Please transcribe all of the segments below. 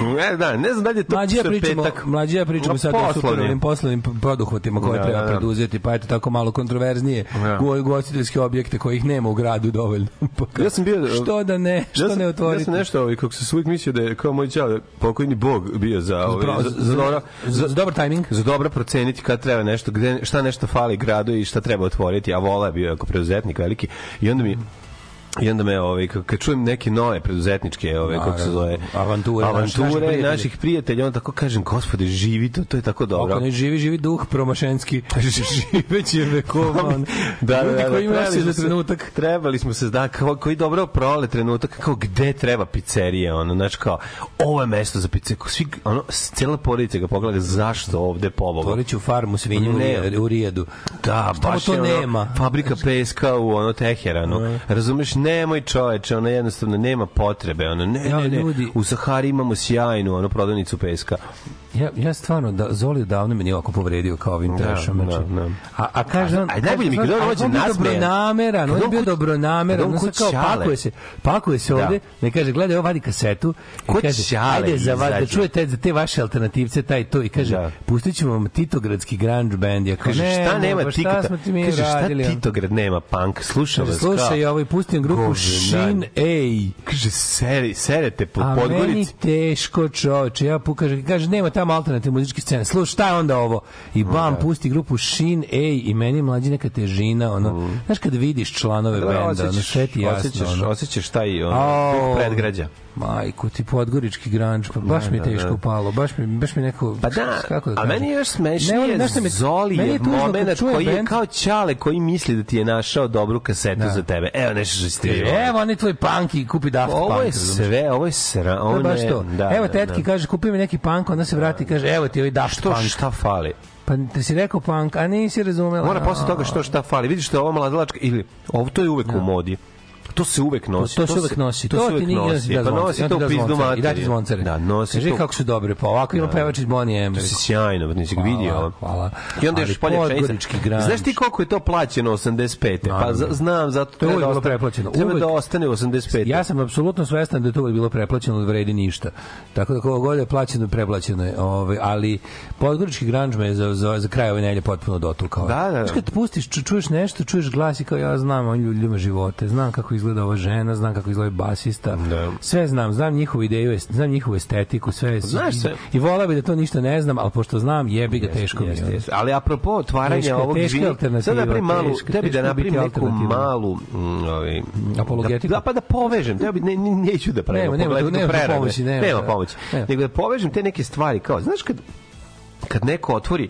Ne, da, ne znam da li je to Mlađi ja sve pričamo, petak. mlađi ja pričamo sad o superovim poslovnim poduhvatima koje Da, treba da, da. preduzeti, pa eto tako malo kontroverznije Da. u ugostiteljske objekte kojih nema u gradu dovoljno. Pa Ja sam bio- Što da ne, što ja sam, ne otvoriti? Ja sam nešto, ovaj, kako se uvijek mislio da je kao moj čao, pokojni bog bio za, ovaj, Pro- za, za, dobro, za, za dobar tajming. za dobro proceniti kad treba nešto, gde, šta nešto fali gradu i šta treba otvoriti, a vola je bio ako preduzetnik veliki. I onda mi I onda me ovaj kad čujem neke nove preduzetničke ove kako se zove Avanture, avanture prijatelja. naših prijatelja on tako kažem gospode živi to to je tako dobro Ako ne živi, živi duh promašenski. Živeće vekova. on. Da, da, Ljudi da, koji za smo se- trenutak. Trebali smo se da kao koji dobro prole trenutak kao gde treba pizzerija ono znači kao ovo je mesto za pizzeriju svi ono cela porodica ga pogleda zašto ovde pobogu Otvoriću farmu svinju Ne. U Rijedu. Da, Šta baš to je ono, nema? fabrika peska u ono Teheranu. Razumeš, nemoj čoveče, ono jednostavno nema potrebe, ono ne, Ja, ne, ne. ljudi- U Sahari imamo sjajnu ono prodavnicu peska. Ja, ja stvarno, da, Zoli davno me nije ovako povredio kao ovim Da, trešom. da, znači. da. A, a kaže on... A najbolje mi kaže, kad on bio nasmejan. dobronameran, on je bio dobronameran, on on kao pakuje se, pakuje se Da. ovde, ne kaže, gledaj, ovo vadi kasetu, i Kod kaže, ajde za vas, da čujete za te vaše alternativce, taj to, i kaže, Da. pustit ćemo vam Titogradski grunge band, ja Kaže, šta nema šta Tikota? smo ti mi Kaže, šta? Titograd nema punk? Slušam Kaže, vas slušaj, kao- ovaj, pustim grupu. Shin A. Kaže, seri, serete po A meni Podgorici. teško čoveče, ja pu, kaže, nema tamo alternativne muzičke scene. Slušaj, šta je onda ovo? I bam, pusti grupu Shin A i meni je mlađi neka težina, ono, znaš kad vidiš članove Dobro, benda, ono, sve ti jasno, osjećaš, ono. osjećaš taj ono, duh predgrađa. Majku, ti podgorički granč, pa baš mi je da, teško da. palo, baš mi, baš mi neko... Pa da, kako da a meni je još Ne, smešnije šta me- Zoli je kad moment koji je kao Ćale koji misli da ti je našao dobru kasetu Da. za tebe. Evo nešto što ste Evo, oni tvoj punk i kupi Daft Punk. Ovo je sve, ovo je sra, To je baš je, to. da, Evo da, tetki da. kaže kupi mi neki punk, onda se vrati i kaže evo ti ovaj Daft Što, Punk. šta fali? Pa ti si rekao punk, a nisi razumela. Mora posle toga što šta fali. Vidiš da je ovo mladalačka ili ovo to je uvek u modi. To se uvek nosi. To, to se uvek nosi. To, se ti uvek nosi. da Pa nosi to u pizdu I dati materiju. zvoncare. Da, nosi Kaži to. kako su dobre, pa ovako ima pevač iz Bonnie M. To si sjajno, pa nisi ga vidio. Hvala, hvala. I onda još polje pšenica. Znaš ti koliko je to plaćeno 85. Pa znam, zato To je da bilo preplaćeno. Treba da ostane 85. Ja sam apsolutno svestan da je to bilo preplaćeno, da vredi ništa. Tako da kogo god je plaćeno, preplaćeno je. Ovaj, ali podgorički grunge me za, za, za kraj ove nedelje potpuno dotukao. Da, da. Znaš kad pustiš, ču, čuješ nešto, čuješ glas i kao ja znam on ljudi ljubima živote, znam kako izgleda ova žena, znam kako izgleda basista. Da. Sve znam, znam njihovu ideju, znam njihovu estetiku, sve. Znaš sve. I volao bi da to ništa ne znam, ali pošto znam, jebi ga teško mi je. Ali apropo otvaranja Teška- ovog teška alternativa, sad napravim malu, teška- tebi da napravim neku malu mm, ovaj, Apologetiku? Da, pa da povežem, tebi ne, ne, neću da pravim Nema, nema nema prerane. pomoći, nema, nema da. pomoći. Nema. Nego da povežem te neke stvari, kao, znaš kad, kad neko otvori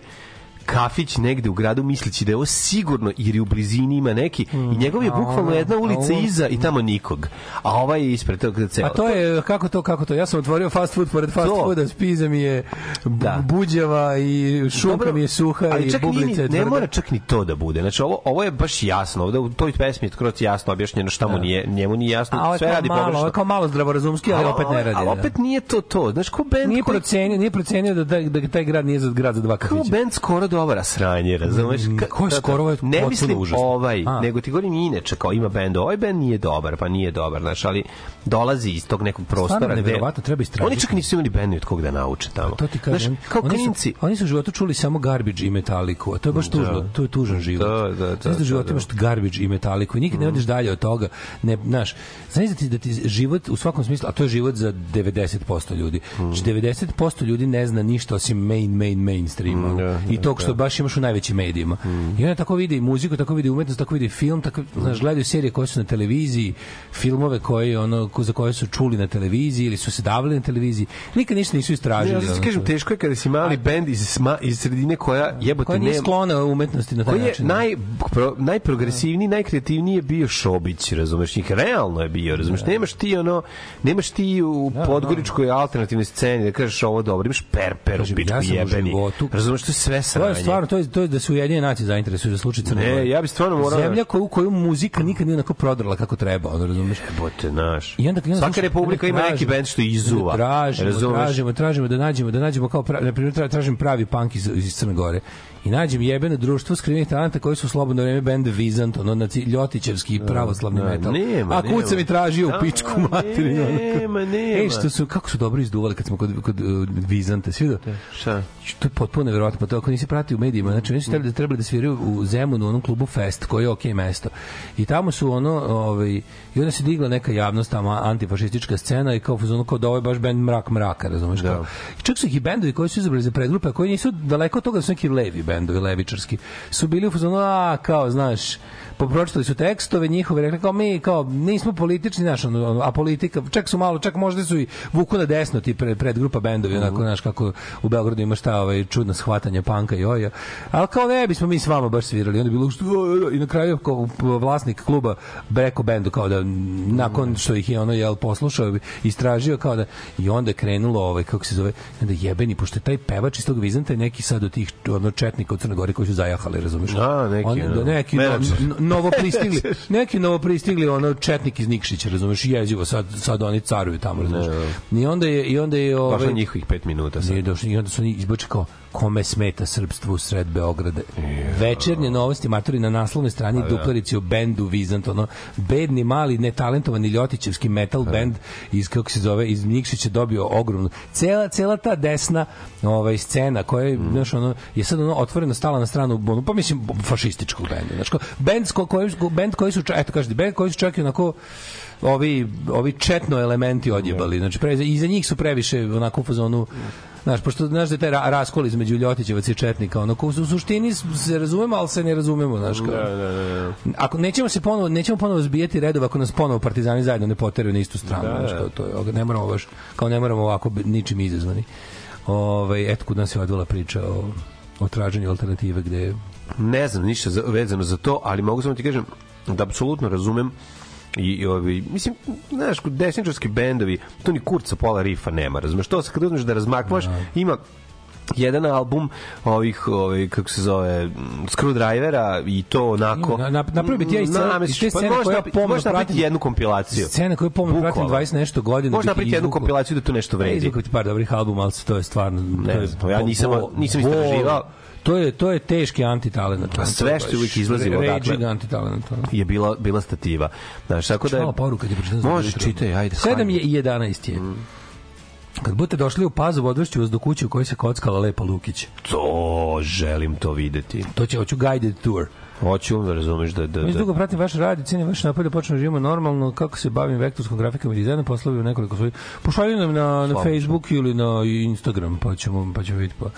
kafić negde u gradu misleći da je ovo sigurno jer je u blizini ima neki i njegov je bukvalno jedna ulica iza i tamo nikog. A ovaj je ispred tog ceo. A to je, kako to, kako to? Ja sam otvorio fast food, pored fast To. fooda, spiza mi je Da. buđava i šunka Dobro, mi je suha ali i čak bublica je ne tvrda. mora čak ni to da bude. Znači ovo ovo je baš jasno. Ovde u toj pesmi je skroz jasno objašnjeno šta mu nije, njemu nije jasno. A sve radi malo, pogrešno. ovo je kao malo zdravorazumski, ali opet ne radi. Ali da. opet nije to to. Znaš, ko band nije procenio, nije procenio da taj, da taj grad nije za grad za dva kao kafića. band skoro dobar, a sranje, razumeš? Mm, Ka- ko je da, da. skoro, je Ne potpuno mislim užasno. ovaj, A. nego ti govorim inače, kao ima bend, ovaj bend nije dobar, pa nije dobar, znaš, ali dolazi iz tog nekog prostora. Stvarno neverovatno, treba istražiti. Oni čak nisu imali bend od kog da nauče tamo. To ti kažem. Znaš, kao oni klinci. Su, oni su u životu čuli samo garbage i metaliku, a to je baš tužno, to je tužan život. Da, da, da, Znaš da u životu da, imaš garbage i metaliku i nikad ne odeš dalje od toga. Ne, znaš, znaš da ti, da ti život u svakom smislu, a to je život za 90% ljudi. Znači 90% ljudi ne zna ništa osim main, main, mainstreama. da, I tog što baš imaš u najvećim medijima. I onda tako vidi muziku, tako vidi umetnost, tako vidi film, tako znaš, gledaju serije koje su na televiziji, filmove koje ono ko- za koje su čuli na televiziji ili su se davali na televiziji. Nikad ništa nisu Ne, istražili. ja sad ono, kažem, to- teško je kada si mali bend iz, sma, iz sredine koja jebote koja nije ne... sklona umetnosti na taj Koji je način. naj, pro, najprogresivniji, najkreativniji je bio Šobić, razumeš, njih realno je bio, razumeš, nemaš ti ono, nemaš ti u podgoričkoj alternativnoj sceni da kažeš ovo dobro, imaš perper u pičku ja jebeni, razumeš, to je sve sranje. Je stvarno, to je, to je da se Ujedinjene nacije zainteresuju za slučaj Crne Ne, Gore. ja bi stvarno morao- Zemlja koju, koju muzika nikad nije onako prodrala kako treba, ono, razumeš? Jebote, naš. I onda, onda Svaka republika ima neki bend što izuva. Tražimo, razumeš? tražimo, tražimo da nađemo, da nađemo kao pra, na primjer tra- tražim pravi punk iz, iz Crne Gore. I nađem jebeno društvo skrivenih talenta koji su u slobodno vreme bend Vizant, ono naci Ljotićevski pravoslavni da, metal. nema, A kuca mi tražio u Da, pičku materinu. nema, nema. Ej, što su, kako su dobro izduvali kad smo kod, kod uh, Vizante, svi da? Šta? To je potpuno nevjerojatno, pa to ako nisi pratio u medijima, znači oni su trebali, trebali da sviraju u Zemunu, u onom klubu Fest, koji je okej mesto. I tamo su ono, ovaj, i onda se digla neka javnost, tamo antifašistička scena i kao fuzonu kao da ovo je baš bend mrak mraka, razumeš Da. kao. I čak su ih i bendovi koji su izabrali za predgrupe, a koji nisu daleko od toga da su neki levi bendovi, levičarski, su bili u fuzonu, a, kao, znaš, popročitali su tekstove njihove, rekli kao mi kao nismo politični, ono, ono, a politika, čak su malo, čak možda su i vuku na desno ti pre, predgrupa bendovi, onako, znaš, kako u Beogradu imaš ta ovaj, čudna shvatanja panka i oja. Ali kao ne bismo mi s vama baš svirali. Onda bilo što, i na kraju kao vlasnik kluba Breko bendu kao da nakon što ih je ono jel poslušao istražio kao da i onda je krenulo ovaj kako se zove onda jebeni pošto je taj pevač iz tog Vizanta neki sad od tih ono četnika u Crnoj Gori koji su zajahali razumeš? A, neki, On- da, neki no, novo pristigli neki novo pristigli ono četnik iz Nikšića razumeš jezivo sad sad oni caruju tamo razumeš. I onda je i onda je Baš ovaj na njihovih pet minuta sad. Nije došli, i onda su oni izbačili kao kome smeta srpstvo u sred Beograda. Večernje novosti matori na naslovnoj strani Pa duplerici o bendu Vizant, ono, bedni, mali, netalentovani Ljotićevski metal bend iz, kako se zove, iz Nikšića dobio ogromnu. Cela, cela ta desna ovaj, scena koja je, znaš, ono, je sad ono otvoreno stala na stranu, ono, pa mislim, fašističkog benda. Znaš, kao, bend, ko, koji, bend koji su, eto kažete, bend koji su čak i onako ovi ovi četno elementi odjebali. Znači pre, iza njih su previše onako u fazonu Znaš, pošto znaš da je taj ra raskol između Ljotićevaca i Četnika, ono, ko u suštini se razumemo, ali se ne razumemo, znaš, kao. Da, da, da. Ako nećemo se ponovo, nećemo ponovo zbijati redova ako nas ponovo partizani zajedno ne poteraju na istu stranu, Da, znaš, da. kao to je, ne moramo baš, kao ne moramo ovako ničim izazvani. Ovaj eto kud nas je odvela priča o, o traženju alternative gde ne znam ništa za, vezano za to, ali mogu samo ti kažem da apsolutno razumem i, i ovi, mislim, znaš, kod desničarski bendovi, to ni kurca pola rifa nema, razumeš, to se kad uzmeš da razmakvaš, ima jedan album ovih, ovih kako se zove, Screwdrivera i to onako... Na- na- napravio bi ti ja iz cele- iz te pa scene možeš koje ja napraviti- pomno možeš napraviti pratim- jednu kompilaciju. scene koje pomno pratim Bukvalno. 20 nešto godina. Možeš bih napraviti jednu kompilaciju da to nešto vredi. Izvukao ti par dobrih albuma, ali to je stvarno... Ne to je to ja nisam- nisam istraživao. To je, to je teški antitalent. A sve što je uvijek izlazilo odatle. Ono. je bila bila stativa. Znaš, tako da je, poruka ti pročitam. za Može, čitaj, ajde. 7 je i 11 je. Kad budete došli u Pazovu, odvršću vas do kuće u kojoj se kockala Lepa Lukić. To želim to videti. To će, hoću guided tour. Hoću da razumeš da da da. dugo pratim vaš rad i cijenim vaš napad da počnem da živimo normalno, kako se bavim vektorskom grafikom i dizajnom, bih nekoliko svojih. Pošalju nam na, na se. Facebook ili na Instagram, pa ćemo, pa ćemo vidjeti. Pa.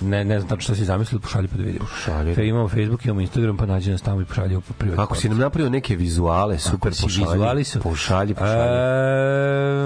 Ne, ne znam tačno šta si zamislili, pošalji pa da vidimo. Pošalji. Fe, imamo Facebook, imamo Instagram, pa nađi nas tamo i pošalji po privatno. Ako si nam napravio neke vizuale, super si pošalji. vizuali su. Pošalji, pošalji.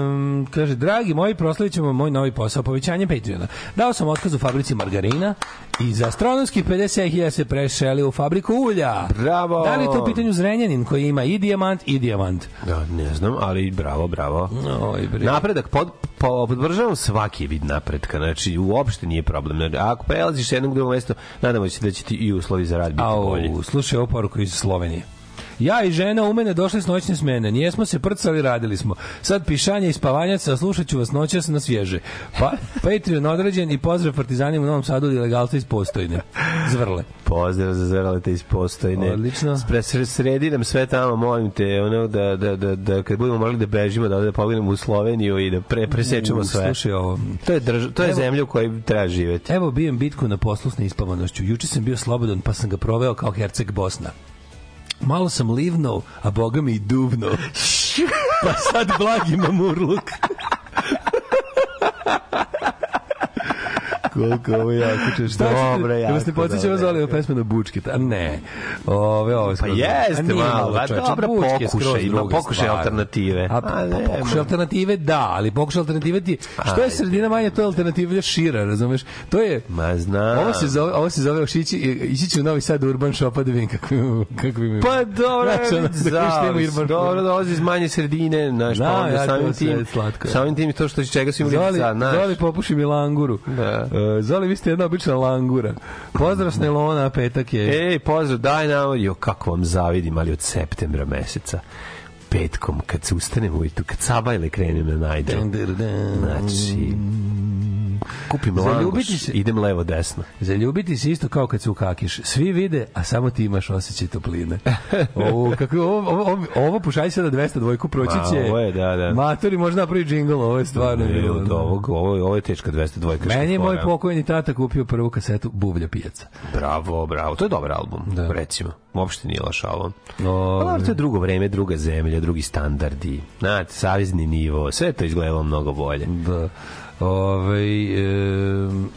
Ehm, kaže, dragi moji, proslavit ćemo moj novi posao, povećanje Patreona. Dao sam otkaz u fabrici margarina i za astronomskih 50.000 se prešeli u fabriku ulja. Bravo! Da li to u pitanju Zrenjanin koji ima i dijamant i dijamant? Da, ne znam, ali bravo, bravo. Oj, bre. Napredak, pod, po, podržavam svaki vid napretka, znači uopšte nije problem. Znači, ako prelaziš sa jednog drugog mesta, nadamo se da će ti i uslovi za rad biti bolji. Au, slušaj ovu poruku iz Slovenije. Ja i žena u mene došli s noćne smene. Nijesmo se prcali, radili smo. Sad pišanje i spavanjaca, slušat ću vas noćas na svježe. Pa, Patreon određen i pozdrav partizanima u Novom Sadu od ilegalca iz Postojne. Zvrle. Pozdrav za zveralete iz postojne. Odlično. Spre, sredi nam sve tamo, molim te, ono, da, da, da, da kad budemo morali da bežimo, da, da poginemo u Sloveniju i da pre, presečemo U, sve. Slušaj ovo. To je, drž, to je Evo- zemlja u kojoj treba živeti. Evo bijem bitku na poslu s neispavanošću. Juče sam bio slobodan, pa sam ga proveo kao Herceg Bosna. Malo sam livnuo, a boga mi i duvno. pa sad blagi mamurluk. Koliko ovo jako često. Dobro, jako Da vas ne podsjeća ovo dobro. zove pesma na Bučket, a ne. Ove, ove, Pa jeste malo, a dobro, pokušaj, ima pokušaj alternative. A, A pa, ne, pokušaj alternative da, ali pokušaj alternative ti, što je sredina manje, to je alternativa šira, razumeš? To je, Ma znam. ovo se zove, ovo se zove ošići, ići ću u Novi Sad Urban Shopa da vidim kakvi, kakvi mi... Pa dobro, ono, da dobro, Shop. dolazi iz manje sredine, znaš, Da, pa onda ja, samim tim, samim tim to što čega su imali sad, znaš. Zoli popuši mi languru. Da. E, Zoli, vi ste jedna obična langura. Pozdrav s Nelona, petak je. Ej, pozdrav, daj nam, jo, kako vam zavidim, ali od septembra meseca petkom, kad se ustanem ujutru, kad sabajle krenem na najde. Znači, kupim Zaljubiti langoš, se- idem levo desno. Zaljubiti se isto kao kad se ukakiš. Svi vide, a samo ti imaš osjećaj topline. Ovo, kako, ovo, ovo, ovo, ovo pušaj se na 200 dvojku, proći će. ovo je, da, da. Matori možda napravi džingl, ovo je stvarno Ne, bilo. ovog, ovo, je- ovo je teška 202 Meni je moj pokojni tata kupio prvu kasetu Bublja pijaca. Bravo, bravo, to je dobar album, Da. recimo. Uopšte nije loš album. O, Pa to je drugo vreme, druga zemlja, drugi standardi, znate, savezni nivo, sve to izgledalo mnogo bolje. da. Ove, e,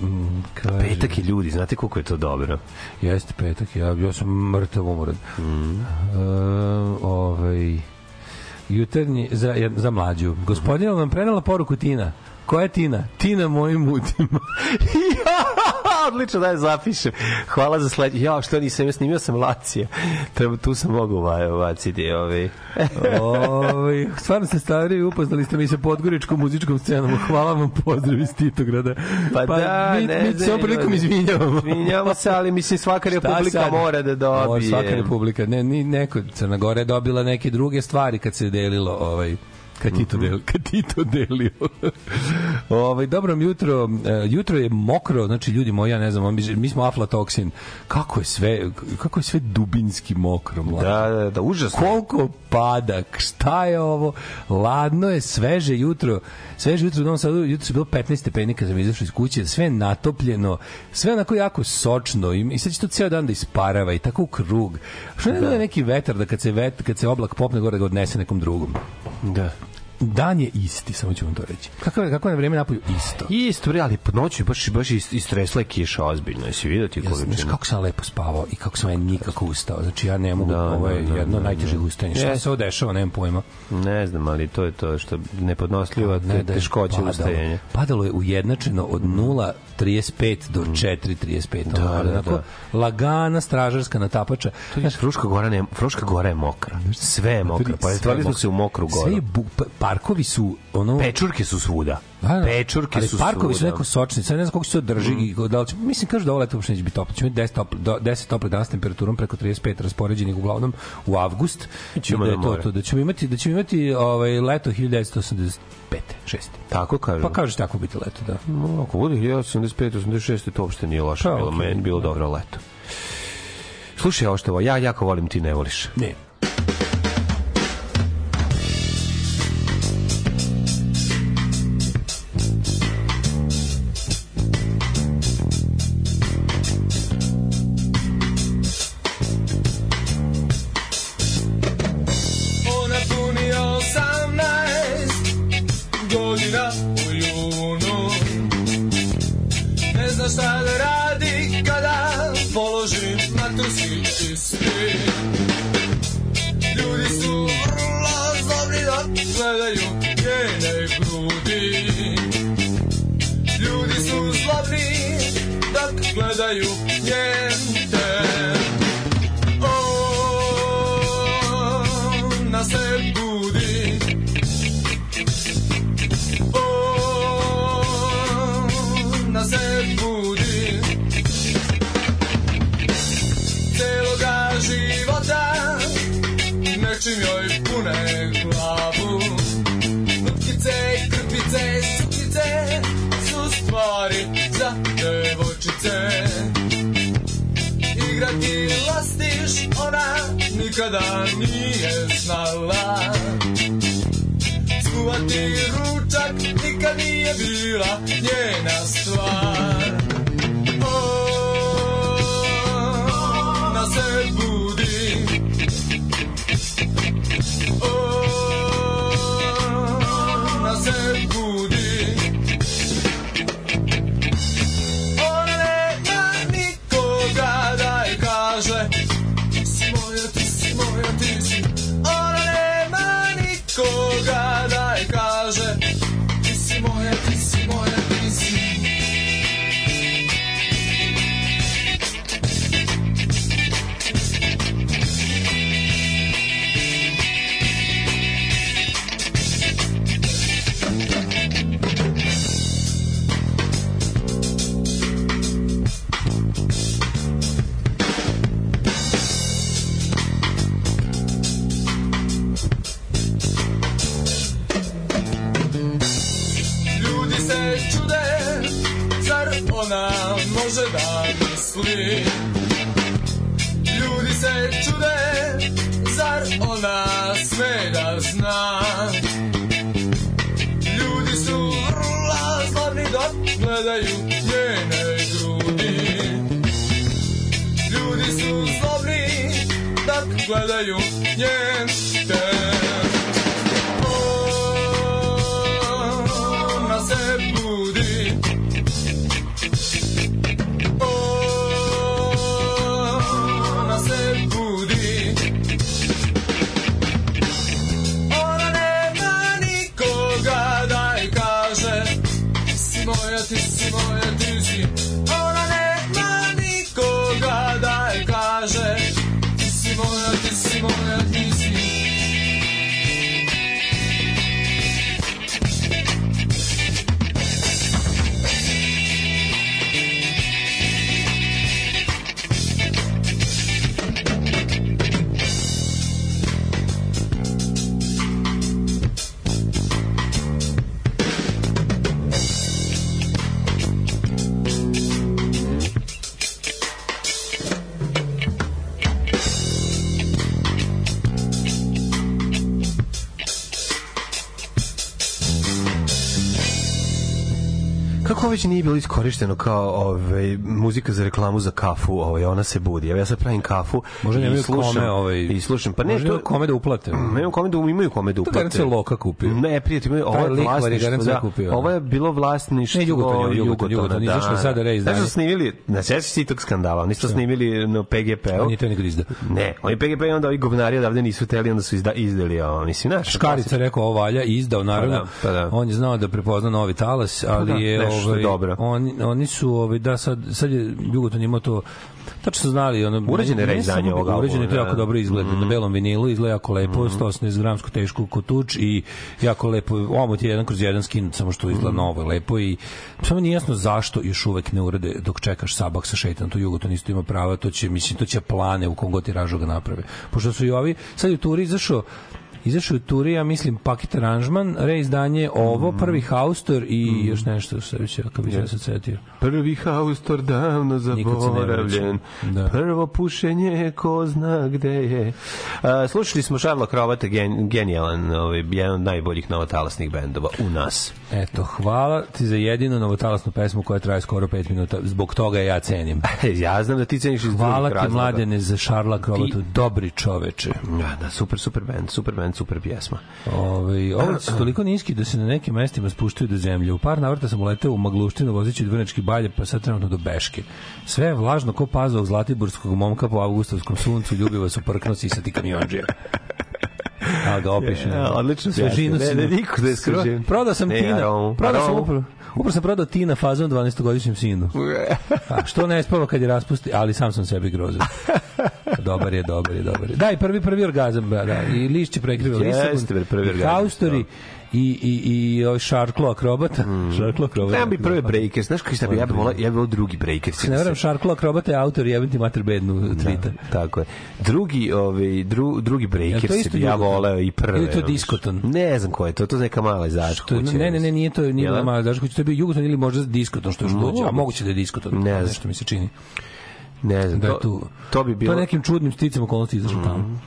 m, kaže, Petak je ljudi, znate koliko je to dobro? Jeste petak, ja, ja sam mrtav umoran. Mm. E, ovaj, jutarnji, za, za mlađu. Gospodina vam prenela poruku Tina. Koja je Tina? Tina mojim mutima. Odlično da je zapišem. Hvala za sledeće. Ja, što nisam, ja snimio sam Lacija. Treba, tu sam mogu ubaciti ovaj. ovaj, stvarno ste stari upoznali ste mi sa podgoričkom muzičkom scenom. Hvala vam, pozdrav iz Titograda. Pa, da, mi, ne mi se ovom prilikom izvinjavamo. Izvinjavamo se, ali mislim svaka republika sad? mora da dobije. Mora svaka republika. Ne, ni neko, Crna Gora je dobila neke druge stvari kad se delilo ovaj kad ti Mhm. to delio, kad ti to delio. ovaj dobro jutro, e, jutro je mokro, znači ljudi moji, ja ne znam, mi, mi smo aflatoksin. Kako je sve, kako je sve dubinski mokro, mlađe. Da, da, da, užasno. Koliko pada, šta je ovo? Ladno je, sveže jutro. Sveže jutro u Novom Sadu, jutro je bilo 15 stepeni kad sam izašao iz kuće, sve je natopljeno, sve onako jako sočno i, i sad će to ceo dan da isparava i tako u krug. Što ne da. je neki vetar da kad se, vet, kad se oblak popne gore da ga odnese nekom drugom? Da. Dan je isti, samo ću vam to reći. Kako je, kako je na vreme napolju isto? Isto, bre, ali po noći baš, baš ist- istresla je kiša ozbiljno. Jesi vidio ti Ja, znaš kako sam lepo spavao i kako sam ja nikako ustao. Znači ja ne mogu, Da, ovo je da, da, jedno da, najtežih ustajanja. Šta Jeste. se ovo dešava, nemam pojma. Ne znam, ali to je to što nepodnosljiva ne, da je teškoća padalo. ustajanja. Padalo je ujednačeno od 0,35 do 4,35. Da, da, onako, da. Lagana stražarska natapača. Znaš, Fruška gora, ne, Fruška gora je mokra. Sve je mokro. Pa stvarili smo se u mokru Sve goru. je bu, pa- parkovi su ono Pečurke su svuda. Da, da. Pečurke ali su parkovi su svuda. neko sočni, sad ne znam koliko se to drži mm. i da li će, mislim kažu da ovo leto uopšte neće biti toplo. Ćemo imati 10 topli, do, 10 topli dana s temperaturom preko 35 raspoređenih uglavnom u avgust. Ćemo da je to, to, da ćemo imati da ćemo imati ovaj leto 1985. 6. Tako kažu. Pa kažeš tako biti leto, da. No, ako bude 1985, 86, to uopšte nije loše Pa, bilo. okej. Meni bilo dobro leto. Slušaj, ovo što ovo, ja jako volim, ti ne voliš. Ne. Bilo iskorišteno kao ovaj, muzika za reklamu za kafu, ovaj, ona se budi. Evo ja sad pravim kafu Možda i nemaju slušam, kome, ovaj, i slušam. Pa ne, to, kome da uplate. Nemaju kome da imaju kome da To uplate. garancija Loka kupio. Ne, prijatelj, imaju, ovo je vlasništvo. Da, kupio. ovo je bilo vlasništvo Ne, Jugoton Jugoton, Jugoton, izašlo je sada reizdanje. Znaš da su snimili, na sećaš se tog skandala, oni su to snimili na PGP-u. On je to nikad izda. Ne, oni PGP i onda ovi govnari odavde nisu teli, onda su izda, izdali, ovo, mislim, znaš. Škarica rekao ovo valja i izdao naravno. Pa da, pa da. On je znao da prepozna novi talas, ali da, je nešto ovaj dobro. Oni oni su ovaj da sad sad je Jugoton imao to tačno su znali ono Uređene ne- ne reizdanje ovog albuma, Uređene to da. jako dobro izgleda na belom vinilu, izgleda jako lepo, 180 gramsku tešku kotuč i jako lepo omot je jedan kroz jedan skin, samo što izgleda novo i lepo i samo nije jasno zašto još uvek ne urade dok čekaš sabak sa šeitan, to Jugoton isto ima prava, to će mislim to će plane u kom god tiražu ga naprave. Pošto su i ovi sad je turi izašao Izašao je u turi, ja mislim, paket aranžman, reizdanje ovo, prvi haustor i još nešto, što bi se, kako bi se setio. Prvi haustor davno zaboravljen. Da. Prvo pušenje, ko zna gde je. A, slušali smo Šarla Krovata, gen, genijalan, ovaj, jedan od najboljih novotalasnih bendova u nas. Eto, hvala ti za jedinu novotalasnu pesmu koja traje skoro 5 minuta. Zbog toga ja cenim. ja znam da ti ceniš iz Hvala drugih ti, razloga. mladene, za Šarla Krovatu. Dobri čoveče. Da, da, super, super band, super band, super pjesma. Ove, ovo su toliko niski da se na nekim mestima spuštaju do zemlje. U par navrata sam uleteo u Magluštinu vozeći od Vrnečki balje, pa sad trenutno do Beške. Sve je vlažno ko paza od zlatiburskog momka po avgustovskom suncu, ljubi vas u prkno sisati kamionđija. A ga opiše. Ja, odlično Svežinu pjesma. si. Ne, ne, niko ne skaže. Prodao sam Ne, Tina. Prodao sam upravo. Upravo sam prodao Tina fazom 12-godišnjem sinu. A, što ne spava kad je raspusti, ali sam sam sebi grozio. dobar je, dobar je, dobar je. Da, i prvi, prvi orgazam, da, da. I lišće prekriva Jeste, prvi orgazam, Haustori, i, i, i ovaj Šarklo akrobata. Mm. Šarklo akrobata. Treba bi prve breakers, znaš kako šta bi, ja bi volao, ja bi volao drugi breakers. Se ne veram, Šarklo akrobata je autor jebem ti mater bednu tvita. Tako je. Drugi, ovaj, dru, drugi to breakers isto bi ja voleo i prve. Ili to diskoton? Ne znam ko je to, to je neka mala izač To, kuće. ne, ne, ne, nije to, nije bila mala daš kuća, to je bio Jugoton ili možda diskoton što je još luđe, a moguće da je diskoton. Ne znam. Nešto mi se čini. Ne znam, Da to, tu. to bi To bilo... je nekim čudnim sticam okolnosti izašlo tamo.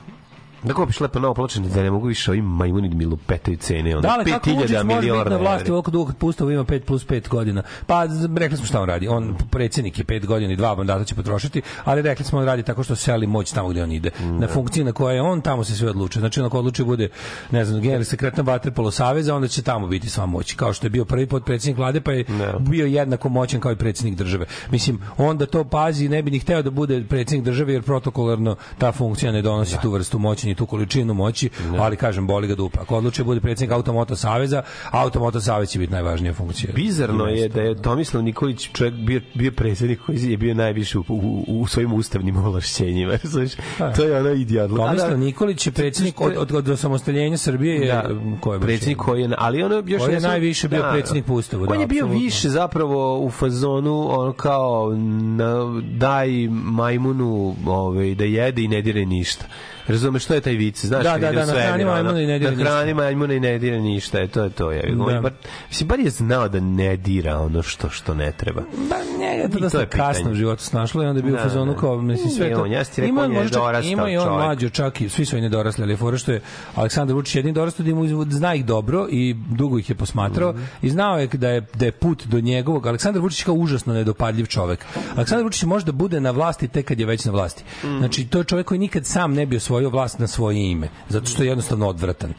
Da kupiš lepo novo pločanje, da ne mogu više ovim majmuni da mi lupetaju cene. Onda, Da, ali kako 5000 Vučić može biti na vlasti ovoliko dugo kad Pustavo ima 5 plus 5 godina? Pa rekli smo šta on radi. On predsjednik je 5 godina i dva mandata će potrošiti, ali rekli smo on radi tako što seli moć tamo gdje on ide. Na funkciji na kojoj je on, tamo se sve odlučuje. Znači, onako odlučuje bude, ne znam, generalni sekretar Vaterpolo Saveza, onda će tamo biti sva moć. Kao što je bio prvi potpredsjednik vlade, pa je bio jednako moćan kao i predsjednik države. Mislim, onda to pazi, ne bi ni hteo da bude predsjednik države, jer protokolarno ta funkcija ne donosi tu vrstu moći, ni tu količinu moći, ali kažem, boli ga dupa. Ako odlučuje bude predsjednik Automoto Saveza, Automoto Savez će biti najvažnija funkcija. Bizarno je da je Tomislav Nikolić čovjek bio, bio predsjednik koji je bio najviše u, u, u svojim ustavnim ovlašćenjima. Znaš, to je ono idiot. Tomislav Nikolić je predsjednik od, od, od osamostaljenja Srbije je da, ko je predsjednik koji je, ali ono još Koji je ne najviše bio predsjednik po Ustavu, On da, je bio apsolutno. više zapravo u fazonu ono kao na, daj majmunu ovaj, da jede i ne dire ništa. Razumeš što je taj vic, znaš, Da, da, da, na hrani majmuna i ne dira Na hrani majmuna i ne dira ništa, je, to je to. Je. Da. Bar, mislim, bar je znao da ne dira ono što, što ne treba. Ba, njega je da se je kasno u životu snašlo i onda je bio Da, u fazonu da. kao, mislim, sve to. on, ja ti rekao, ima, on je možda čak- nedorastao ima i on čovjek. mlađo čak i svi su oni nedorasli, ali je fora što je Aleksandar Vučić jedini dorastao da mu zna ih dobro i dugo ih je posmatrao Mhm. i znao je da je, da je put do njegovog. Aleksandar Vučić je kao užasno nedopadljiv čovek. Aleksandar Vučić može da bude na vlasti tek kad je već na vlasti. Mhm. Znači, to je čovek koji nikad sam ne bi osvojio vlast na svoje ime, zato što je jednostavno odvratan.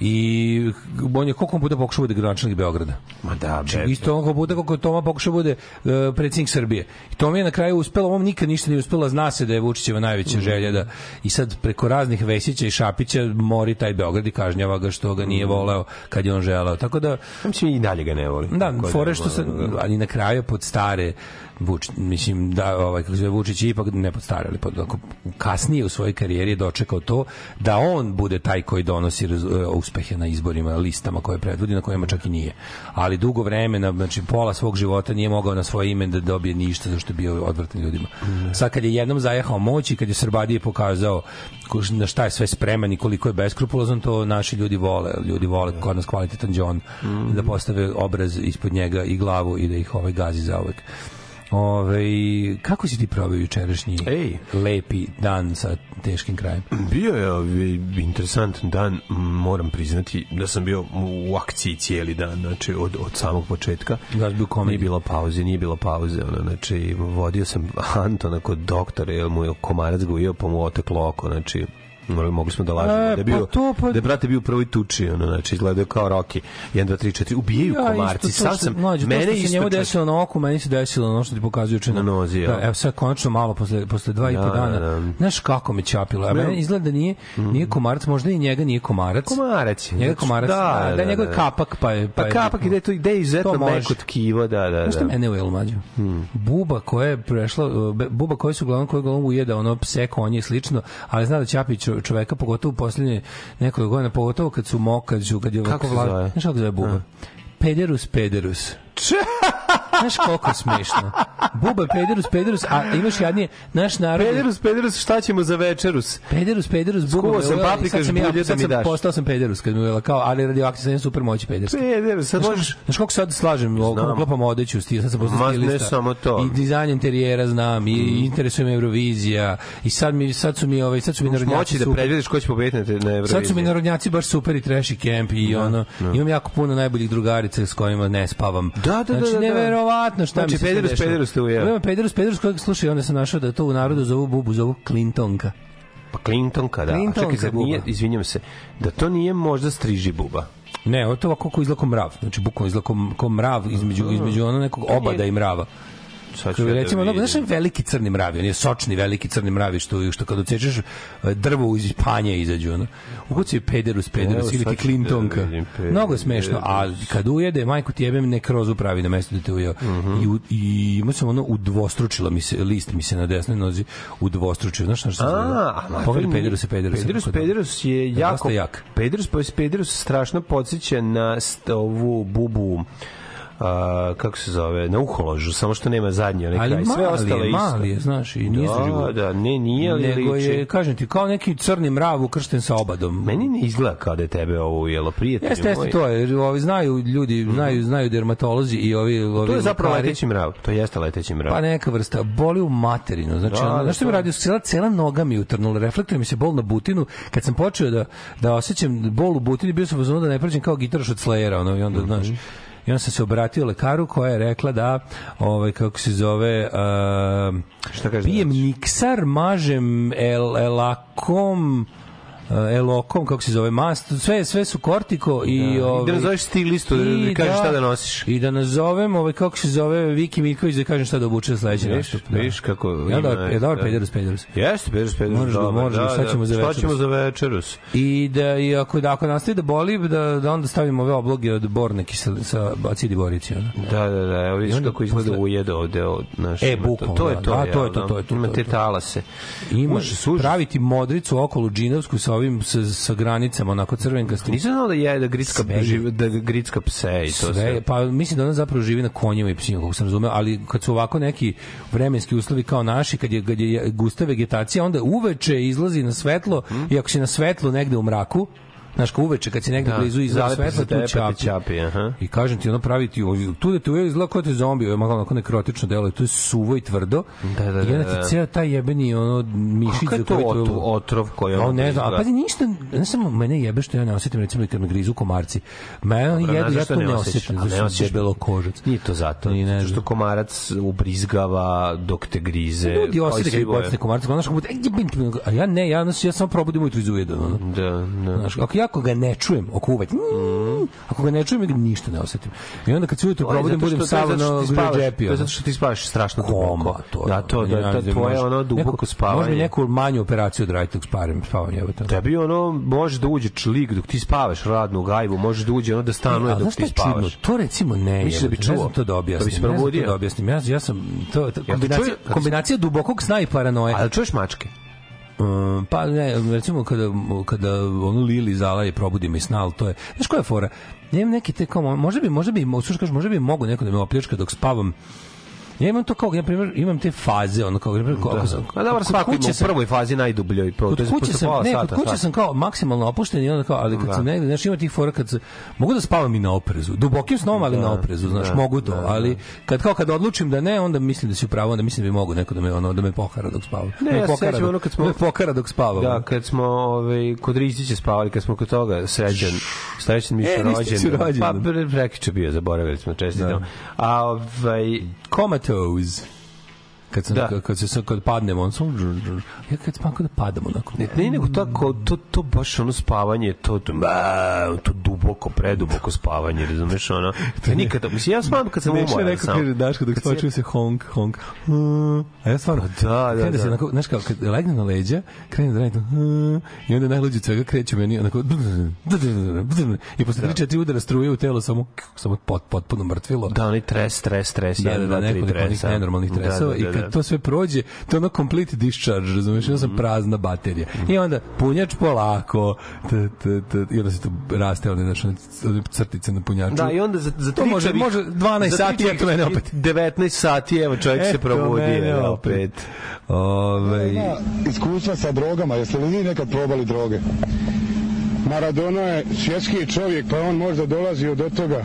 I on je koliko puta pokušao bude gradonačelnik Beograda. Ma da, Znači, be, isto puta kako je Toma pokušao bude uh, predsjednik Srbije. I Toma je na kraju uspelo, ovom nikad ništa nije uspelo, zna se da je Vučićeva najveća želja da i sad preko raznih Vesića i Šapića mori taj Beograd i kažnjava ga što ga nije voleo kad je on želeo. Tako da, mislim i dalje ga ne voli. da, Tako fore što se, ali na kraju pod stare Vuč, mislim da ovaj kako se Vučić je ipak ne pod stare, ali pod, ako, kasnije u svojoj karijeri je dočekao to da on bude taj koji donosi e, uspehe na izborima, listama koje predvodi, na kojima čak i nije. Ali dugo vremena, znači pola svog života nije mogao na svoje ime da dobije ništa zašto je bio odvratan ljudima. Sad kad je jednom zajahao moć i kad je Srbadije pokazao na šta je sve spreman i koliko je beskrupulozan, to naši ljudi vole. Ljudi vole kod nas kvalitetan John da postave obraz ispod njega i glavu i da ih ovaj gazi za uvek. Ove, kako si ti probao jučerašnji Ej. lepi dan sa teškim krajem? Bio je ovaj, interesantan dan, moram priznati da sam bio u akciji cijeli dan, znači od, od samog početka. Da, bio komedij. Nije bilo pauze, nije bilo pauze, ono, znači vodio sam Antona kod doktora, jer mu je komarac ga ujeo, pa mu oteklo oko, znači Morali, mogli smo da lažemo. E, da je bio, pa to, pa- da je brate bio u prvoj tuči, ono, znači, izgledao kao Rocky. 1, 2, 3, 4, ubijaju komarci. isto to što- sam, mlađe, to mene što se njemu desilo na oku, meni se desilo ono što ti pokazuje juče Na nozi, ja. Da, evo sad konačno malo posle posle dva i po Da, dana. da, da. Znaš kako me ćapilo? A meni izgleda da nije nije komarac, možda i njega nije komarac. Komarac je. Njega Znači, komarac. Da, da, njegov je kapak pa je Pa je- kapak ide to ide izuzetno To meko tkivo, da, da, Znaš da. mene ujelo mlađo? Buba koja je prešla, buba koja su uglavnom koja uglavnom ujeda ono pse, konje i slično, ali zna da ćapi čo- čoveka, pogotovo u posljednje nekoliko godina, pogotovo kad su mokad, kad je Kako se zove? Znaš kako zove buba? Pederus, pederus. Znaš koliko je smešno? Buba pederus, pederus, a imaš jadnije, naš narod... Pederus, Pederus, šta ćemo za večerus? Pederus, pederus, buba Skuvao sam paprika sam žbulje da mi sam daš. Postao sam pederus kad mi ujela, kao, ali radioaktivno super moći pederski. Pederus, sad možeš... Znaš kako sad slažem, Znam. uklapam odeću, stil, sad sam postao Ma, ne stilista. samo to. I dizajn interijera znam, i interesuje me Eurovizija, i sad, mi, sad su mi, ovaj, sad su mi narodnjaci moći da predvidiš ko će pobediti na na Euroviziji. Sad su mi narodnjaci baš super i trash i camp i ono, imam jako puno najboljih drugarica s kojima ne spavam. Da, da, da, znači, da, da. neverovatno šta Znači, mi se pederus, dešava. pederus te ujeo. Imam pederus, pederus kojeg slušaj, onda sam našao da to u narodu zovu bubu, zovu Clintonka. Pa Clintonka, da. Clintonka, A čekaj, zar nije, izvinjam se, da to nije možda striži buba. Ne, ovo je to ovako ko izlako mrav. Znači, bukvalno izlako ko mrav između, između ono nekog obada i mrava. Sad ću da recimo, vidim. ono, znaš, veliki crni mravi, on je sočni veliki crni mravi što što kad odsečeš e, drvo iz panja izađu, ono. Ukuci pederus, pederus ili ti ću Clintonka. da vidim, pederus. Mnogo je smešno, a kad ujede, majku ti jebem nekrozu pravi na mesto da te ujeo. Mhm. I, i imao sam ono, udvostručila mi se, list mi se na desnoj nozi udvostručio. Znaš šta se zove? a Pogledaj to nije- pederus, pederus. Pederus, da- Pederus je jako... jak. Pederus, pa Pederus strašno podsjeća na ovu bubu a, kako se zove, na uholožu, samo što nema zadnji onaj Ali kraj. Sve ostalo je, isto. mali je, znaš, i nije Da, život. da, ne, nije, ali Nego liči. je, kažem ti, kao neki crni mrav ukršten sa obadom. Meni ne izgleda kao da je tebe ovo ujelo, prijatelju Jeste, jeste to je, jer ovi znaju ljudi, znaju, znaju dermatolozi i ovi, ovi To je zapravo lekari. leteći mrav. To jeste leteći mrav. Pa neka vrsta, boli u materinu. Znači, Da, ono, da, znaš što mi radio? Cela, cela noga mi utrnula, reflektuje mi se bol na butinu. Kad sam počeo da, da osjećam bol u butini, bio sam uzmano da ne prođem kao gitaraš od Slayera, ono, i onda, Mhm. znaš, I onda sam se obratio lekaru koja je rekla da, ovaj, kako se zove, uh, Šta kaže pijem znači? niksar, mažem el, elakom, elokom, kako se zove, mast, sve, sve su kortiko i... I ovaj, da nazoveš stilistu, da, da i kažeš šta da nosiš. I da nazovem, ovaj, kako se zove, Viki Miljković, da kažem šta da obuče za sledeći Viš, nastup. da. viš kako Ja da, je dobar da. pederus, pederus. Jeste, Pederus, Pederus. Moraš da- moraš da- šta ćemo za Šta večerus? ćemo za večerus? I da i ako da ako nastavi da boli da da onda stavimo ove obloge od borneki sa sa acidi borici ona. Da, da, da, evo vidiš onda kako izgleda posle- ujede ovde od naš. E, ima to- to je da, to. da, je, to je to, to je to, Ima te talase. Ima praviti modricu okolo džinovsku sa ovim sa, sa granicama, onako crvenkastim. Nisam znao da je da gricka, Sve je. živi, da gricka pse i to sve. sve, pa mislim da ona zapravo živi na konjima i psima, kako sam razumeo, ali kad su ovako neki vremenski uslovi kao naši, kad je, kad je gusta vegetacija, onda uveče izlazi na svetlo i ako si na svetlu negde u mraku, Znaš, kao uveče kad si negde Da, blizu svetlo, se tebe, tu pa ti ćapi. ćapi, aha. I kažem ti, ono pravi ti, oj, tu da te uvijek izgleda kao te zombi, ovo je malo onako nekrotično delo, to je suvo i tvrdo. Da, da, I onda da, ti da. ceo taj jebeni ono mišić Kakav je to ot- otrov koji A ono ne znam, a pazi ništa, ne samo mene jebe što ja ne osetim recimo kad me grizu komarci. Mene Dobro, jedu, ja to ne osetim, A ne zato što sam osjećaš? debelo kožac. Nije to zato. Ni ne Zato što komarac ubrizgava dok te grize. Ljudi kao i osete kad bocne komarca, znaš kako a ja ne, ja, ja samo probudim ujutru iz ujeda. Da, da. Znaš, ako ja ako ga ne čujem, ako uvek, mm, ako ga ne čujem, ništa ne osetim. I onda kad se je probudim, budem je sav na spavaš- džepi. To je zato što ti spavaš strašno Koma, duboko. to je. Da, to, da, da, tvoje ono duboko spavanje. Može mi neku manju operaciju odraditi dok sparim, spavam jebote. Tebi ono može da uđe člik dok ti spavaš radnu gajbu, može da uđe ono da stanuje A dok ti je čudno? spavaš. To recimo ne. Misliš da bi jebote, Ne čuo? znam to da objasnim. Da bi se probudio? da objasnim. Ja, ja sam... To, kombinacija, kombinacija dubokog sna i paranoje. Ali čuješ mačke? Um, pa ne, recimo kada, kada ono Lili zala i probudi mi sna, ali to je, znaš koja je fora? Ja imam neki te kao, možda bi, možda bi, slušaj, kažeš, možda bi mogo neko da me opljačka dok spavam, Ja imam to kao, ja primjer, imam te faze, ono kao, na primjer, kao, ako sam, A dobro, svako ima u prvoj fazi najdubljoj. Kod je kuće sam, ne, kod kuće sam kao maksimalno opušten i onda kao, ali kad Da. sam negde, znaš, ima tih fora kad se, mogu da spavam i na oprezu, dubokim snom, ali na oprezu, znaš, da, mogu to, da, ali kad kao kad odlučim da ne, onda mislim da si u pravu, onda mislim da bi mogu neko da me ono da me pokara dok spavam. Ne, Da me ja se pokara sećam ono kad smo- da me pokara dok spavam. Da, kad smo ovaj, kod Ristića spavali, kad smo kod toga sređan, srećan mi je rođen. Pa, prekiče bio, zaboravili smo, čestitam. Da. A, ovaj, Tomatoes. Kad, sam, Da. kad, kad se kad padnemo, on sam, ja kad spam kada padamo onako. Ne, ne, nego to, ko, to, to baš ono spavanje, to, to, ba, to duboko, preduboko spavanje, razumeš, ono. Ja nikada, mislim, ja spavam kad sam umoran neko sam. kaže, dok Kad spavam si- čuje se honk, honk. Mm. A ja stvarno, Pa da, da, kada se da. onako, znaš kao, kad legne na leđa, krene da radi mm, i onda najluđe svega kreće meni onako i posle 3-4 udara struje u telo samo, samo pot, potpuno mrtvilo. Da, onaj tres, stres, stres, Da, da, da, nekoliko onih nenormalnih Da, tresova da, i da, kad da. to sve prođe, to je ono complete discharge, razumeš, ja sam prazna baterija. I onda punjač polako, t, t, t, i onda se to raste, one one crtice na punjaču. Da, i onda za, za To može- može 12 za sati, eto mene opet. 19 sati, evo čovjek se mene evo, opet. opet. Ove, Ima iskustva sa drogama, jeste li vi nekad probali droge? Maradona je svjetski čovjek, pa on možda dolazio do toga,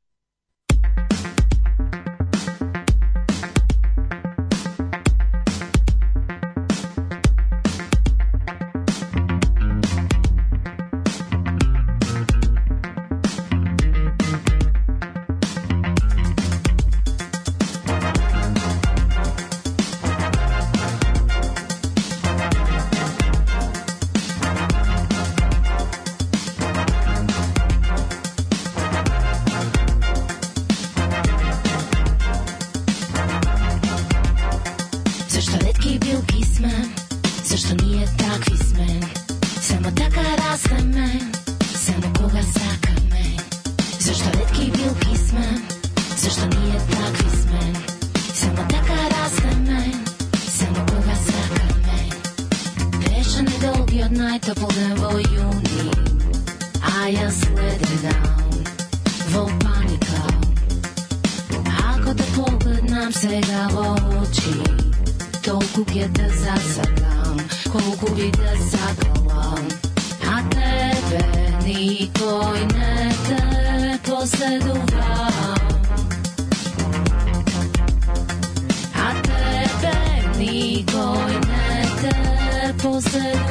A ja sledam, vo panikao Ako te pogledam svega oči Толку ќе те засакам, колку би те сакала А тебе никој не те последува А тебе никој не те последува Зашто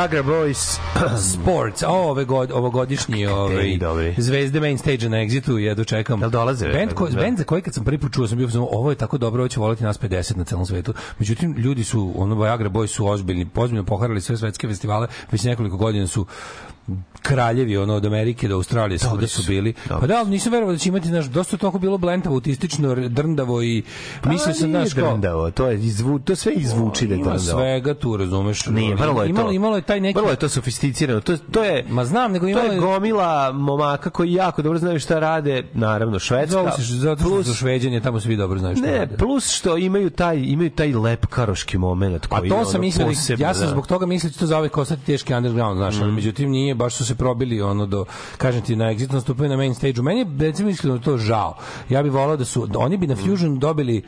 Viagra Boys. Sports, a ove god, ovogodišnji ovaj, dobri. zvezde main stage na Exitu, jedno čekam. Jel dolaze? Band, ko, Da. band za koji kad sam prvi put čuo sam bio fazonu, ovo je tako dobro, ovo će voliti nas 50 na celom svetu. Međutim, ljudi su, ono, Viagra Boys su ozbiljni, ozbiljno poharali sve svetske festivale, već nekoliko godina su kraljevi ono od Amerike do Australije svuda su bili. Pa da, ali nisam verovao da će imati naš dosta toliko bilo blentavo, autistično, drndavo i mislio sam Pa naš drndavo, to je izvu, to sve izvuči da je ima drndavo. svega tu, razumeš? Nije, vrlo je imalo, to. imalo je taj neki Vrlo je to sofisticirano. To, to je Ma znam, nego to imalo je gomila momaka koji jako dobro znaju šta rade, naravno švedska. Zovu se zato što su šveđanje, tamo svi dobro znaju šta Ne, rade. plus što imaju taj imaju taj lepkaroški momenat A koji to je sam ono mislio, da- posebno, ja sam da. zbog toga mislio da to za ovaj ostati teški underground, znaš, Mhm. ali međutim nije, baš su se probili ono do, kažem ti, na Exit nastupaju na main stage-u. Meni je, recimo, iskreno to žao. Ja bih volao da su, da oni bi na Fusion dobili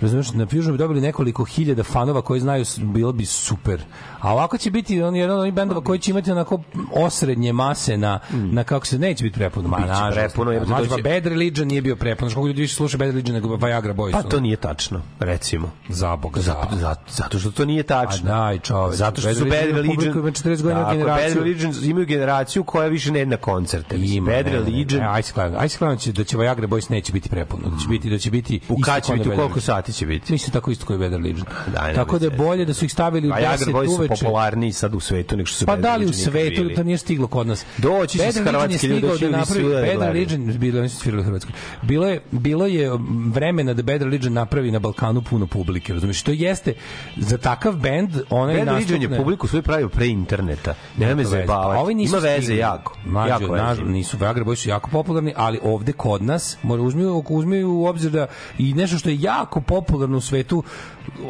Razumeš, na Fusion bi dobili nekoliko hiljada fanova koji znaju, bilo bi super. A ovako će biti on jedan od onih bendova koji će imati onako osrednje mase na, na kako se, neće biti prepuno. Ma, Mm. Biće nažalost. prepuno, to pa će- Bad Religion nije bio prepuno. Znaš koliko ljudi više sluša Bad Religion nego Viagra Boys? Pa to nije tačno, recimo. Za Boga, Zato, zato, zato što to nije tačno. A daj, čoveče. Zato što su Bad Religion ima 40 godina Tako, generaciju. Bad Religion imaju generaciju koja više ne ide na koncerte. Ima, Bad ne, ne, ne. Religion... E, klanjam. Ajde se klanjam će- da će Viagra Boys neće biti prepuno. Da će biti, da će biti... U isto kad će biti, u koliko Religion. Sati će biti? Mislim tako isto kao i Bad Religion. Daj, Tako da je bolje da su ih stavili u A Jagr 10 Boys su uveče. popularniji sad u svetu nego što su Pa da li u svetu to nije stiglo kod nas. Doći će Bad iz je Hrvatske ljudi, doći da napravi da Bad. Religion, bilo su svirali u Hrvatskoj. Bilo je bilo je um, vremena da Bad Religion napravi na Balkanu puno publike, razumiješ? To jeste za takav bend onaj Bad Religion je nastupne- publiku svoju pravio pre interneta. Nema me zajebavati. A Ima veze jako. Mlađo, nisu Viagra Boys su jako popularni, ali ovde kod nas, mora uzmi, uzmi u obzir da i nešto što je jako popularno u svetu,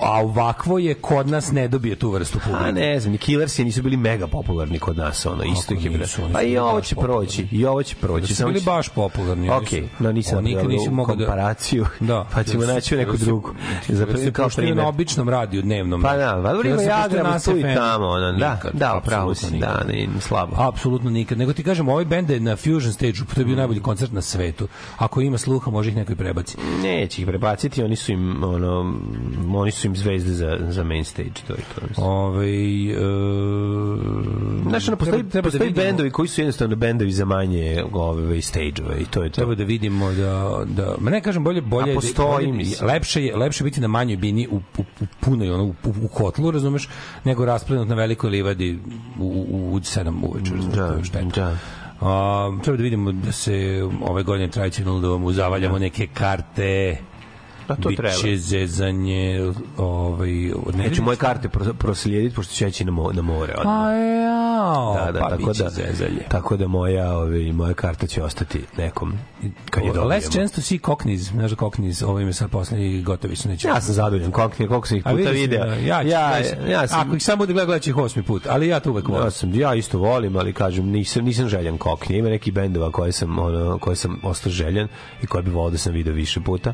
a ovakvo je kod nas ne dobije tu vrstu publike. A ne znam, ni Killersi nisu bili mega popularni kod nas, ono, isto ih je bilo. Pa i ovo će popularni. proći, i ovo će proći. Da su bili baš popularni. Ok, no nisam oni nikad nisu mogli da... komparaciju, Da, pa ćemo da naći neku da drugu. da Za se kao puštaju primer. na običnom radiju dnevnom. Pa da, valjda Da ima na tu i tamo, ono, da, da, upravo si, da, ne, slabo. Apsolutno nikad. Nego ti kažem, ovaj bend je na Fusion stage-u, to je bio najbolji koncert na svetu. Ako ima sluha, može ih neko i prebaci. Neće ih prebaciti, oni su im, ono, oni su im zvezde za, za main stage, to je to. mislim. Ove, e, Znaš, ono, postoji, treba, treba da postoji vidimo, bendovi koji su jednostavno bendovi za manje ove stage-ove i to je to. treba da vidimo da da ma ne kažem bolje bolje A postoji, bolje- mislim. lepše je lepše biti na manjoj bini u u, u punoj ono u, u, kotlu razumeš nego rasplenut na velikoj livadi u u, u 7 uveče razumeš, Da, to je šteta. da. A, treba da vidimo da se ove godine tradicionalno da mu zavaljamo neke karte Pa to treba. Biće zezanje ovaj od Ja ću moje karte pro- proslijediti pošto ću ići na, mo, na more. odmah. Pa jao, da, da, pa tako da, zezanje. tako da moja, ove, moja karta će ostati nekom kad je dobijemo. Less chance to see Cockneys, znaš da Cockneys, ovo im je sad poslednji gotovi su neće. Ja sam zadovoljan, koliko, koliko sam ih puta video. da, ja, ja, ja, ja, sam, ako ih samo gledat će ih osmi put, ali ja to uvek volim. ja, sam, ja isto volim, ali kažem, nisam, nisam željan koknje. Ima neki bendova koje sam, ono, koje sam ostao željan i koje bi volao da sam video više puta,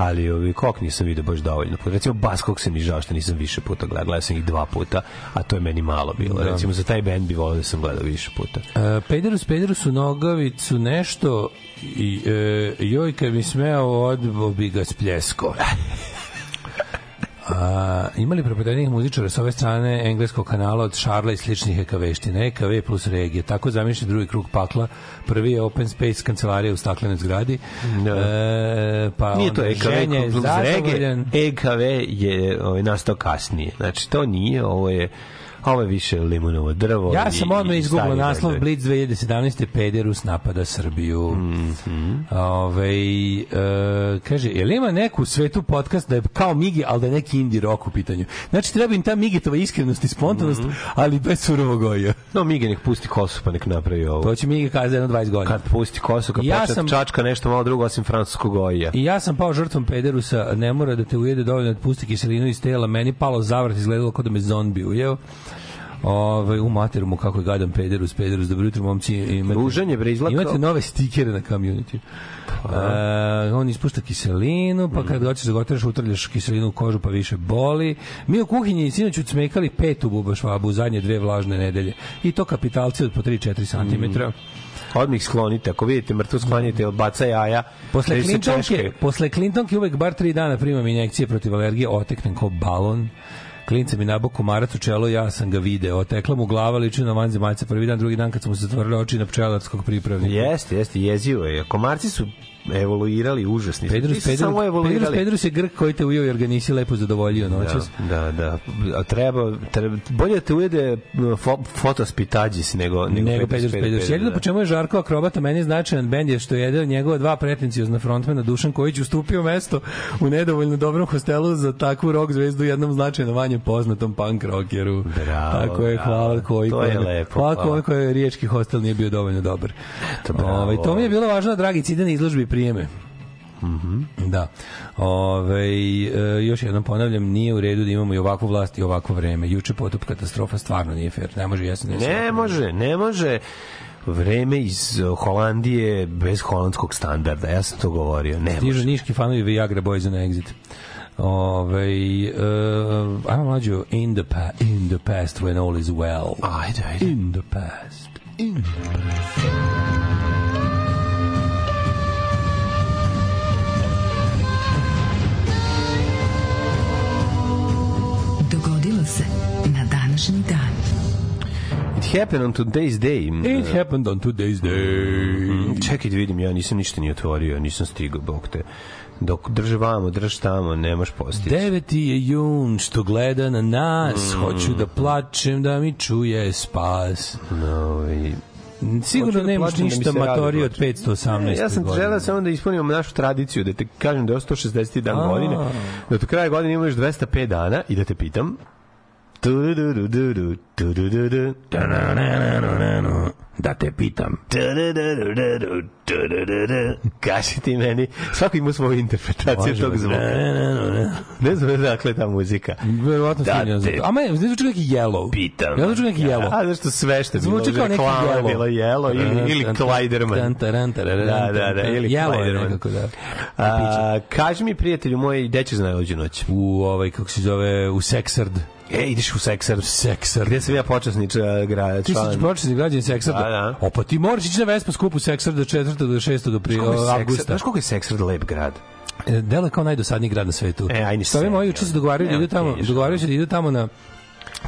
ali ovi koknje sam video baš dovoljno. Recimo Baskog sam mi žao što nisam više puta gledao, gledao sam ih dva puta, a to je meni malo bilo. Da. Recimo za taj bend bi volao da sam gledao više puta. Uh, Pederus, Pederusu, nogavicu, nešto i e, joj kad mi smeo odbo bi ga spljesko. A, imali prepotenih muzičara s ove strane engleskog kanala od Šarla i sličnih ekaveština, EKV plus regije, tako zamišlja drugi krug pakla, prvi je Open Space kancelarija u staklenoj zgradi, Da. e, pa Nije to EKV plus zadovoljan. EKV je ovaj, nastao kasnije. Znači, to nije, ovo je ovo je više limunovo drvo. Ja sam odmah izgubio naslov. Blitz 2017. Pederus napada Srbiju. Mm Mhm. kaže, je li ima neku svetu podcast da je kao Migi, ali da je neki indie rock u pitanju? Znači, treba im ta Migitova iskrenost i spontanost, Mhm. ali bez surovog oja. No, Mige nek pusti kosu pa nek napravi ovo. To će Migi kaza jedno 20 godina. Kad pusti kosu, kad Ja počne sam- čačka nešto malo drugo osim francuskog oja. I ja sam pao žrtvom pederusa, ne mora da te ujede dovoljno da pusti kiselinu iz tela, meni palo zavrat, izgledalo kao da me zombi ujeo. Ove, u materu mu kako je gadan pederus, pederus, dobro jutro momci. Imate, Ružan je, bre, izgleda Imate nove stikere na community. E, on ispušta kiselinu, pa kad hoćeš da goteraš, utrljaš kiselinu u kožu, pa više boli. Mi u kuhinji sinoć ucmekali petu bubašvabu u zadnje dve vlažne nedelje. I to kapitalci od po 3-4 cm. Odmah ih sklonite, ako vidite mrtvo sklanjite, odbaca jaja. Posle Clintonke, posle Clintonke uvek bar tri dana primam injekcije protiv alergije, oteknem kao balon. Klinca mi nabao komarac u čelo, ja sam ga video. Tekla mu glava, liči na vanzemaljca prvi dan, drugi dan kad su mu se zatvorile oči na pčelarskog pripravnika. Jeste, jeste, jezivo je. Komarci su evoluirali užasni. Pedrus, Pedrus, samo Pedrus, evoluirali. Pedrus je Grk koji te ujeo jer ga nisi lepo zadovoljio noćas. Da, da, da. A treba, treba bolje da te ujede fo, fotospitađis nego, nego, nego Pedrus Pedrus. Jedino da. po čemu je Žarko akrobata meni značajan bend je što je jedan njegova dva pretencijozna frontmena Dušan Kojić ustupio mesto u nedovoljno dobrom hostelu za takvu rock zvezdu jednom značajno manje poznatom punk rockeru. Bravo, Tako je, bravo. hvala koji To je koji- lepo, Hvala hvala. koji riječki hostel nije bio dovoljno dobar. Eto, bravo. Ovaj, to mi je bilo važno, dragi ide na izložbi prijeme. Mhm. Da. Ove, e, još jednom ponavljam, nije u redu da imamo i ovakvu vlast i ovakvo vreme. Juče potop katastrofa stvarno nije fair. Ne može jesen. Ne može, ne može vreme iz Holandije bez holandskog standarda. Ja sam to govorio. Ne Stižu može. niški fanovi Viagra Boys na exit. Ove, uh, ajmo mlađu in the, pa in the past when all is well. Ajde, ajde. In the past. In the past. Današnji dan. It happened on today's day. It happened on today's day. Čekaj da vidim, ja nisam ništa ni otvorio, nisam stigao, bog te. Dok drže vamo, drž tamo, nemaš postići. Deveti je jun što gleda na nas, hoću da plačem da mi čuje spas. No, i... Sigurno da nemaš da ništa radi matori od plačem. 518. Ne, ja sam godine. želeo samo da ispunimo našu tradiciju, da te kažem da je 160. dan A. godine, da do kraja godine imaš 205 dana i da te pitam Da te pitam. Kaži ti meni, svako ima svoju interpretaciju tog zvuka. Ne znam dakle ta muzika. Verovatno Da da ne te A me, ne zvuči neki yellow. Pitam. Ja zvuči neki yellow. A zašto sve što je bilo, Zvuči kao neki reklama je yellow. bilo jelo ili, ili Klajderman. Tan, taran, tararan, Da, da, da, ili Yellow nekako, da. Kaži mi, prijatelju moj, gde ćeš najluđu noć? U ovaj, kako se zove, u Sexard. E, ideš u Seksar. Sexard. Gde sam ja počasniča grad, Ti si počasni građan Sexarda. Da, da. O, pa ti moraš ići na Vespa skupu Sexarda 4. do 6. do pri, Seksar- avgusta. Znaš koliko je Seksar lep grad? E, Delo kao najdosadniji grad na svetu. E, ajde Što ovi se. moji se dogovaraju da idu tamo, dogovaraju se da idu tamo na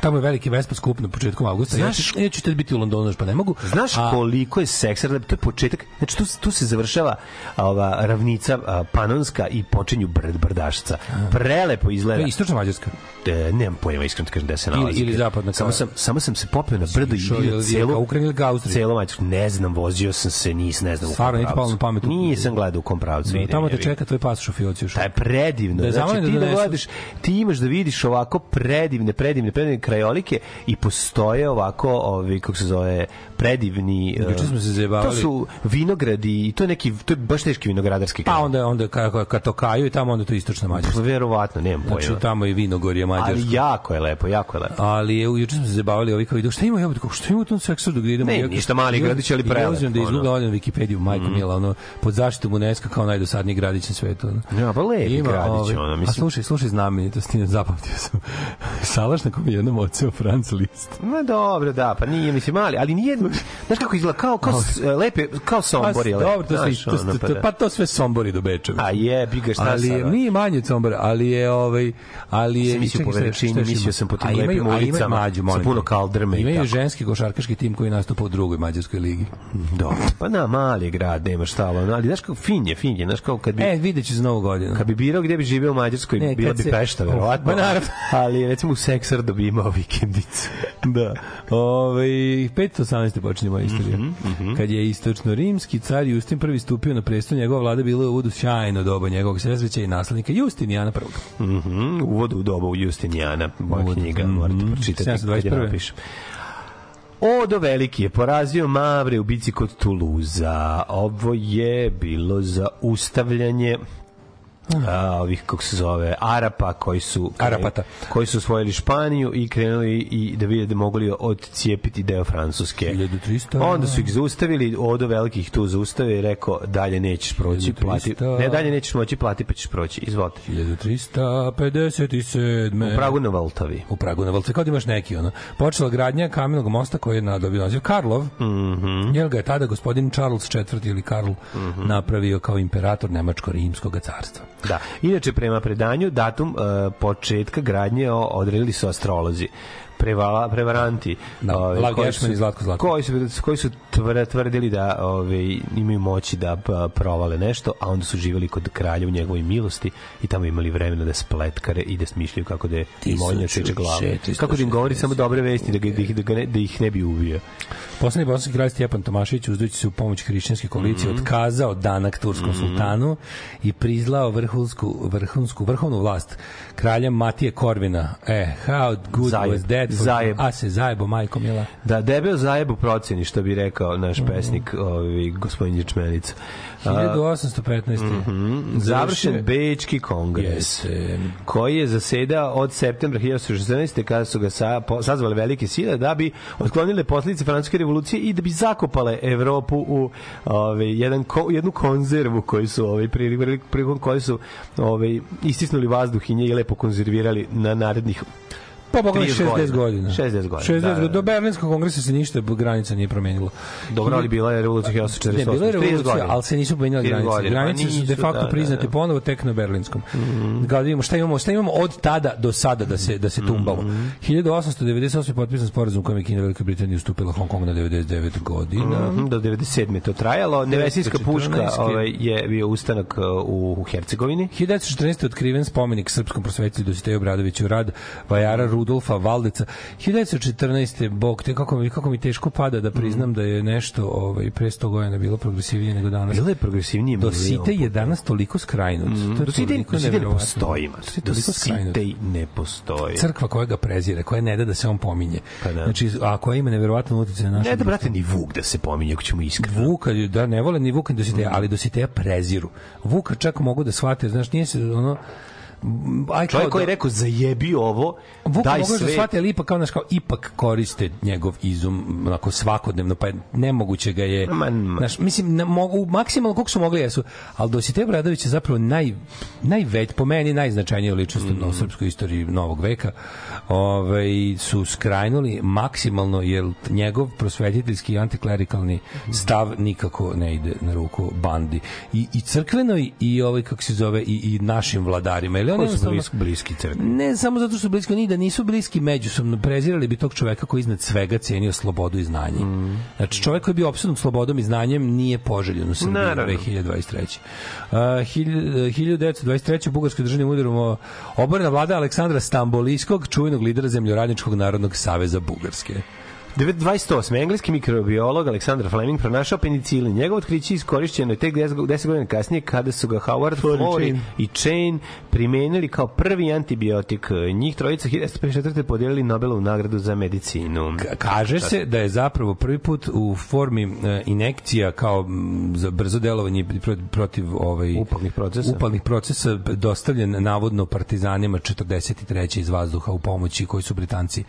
tamo je veliki Vespa skup na početku avgusta. Ja Znaš- ću, ja ću tad biti u Londonu, još pa ne mogu. Znaš A- koliko je Seksar lep? To je početak. Znači, tu, tu se završava ova ravnica a, panonska i počinju brd, brdašca. Prelepo izgleda. je istočna Mađarska. E, nemam pojma, iskreno ti kažem gde se Ili- nalazi. ili zapadna Samo sam, samo sam se popeo na brdo i vidio ili- celo... ili ka Ukrajini ili ka Austriji? Celo Mađarsku. Ne znam, vozio sam se, nis, ne znam u kom Stvarno, pravcu. na pamet. Nisam gledao u kom pravcu Da, idem, tamo te čeka tvoj pasoš u fioci još. Da je predivno. Da je znači, da ti da donesu- gledaš, ti imaš da vidiš ovako predivne, predivne, predivne krajolike i postoje ovako, ovi, kako se zove, predivni... Juče eh, smo se zajebavali. To su vinogradi i to je neki, to je baš teški vinogradarski Pa kraj. onda, onda ka, ka to kaju i tamo onda to istočna Mađarska. Pa Verovatno, nemam pojma. Znači tamo je vinogorje Mađarsko. Ali jako je lepo, jako je lepo. ali je juče smo se zabavili ovi kao idu šta ima jebote kako šta ima u tom seksu dok idemo Ne, Ja- ništa mali ja- gradić, ali ja prelep, uzmem da ono. izgugla odem Wikipediju majko mila ono pod zaštitom UNESCO kao najdosadniji gradić na svetu ono. Ja, pa lepi gradić, ono, A mislim. slušaj, slušaj znamenitosti, zapamtio sam. Salaš na kom je jednom oceo Franc list. Ma dobro, da, pa nije, mislim, mali, ali nije, znaš kako izgleda, kao, kao, lepe, kao Sombor je Pa, dobro, to, znaš, to, ono, to, to, pa to sve Sombori do Beča. A jebi ga, šta ali je, nije manje od Sombora, ali je ovaj ali je mislio po veličini, mislio sam po tim lepim ulicama, mlađu, sa puno kaldrme Imaju ženski košarkaški tim koji nastupa u drugoj mađarskoj ligi. Dobro, pa na mali je grad, nema šta, ali, znaš kako fin je, fin je, znaš kao kad bi, E, vidjet ću za novu godinu. kad bi birao gde bi živeo u Mađarskoj, Ne, bila bi se- Pešta, verovatno. Pa ali recimo u Seksardu bi imao vikendicu. Da. Ove, 518. počinje moja istorija. Mhm, Kad je istočno-rimski car Justin prvi stupio na presto, njegova vlada bila u uvodu sjajno doba njegovog sredsveća i naslednika Justinijana prvog. Mhm, uvod u dobu Justinijana, moja Uvod, knjiga, mhm. morate pročitati. kad je 721.. napišem. Odo Veliki je porazio Mavre u bici kod Tuluza. Ovo je bilo za ustavljanje a, ovih kako se zove Arapa koji su Arapata. koji su osvojili Španiju i krenuli i da vide da mogu li odcijepiti deo Francuske. 1300. Onda su ih zaustavili, Odo Veliki ih tu zaustavio i rekao dalje nećeš proći, plati. 1300. Ne, dalje nećeš moći plati, pa ćeš proći. Izvolite. 1357. U Pragu na Valtavi. u Pragu na Valce, kao da imaš neki ono. Počela gradnja kamenog mosta koji je nadobio naziv Karlov. Mm. -hmm. Jer ga je tada gospodin Charles IV ili Karl napravio kao imperator Nemačko-rimskog carstva. Da. Inače, prema predanju, datum uh, početka gradnje odredili su astrolozi prevala, prevaranti Da, ovaj, Lav koji su- i Zlatko Zlatko. koji su, koji su tvr- tvrdili da ovaj, imaju moći da pa, provale nešto, a onda su živjeli kod kralja u njegovoj milosti i tamo imali vremena da spletkare i da smišljaju kako da imonja seče glavu. 1460. Kako da im govori samo dobre vesti, da, da, ih, da, ga ne, da ih ne bi ubio. Poslednji bosanski kralj Stjepan Tomašević uzdujući se u pomoć hrišćanske koalicije Mhm. otkazao danak turskom sultanu i prizlao vrhunsku, vrhunsku, vrhovnu vlast kralja Matije Korvina. E, how good Zajeb. was that? Zajeb. A se zajebo, majko mila. Da, debel zajebu proceni, što bi rekao naš Mhm. pesnik, ovaj, gospodin Ječmenica. A, 1815. Mhm. Završen Bečki kongres, Jeste. koji je zasedao od septembra 1914. kada su ga sa, po, sazvale velike sile da bi otklonile posljedice francuske revolucije i da bi zakopale Evropu u ovaj, jedan, ko, jednu konzervu koju su ovaj, prilikom koje su ovaj, istisnuli vazduh i nje i lepo konzervirali na narednih Pa boga 30 60 godina. 60 godina. 60 da, da, godina. da. Do Berlinskog kongresa se ništa granica nije promenilo. Dobro, ali bila je revolucija 1948. Ne, bila je 30 revolucija, godina. ali se nisu pomenjale 30 granice. godina, pa Granice su de nisu, facto da, da, priznate da. Mhm. ponovo tek na berlinskom. Da vidimo šta imamo, šta imamo od tada do sada da se da se tumbalo. Mhm. 1898 je potpisan sporazum kojim je Kina Velika Britanija ustupila Hong Kong na 99 godina. Mhm, do 97. je to trajalo. Nevesijska 1914. puška ovaj, je bio ustanak uh, u, u Hercegovini. 1914. je otkriven spomenik srpskom prosvetitelju Dositeju Obradoviću rad vajara Rudolfa Valdeca. 1914. Bog te kako mi kako mi teško pada da priznam da je nešto ovaj pre 100 godina bilo progresivnije nego danas. Bilo je progresivnije. Dositej je danas toliko skrajnut. To je Dositej, toliko Dositej ne postoji. Dositej ne postoji. crkva koja ga prezire, koja ne da da se on pominje. Pa da. Znači, a koja ima neverovatno utjecaj na naše Ne da, brate, ni Vuk da se pominje, ako ćemo iskreno. Vuka, da ne vole ni Vuka ni Dositeja, ali Dositeja preziru. Vuka čak mogu da shvate, znaš, nije se ono aj Čovjek koji je da- rekao zajebi ovo, Vuka daj mogu da sve. shvate, ali ipak kao, znaš, kao, ipak koriste njegov izum onako svakodnevno, pa je nemoguće ga je, Ma, ma. znaš, mislim, ne, mogu, maksimalno koliko su mogli jesu, ali Dositej Bradović je zapravo naj, najveć, po meni najznačajnija ličnost Mm. u srpskoj istoriji novog veka, ovaj, su skrajnuli maksimalno, jer njegov prosvetiteljski i antiklerikalni stav nikako ne ide na ruku bandi. I, i crkvenoj, i ovaj, kako se zove, i, i našim vladarima. Ili on Koji su bliski, bliski crkvi? ne samo zato što su bliski, ni da nisu bliski međusobno, prezirali bi tog čoveka koji iznad svega cenio slobodu i znanje. Mm. Znači, čovek koji je bio opsednut slobodom i znanjem nije poželjen u Srbiji Naravno. 2023. Uh, hilj- 1923. u Bugarskoj državnim udarom oborena vlada Aleksandra Stambolijskog, čuvenog lidera Zemljoradničkog narodnog saveza Bugarske. 28. Engleski mikrobiolog Aleksandar Fleming pronašao penicilin. Njegovo otkriće iskorišćeno je tek 10 10 godina kasnije kada su ga Howard Florey i Chain primenili kao prvi antibiotik. Njih trojica 1954. podijelili Nobelovu nagradu za medicinu. Ka- Kaže se da je zapravo prvi put u formi e, inekcija kao za brzo delovanje pro- protiv ovaj Upalnih procesa. upalnih procesa dostavljen navodno partizanima 43. iz vazduha u pomoći koji su Britanci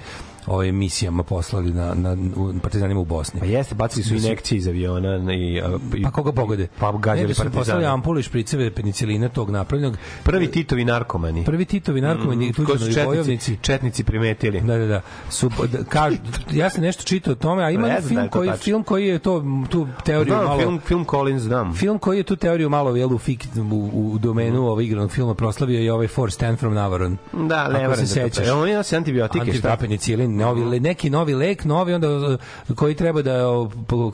ovaj misijama poslali na, na u, partizanima u Bosni. Pa jeste, bacili su injekcije iz aviona i, i Pa koga pogode? Pa gađali Ne, da su poslali partizane. ampule i špriceve penicilina tog napravljenog. Prvi Titovi narkomani. Prvi Titovi narkomani, mm, koji su tuđmanovi četnici, bojovnici. četnici primetili. Da, da, da. Su, da, kažu, ja sam nešto čitao o tome, a ima Ne da film je koji, tačno. film koji je to, tu teoriju Znam, malo... film, film Collins, znam. Film koji je tu teoriju malo jel, u, fik, u, u domenu mm. ovog igranog filma proslavio je ovaj For Stand From Navaron. Da, Ako ne se da sećaš. Evo, on se antibiotike, šta? Antipenicilin, novi, neki novi lek, novi onda uh, koji treba da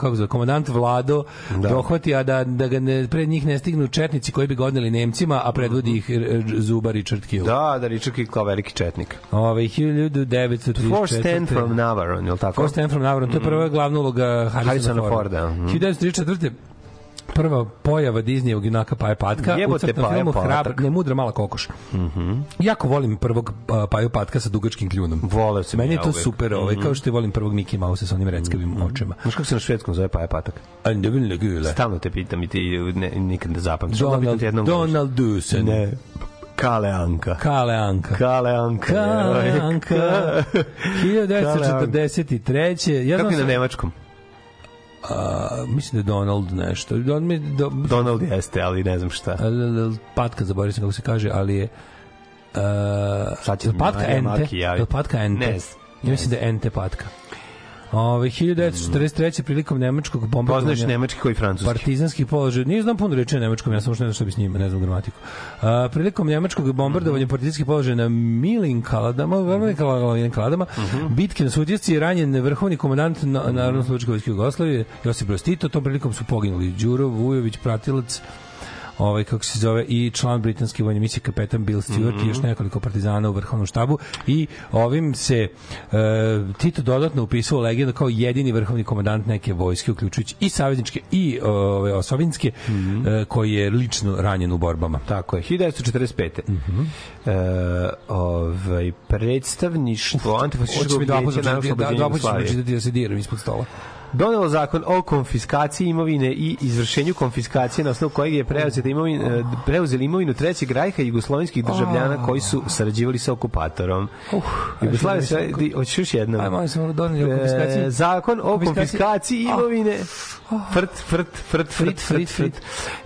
kako zove, komandant Vlado Da. dohvati, a da, da ga ne, pred njih ne stignu četnici koji bi ga odneli Nemcima, a predvodi ih uh, Zuba Richard Kill. Da, da, Richard Kidd kao veliki četnik. Ove, 1934. Four Stand from Navarone, je li tako? Four Stand from Navarone, to je prva glavna uloga Harrisona, Harrisona Forda. Forda, mhm. 1934 prva pojava Disneyevog junaka Paja Patka Jebote, u Paja filmu. Hrabr, ne mudra mala kokoš. Jako volim prvog uh, Paju Patka sa dugačkim kljunom. Voleo sam Meni je to super, ovaj, kao što volim prvog Mickey Mouse sa onim reckavim očima. Znaš kako se na švedskom zove Paja Patak? Stalno te pitam i ti ne, nikad ne zapamtiš. Donald, Donald Dusen. Ne. Kale Anka. Kale Anka. Kale Anka. Kale. Anka. 1943. Ja Kako je na nemačkom? A, mislim da je Donald nešto. Don, mi, do, Donald jeste, ali ne znam šta. Patka, zaboravio sam kako se kaže, ali je Uh, Sad će patka ente? Maki javiti. Patka ente? Ne. Ja mislim da je ente patka. Ove, 1943. prilikom nemačkog bombardovanja... Poznaješ nemački koji francuski? partizanskih položaja. Nije znam puno reči na nemačkom, ja sam što ne znam šta bi s njima, ne znam gramatiku. A, prilikom nemačkog bombardovanja partizanskih položaja na Milim Kaladama, Milim Kaladama, Kaladama bitke na Sutjesci je ranjen vrhovni komandant na, Narodno slovačke vojske Jugoslavije, Josip Broz Tito, tom prilikom su poginuli Đuro Vujović, pratilac ovaj kako se zove i član britanske vojne misije kapetan Bill Stewart Mhm. i još nekoliko partizana u vrhovnom štabu i ovim se e, Tito dodatno upisao u legendu kao jedini vrhovni komandant neke vojske uključujući i savezničke i ove osovinske Mhm. e, koji je lično ranjen u borbama. Tako je, 1945. e, ovaj, predstavništvo antifašističkog vijeća puta narodnog da, oslobođenja dva puta ću Jugoslavije. pročitati da se diram ispod stola. Donelo zakon o konfiskaciji imovine i izvršenju konfiskacije na osnovu kojeg je preuzeta imovina, e, preuzeli imovinu trećeg rajha jugoslovenskih državljana koji su sarađivali sa okupatorom. Uh, Jugoslavija sve, di- hoćeš još jednom? Ajmo, smo doneli o konfiskaciji. E, zakon o Konfiskaciji. konfiskaciji Ah. imovine. Frt, frt, frt, frt, frt, frt.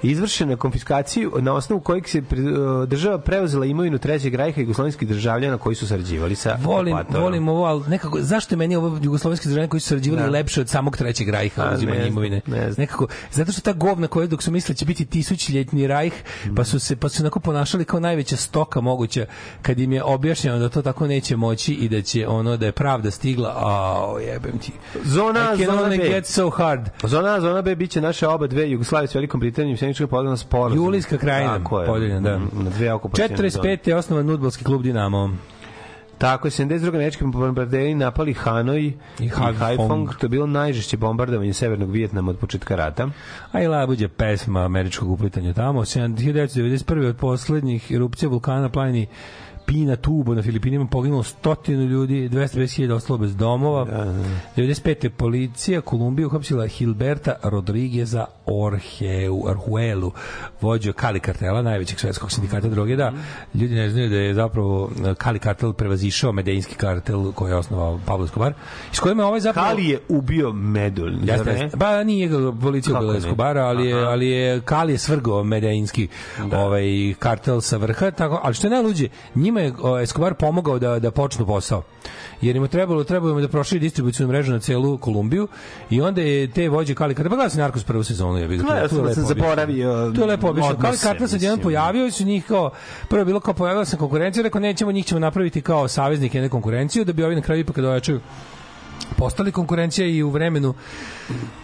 Izvršena konfiskaciju na osnovu kojeg se e, država preuzela imovinu trećeg rajha jugoslovenskih državljana koji su sarađivali sa Volim, okupatorom. volim ovo, ali nekako, zašto je meni ovo jugoslovenski državljani koji su sarađivali Da. lepše od samog trećeg rajha A, ne imovine? ne znam. Nekako, zato što ta govna koja dok su mislili da će biti tisućljetni rajh, pa su se pa su onako ponašali kao najveća stoka moguća kad im je objašnjeno da to tako neće moći i da će ono da je pravda stigla, a jebem ti. Zona, I can zona only B. get so hard. Zona A, zona B biće naše oba dve Jugoslavije s Velikom Britanijom, Sjenička podeljena sporazum. Julijska krajina, Tako je. podeljena, da. Mm, Na dve okupacijne 45. je osnovan Nudbalski klub Dinamo. Tako je, 72. američki bombarderi napali Hanoj i Haiphong. Haiphong. To je bilo najžešće bombardovanje severnog Vijetnama od početka rata. A i labuđe pesma američkog uplitanja tamo. 1991. od poslednjih erupcija vulkana na planini Pina Tubo na Filipinima poginulo stotinu ljudi, 250.000 ostalo bez domova. 95. policija Kolumbija uhapsila Hilberta Rodrigueza Orheu, Arhuelu, vođu Kali kartela, najvećeg svetskog sindikata droge, da ljudi ne znaju da je zapravo eh, Kali kartel prevazišao medejinski kartel koji je osnovao Pablo Escobar, iz kojima je ovaj zapravo... Kali je ubio Medul, Jeste, ne? Ba nije ga policija ubila? Escobara, ali je, ali je Kali je svrgao medejinski ovaj kartel sa vrha, tako, ali što je najluđe, njima je o, Escobar pomogao da da počnu posao. Jer im je trebalo, trebalo im da proširi distribucijnu mrežu na celu Kolumbiju i onda je te vođe Kali Kartel, pa gledao sam Narkos prvu sezonu, je bilo. Gledao sam da sam zaboravio To je lepo objašnjeno. Kali Kartel se jedan pojavio i su njih kao, prvo je bilo kao pojavila se konkurencija, rekao nećemo, njih ćemo napraviti kao saveznike, ne konkurenciju, da bi ovi na kraju ipak kada ojačaju postali konkurencija i u vremenu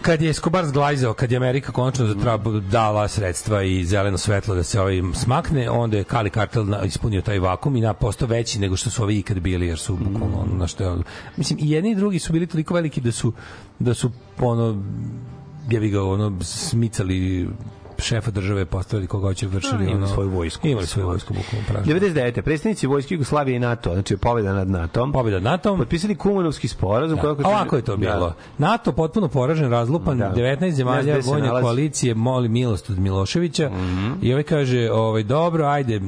kad je Escobar zglajzao, kad je Amerika konačno zatrab, dala sredstva i zeleno svetlo da se ovaj smakne, onda je Kali Kartel ispunio taj vakum i na postao veći nego što su ovi ikad bili, jer su bukvalno ono na što je, mislim i jedni i drugi su bili toliko veliki da su da su ono ja bi ga ono smicali šefa države postavili koga hoće vršili imali ono, svoju vojsku. imali svoju vojsku bukvalno pražno 99. Predstavnici vojske Jugoslavije i NATO, znači pobjeda nad NATO, pobjeda NATO potpisali Kumanovski sporazum. Da. A Ovako je to bilo. Da. NATO potpuno poražen, razlupan, Da. 19 Ne zemalja vojne koalicije moli milost od Miloševića Mhm. i ovaj kaže, ovaj, dobro, ajde,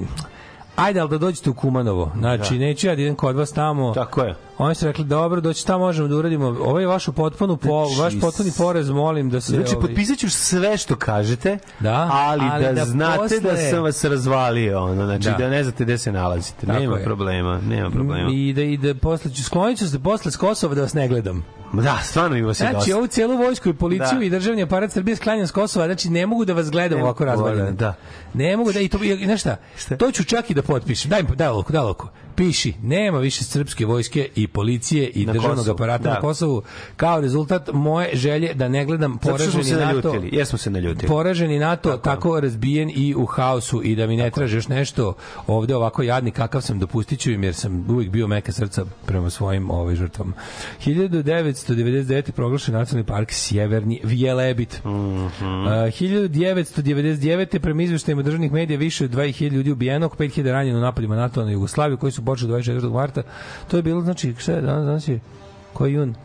ajde, ali da dođete u Kumanovo. Znači, neću ja da idem kod vas tamo. Tako je. Oni su rekli, dobro, doći tamo možemo da uradimo. Ovo je vašu potpunu po, Znači, vaš potpuni porez, molim da se... Znači, ovaj, potpisat ću sve što kažete, Da, ali, ali da, da znate da posle- sam vas razvalio, ono, znači da, Da. ne znate gde se nalazite. Tako nema je. problema, nema problema. I da, i da posle ću, sklonit ću se posle s Kosova da vas ne gledam. Da, stvarno ima se Znači, dosta. ovu celu vojsku i policiju Da. i državni aparat Srbije sklanjam s Kosova, znači ne mogu da vas gledam Ne ovako mogu, razvaljeno. da. Ne mogu da i to i znaš šta? Šta? To ću čak i da potpišem. Daj daj loko, daj loko. Piši, nema više srpske vojske i policije i Na državnog Kosovu, aparata da. na Kosovu kao rezultat moje želje da ne gledam poraženi se NATO. naljutili. Jesmo se naljutili. Poraženi NATO tako, razbijen i u haosu i da mi ne traže još nešto ovde ovako jadni kakav sam dopustiću im jer sam uvijek bio meka srca prema svojim ovaj žrtvama. 1999. proglašen nacionalni park Sjeverni Vijelebit. Mm -hmm. 1999. prema izveštajima državnih medija više od 20.000 ljudi ubijeno, oko 5.000 ranjeno u napadima NATO na Jugoslaviju koji su počeli 24. marta. To je bilo, znači, šta je danas, danas je, koji jun?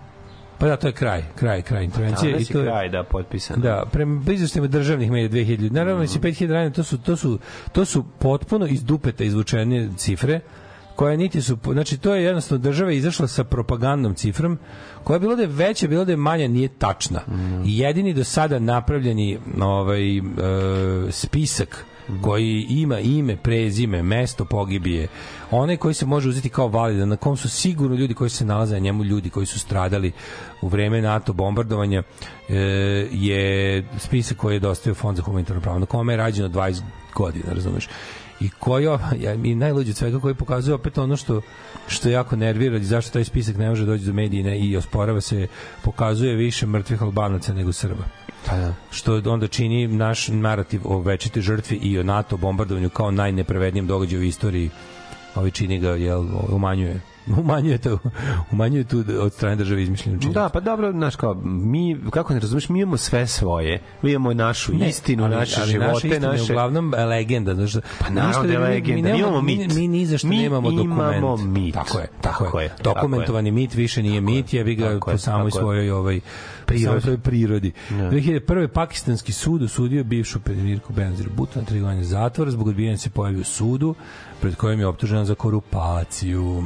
Pa da, to je kraj, kraj, kraj intervencije. Danas i to je, kraj, da, potpisan. Da, prema izveštajima državnih medija 2000 ljudi. Naravno, mm. 5000 ranjeno, to su, to, su, to su potpuno iz dupeta izvučene cifre koje niti su, znači to je jednostavno država izašla sa propagandnom cifrom koja je bilo da je veća, bilo da je manja, nije tačna. Mhm. I jedini do sada napravljeni ovaj, e, spisak koji ima ime, prezime, mesto pogibije, onaj koji se može uzeti kao validan, na kom su sigurno ljudi koji se nalaze na njemu, ljudi koji su stradali u vreme NATO bombardovanja, e, je spisak koji je dostavio Fond za humanitarno pravo, na kome je rađeno 20 godina, razumeš? i koji ja mi najluđe od svega koji pokazuje opet ono što što jako nervira i zašto taj spisak ne može doći do medija i osporava se pokazuje više mrtvih Albanaca nego Srba. Pa da. Što onda čini naš narativ o večiti žrtvi i o NATO bombardovanju kao najnepravednijem događaju u istoriji. Ovi čini ga jel, umanjuje umanjuje to umanjuje tu od strane države izmišljenu činjenicu. Da, pa dobro, znaš kao, mi, kako ne razumeš, mi imamo sve svoje. Mi imamo našu Ne, istinu, ali- naše ali živote, naša istina naše... uglavnom e, legenda, znaš. da- Pa naravno da je legenda. Mi, Mi imamo mit. Mi, mi ni za Mi nemamo dokument. imamo mit. Tako je, Tako tako, je, je. tako Dokumentovani mit više nije mit, je vi ga Tako po samoj tako svojoj ovaj Prirodi. samoj prirodi. Da. 2001. pakistanski sud osudio bivšu premijerku Benazir Bhutto na tri godine zatvora zbog odbijanja da se pojavi u sudu pred kojim je optužena za korupaciju.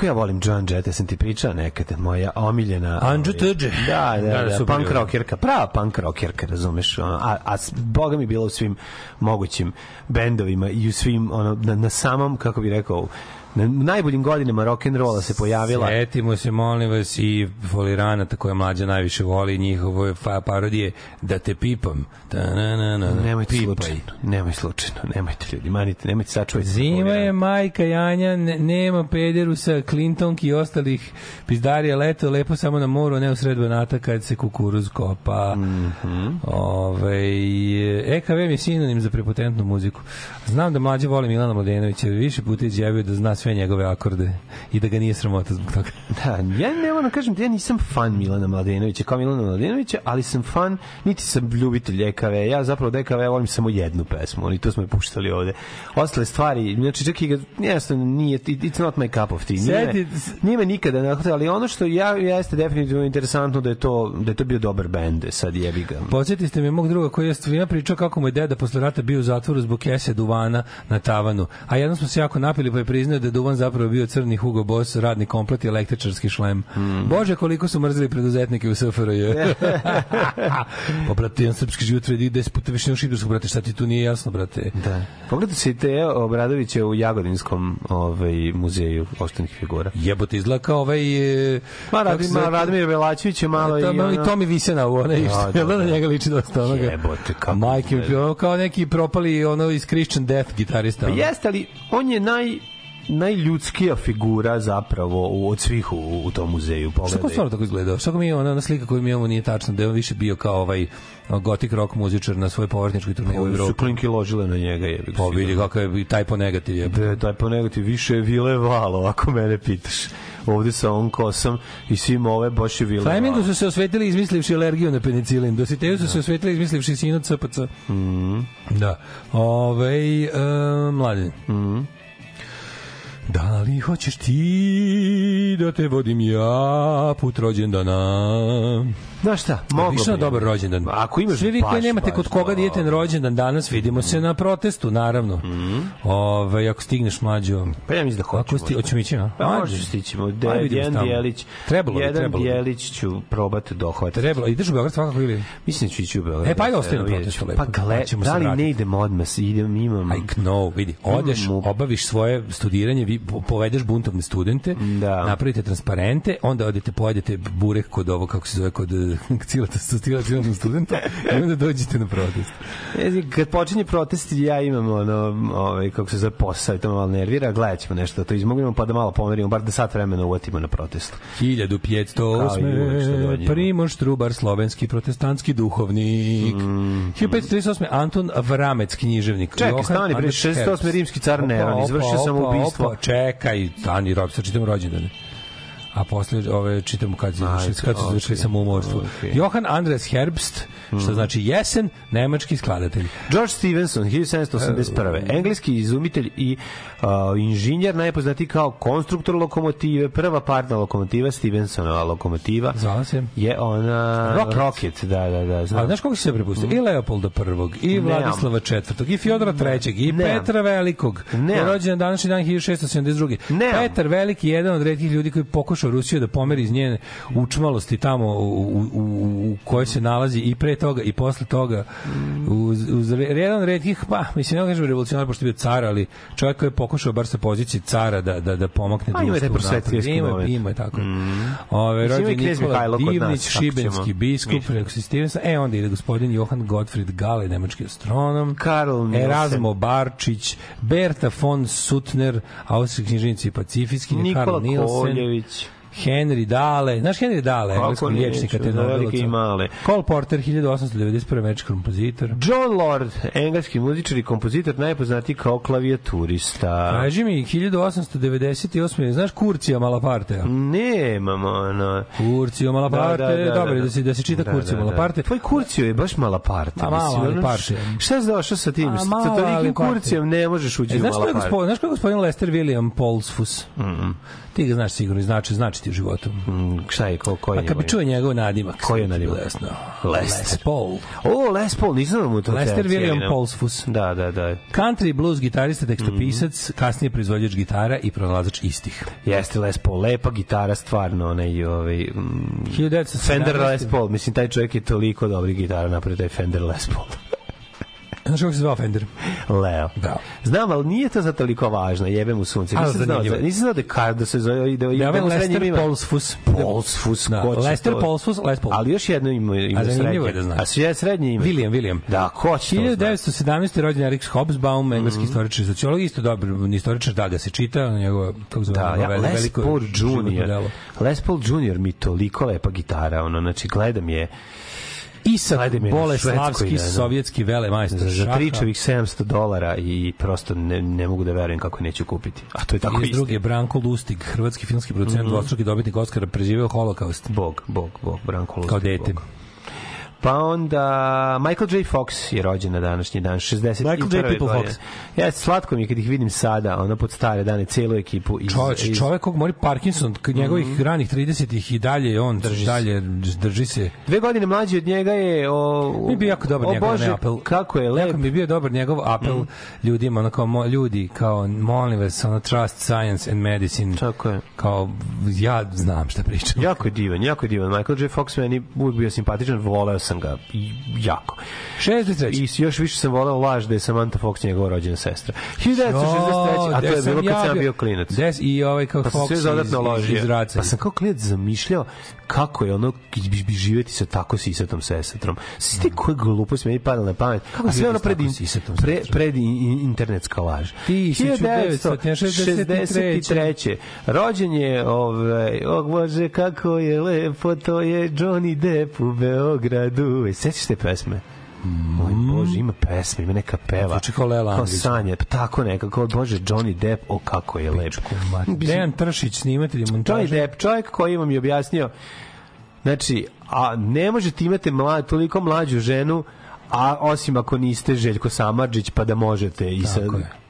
Koliko ja volim Joan Jett, ja sam ti pričao nekad, moja omiljena... Anđu ovaj, Tđe. Da, da, Da, da, punk rockerka, prava punk rockerka, razumeš, ono, a, a boga mi bila u svim mogućim bendovima i u svim, ono, na, na samom, kako bi rekao, na najboljim godinama rock and rolla se pojavila. Setimo se, molim vas, i foliranata koja mlađa najviše voli njihove fa- parodije Da te pipam. Da, na, na, na, Nemojte pipaj. slučajno, nemoj slučajno, nemojte ljudi, manite, nemojte sačuvajte. Zima je majka Janja, ne, nema pederusa, Clintonki i ostalih pizdarija leto, lepo samo na moru, ne u sred banata kad se kukuruz kopa. Mm -hmm. Ove, EKV je sinonim za prepotentnu muziku. Znam da mlađe voli Milana Mladenovića, više puta je izjavio da zna sve njegove akorde i da ga nije sramota zbog toga. Da, ja ne moram da kažem da ja nisam fan Milana Mladenovića kao Milana Mladenovića, ali sam fan, niti sam ljubitelj EKV. Ja zapravo od EKV volim samo jednu pesmu, i to smo je puštali ovde. Ostale stvari, znači čak i ga, jednostavno nije, it's not my cup of tea. Nije, me- Sedi- nije me nikada ali ono što ja jeste definitivno interesantno da je to, da je to bio dobar bend, sad jebi ga. Podsjetiste me mog druga koji je svima pričao kako mu je deda posle rata bio u zatvoru zbog kese duvana na tavanu. A jednom smo se jako napili pa je priznao da je duvan zapravo bio crni Hugo Boss, radni komplet i električarski šlem. Bože, koliko su mrzeli preduzetnike u SFRJ. pa, brate, jedan srpski život vredi 10 puta više nego šibirskog, brate, šta ti tu nije jasno, brate? Da. Pogledajte se i te Obradovića u Jagodinskom ovaj, muzeju oštenih figura. Jebote, izgleda kao ovaj... e, Ma, kako Radim, se zove- Radomir Velačević je malo i... Da, i ono- Tomi Visena u onaj, Da, da, da na njega liči dosta onoga? Jebote, kako Majke ono kao neki propali ono iz Christian Death gitarista. Pa jeste, ali on je naj najljudskija figura zapravo u, od svih u, u tom muzeju. Šta ko Pogledaj. stvarno tako izgledao? Šta ko mi je ona, ona slika koju mi imamo nije tačna, da je on više bio kao ovaj gotik rock muzičar na svojoj povrtničkoj turneji u su Evropi. klinke ložile na njega. Je, Pa vidi kakav je taj po negativ je. Da, taj po negativ više je vile valo, ako mene pitaš. Ovde sa ovom kosom i svim ove baš je vile Flemingu valo. su se osvetili izmislivši alergiju na penicilin. Dositeju su se osvetili izmislivši sinut CPC. Mhm. Da. Ove, e, mladen. Mhm. Da li hoćeš ti da te vodim ja put rođendana? Znaš šta, moglo Više dobar rođendan. Ako imaš Svi vi koji nemate baš kod koga da idete na rođendan danas, vidimo se na protestu, naravno. Mhm. Ove, ako stigneš mlađo. Pa ja mislim da hoćemo. Ako sti, hoćemo ići, a? Pa možeš stićemo. De, jedan dijelić. Trebalo bi, jedan trebalo bi. dijelić ću probati dohvatiti. Trebalo, ideš u Beograd svakako ili? Mislim da ću ići u Beograd. E, pa ajde Da, ostaje na protestu. Pa gle, Pa da li ne idem odmah, idem, imam... I know, vidi, odeš, obaviš svoje studiranje, vi po- povedeš buntovne studente, Da. napravite transparente, onda odete, pojedete burek kod ovo, kako se zove, kod cilata stila cilatnog studenta i onda dođete na protest. E, Kad počinje protest, ja imam ono, ovaj, kako se zove posao i to me malo nervira, gledat ćemo nešto da to izmognemo, pa da malo pomerimo, bar da sat vremena uvatimo na što 1508. dođemo. Primoš Trubar, slovenski protestantski duhovnik. 1538. Anton Vramec, književnik. Mm. Čekaj, Johan stani, Anders 608. Herbst. rimski car Neron, izvršio opa, samoubistvo. opa, Čekaj, stani, rob, sad čitam rođendane. A posle ove čitamo kad se Ajde, kad su završili okej. samoumorstvo. Okej. Johan Andreas Herbst, što znači jesen, nemački skladatelj. George Stevenson, 1781. Engleski izumitelj i uh, inženjer, najpoznatiji kao konstruktor lokomotive, prva partna lokomotiva, Stevensonova lokomotiva, Zvala se. je ona Rocket. Rocket da, da, da. A Znam. znaš koga se prepustio? I Leopolda I, i. Vladislava IV, i Fjodora III, i. Petra Velikog. Nemam. Je rođen na današnji dan 1672. Nemam. Petar Veliki je jedan od retkih ljudi koji je pokušao Rusiju da pomeri iz njene učmalosti tamo u, u, u, u kojoj se nalazi i pre toga i posle toga. Uz, uz re- jedan od retkih, pa, mislim, ne kažem revolucionar, pošto je bio car, ali čovjek koji je pokušao bar sa pozicije cara da, da, da pomakne A ima prosvetiteljski napred. Ima, ima je tako. Ove, i rođen knez Nikola Divnić, šibenski biskup, Stevenson, e onda ide gospodin Johan Gottfried Gale, nemački astronom, Karl. Erasmo Barčić, Berta von Suttner, austrijski knjižnici i pacifijski, Nikola Karl Nielsen, Koljević. Henry Dale, znaš Henry Dale, Kako engleski neću, liječnika te velike i male. Cole Porter, 1891. američki kompozitor. John Lord, engleski muzičar i kompozitor, najpoznatiji kao klavijaturista. Kaži mi, 1898. Znaš Kurcija Malapartea? Nemam, ono... Kurcio Malaparte, dobro je da se da se čita Kurcio Malaparte. Tvoj Kurcio je baš malaparte. A, mislim, ono, Malaparte. Šta si došao sa tim? A, Sa tolikim Malaparte. Kurcijem ne možeš ući E, u znaš je malaparte. znaš ko je gospodin Lester William Polsfus? Mm Ti ga znaš sigurno, znači, znači ti u životu. Mm, šta je, ko, ko je A kad bi čuo njegov nadimak, Koji je nadimak? Lester. Les Paul. O, Les Paul, nisam da mu to Lester William ne? Polsfus. Da, da, da. Country blues gitarista, tekstopisac, kasnije proizvođač gitara i pronalazač istih. Jeste Les Paul, lepa gitara, stvarno, onaj, ovaj, mm, 1917. Fender Les Paul, mislim, taj čovjek je toliko dobrih gitara napravio, taj Fender Les Paul. Znaš kako se zvao Fender? Leo. Da. Znam, ali nije to za toliko važno, jebem u sunce. Nisam znao, da, nisam znao da, ka, da se zove, da, Da da, Lester Polsfus. Polsfus, Da, ko će Lester to? Polsfus, Les Paul. Ali još jedno ima, ima A srednje. je da znaš. A sve srednje ima. William, William. Da, ko će to znati? 1917. rođen Eriks Hobsbawm, engleski istoričar i sociolog, isto dobar istoričar, da ga se čita, njegova, kako zove, Da, ja, Les veliko Paul delo. Les Paul Jr. mi toliko lepa gitara, ono, znači, gledam je Isak je Boleslavski, da, sovjetski velemajstor za, tričevih 700 dolara i prosto ne, ne mogu da verujem kako neću kupiti. A to je tako isto. druge Branko Lustig, hrvatski filmski producent, Mhm. dvostruki dobitnik Oscara, preživeo holokaust. Bog, Bog, Bog, Branko Lustig, Kao dete. Bog. Pa onda Michael J. Fox je rođen na današnji dan, 60 Michael J. People Fox. Ja, slatko mi je kad ih vidim sada, ono pod stare dane, celu ekipu. Iz, Čovjek, iz, čovjek kog mori Parkinson, njegovih ranih 30-ih i dalje on drži dalje drži se. Dve godine mlađi od njega je o, Mi bi jako dobar o njegov Bože, apel. kako je lep. Jako mi je bio dobar njegov apel ljudima, ono kao mo, ljudi, kao molim vas, ono trust science and medicine. Tako je. Kao ja znam šta pričam. Jako je divan, jako je divan. Michael J. Fox meni uvijek bio simpatičan, voleo sam ga i jako. 63. I još više sam voleo laž da je Samantha Fox njegova rođena sestra. 1963. A to je bilo kad sam bio klinac. Des, I ovaj kao Pa sam Fox sve iz, dodatno ložio. iz Raca. Pa sam kao klinac zamišljao kako je ono bi, bi živjeti sa tako sisatom sestrom. Svi ti koje gluposti meni padale na pamet. Kako A sve ono pred, in- pre, pred in- in- internetska laž. Ti si 1963. Rođen je, ovaj, o Bože, kako je lepo, to je Johnny Depp u Beogradu. E, Sećaš te pesme? Moj Bože, ima pesme, ima neka peva. Zvuči kao Lela Kao sanje, pa tako nekako, Bože, Johnny Depp, o kako je lep. Dejan Tršić, snimatelj i Johnny montaža. Depp, čovjek koji vam je objasnio, znači, a ne možete imati mlad, toliko mlađu ženu, a osim ako niste Željko Samarđić, pa da možete i sa,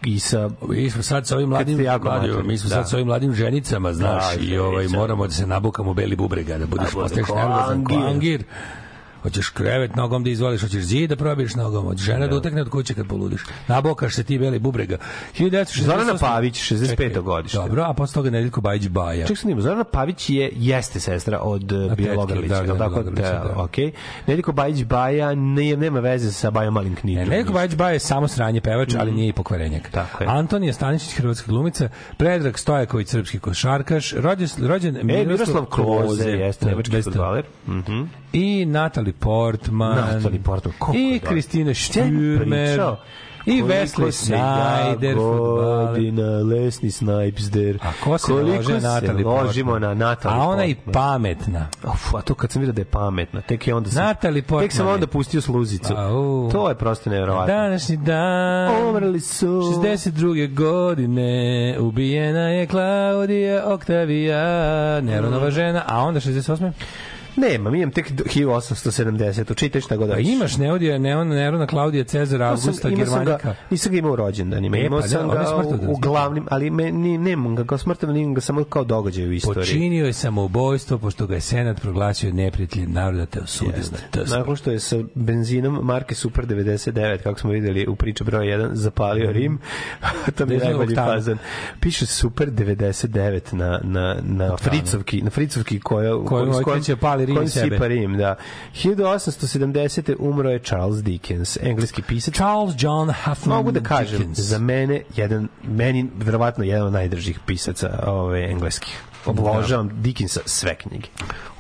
i sa Mi smo sad sa ovim mladim, mladim mi smo da. sad sa ovim mladim ženicama, znaš, Da, i ovaj moramo da se nabukamo beli bubrega, da budeš bude postaješ nervozan angir. Hoćeš krevet nogom da izvoliš, hoćeš zid da probiješ nogom, hoćeš žena da utekne od kuće kad poludiš. Nabokaš se ti beli bubrega. 1968. Zorana Pavić, 65. Čekaj, godište. Dobro, a posle toga Nedeljko Bajić Baja. Ček se nima, Zorana Pavić je, jeste sestra od tetke, Bjelogrlića, da, da, da, tako? Bjelogrlića, Da, da. okej. Nedeljko Bajić Baja nije, nema veze sa Bajom Malim Ne, Knidom. Nedeljko Bajić Baja je samo sranje pevač, ali nije i pokvarenjak. Mhm. Tako je. Antonija Stanišić, hrvatska glumica, Predrag Stojaković, srpski košarkaš, rođen, rođen E, Miroslav Kloze, jeste, nemački futbaler. Mhm. I Natalie Portman Natalie Portman, i. Kristina Stürmer i Wesley Snyder godina lesni snajpsder. a ko se Koliko se Natalie ložimo Portman? na Natalie a ona i pametna Uf, a to kad sam vidio da je pametna, tek je onda sam, Portman tek sam onda pustio sluzicu. Au. To je prosto nevjerovatno. Današnji dan Umrli su 62. godine ubijena je Klaudija Oktavija Neronova žena, a onda 68. Nema, mi imam tek do- 1870. Čitaj šta god A hoćeš. imaš Neodija, Neon, Nerona, Klaudija, Cezara, sam- Augusta, sam Germanika. Ga, nisam ga imao rođendanima. E, Imao pa da, sam je ga u, u glavnim, ali me, ni, nemam ga kao smrtodan, imam ga samo kao događaj u istoriji. Počinio je samoubojstvo pošto ga je Senat proglasio neprijateljem naroda te osudio na. Nakon što je sa benzinom marke Super 99, kako smo videli u priči broj 1, zapalio Rim, to mi je najbolji fazan. Piše Super 99 na, na, na fricovki, na fricovki koja, Koju ovaj kreće pali Rim kojom i sebe. sipa Rim, da. 1870. umro je Charles Dickens, engleski pisac. Charles John Huffman Mogu da kažem, Dickens. za mene, jedan, meni verovatno jedan od najdržih pisaca ove, engleskih. Obožavam Dickensa sve knjige.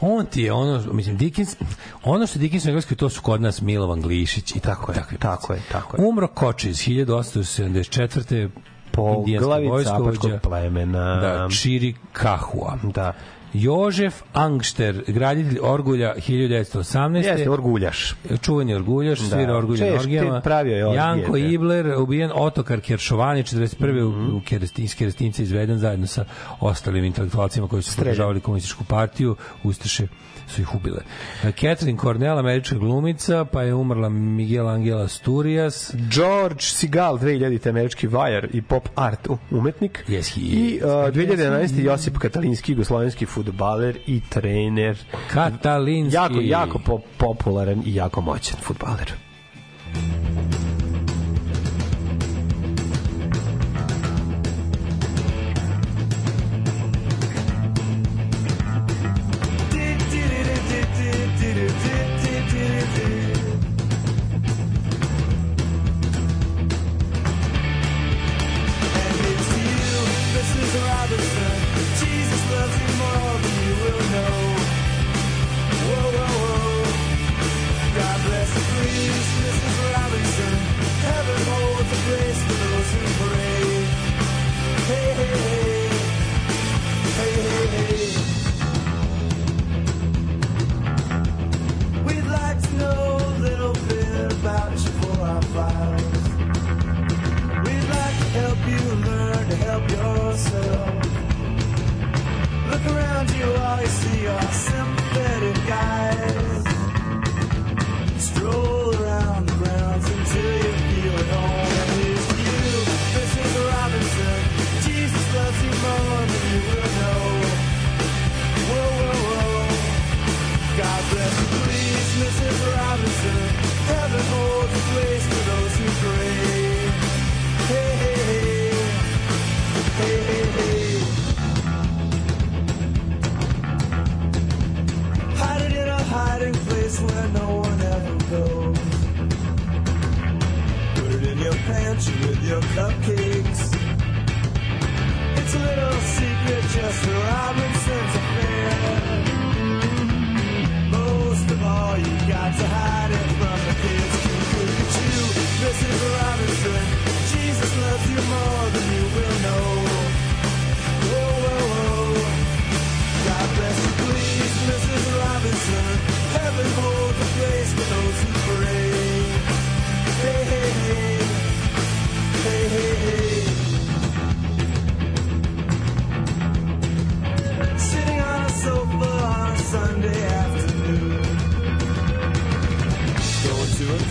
On ti je ono, mislim, Dickens, ono što Dickens u Engleskoj, to su kod nas Milovan Glišić i tako, Tako je, takvi tako je, tako je. Umro Kočiz, 1874. Po glavi capačkog plemena. Da, Čiri Kahua. Da. Jožef Angšter, graditelj Orgulja 1918. Jeste, orguljaš. čuveni orguljaš, Da. svira orgulja Češ, orgijama. te pravio je orgije, Janko te. Ibler, ubijen Otokar Keršovani, 41. Mhm. u, u Kerestin, iz Kerestinca izveden zajedno sa ostalim intelektualcima koji su podržavali komunističku partiju, Ustaše su ih ubile. Catherine Cornell, američka glumica, pa je umrla Miguel Angel Asturias, George Segal, 2000. američki vajar i pop art umetnik. Yes, he I uh, 2011. Josip Katalinski, jugoslovenski futbaler i trener. Katalinski. Jako, jako po, popularan i jako moćan futbaler. you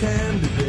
Going to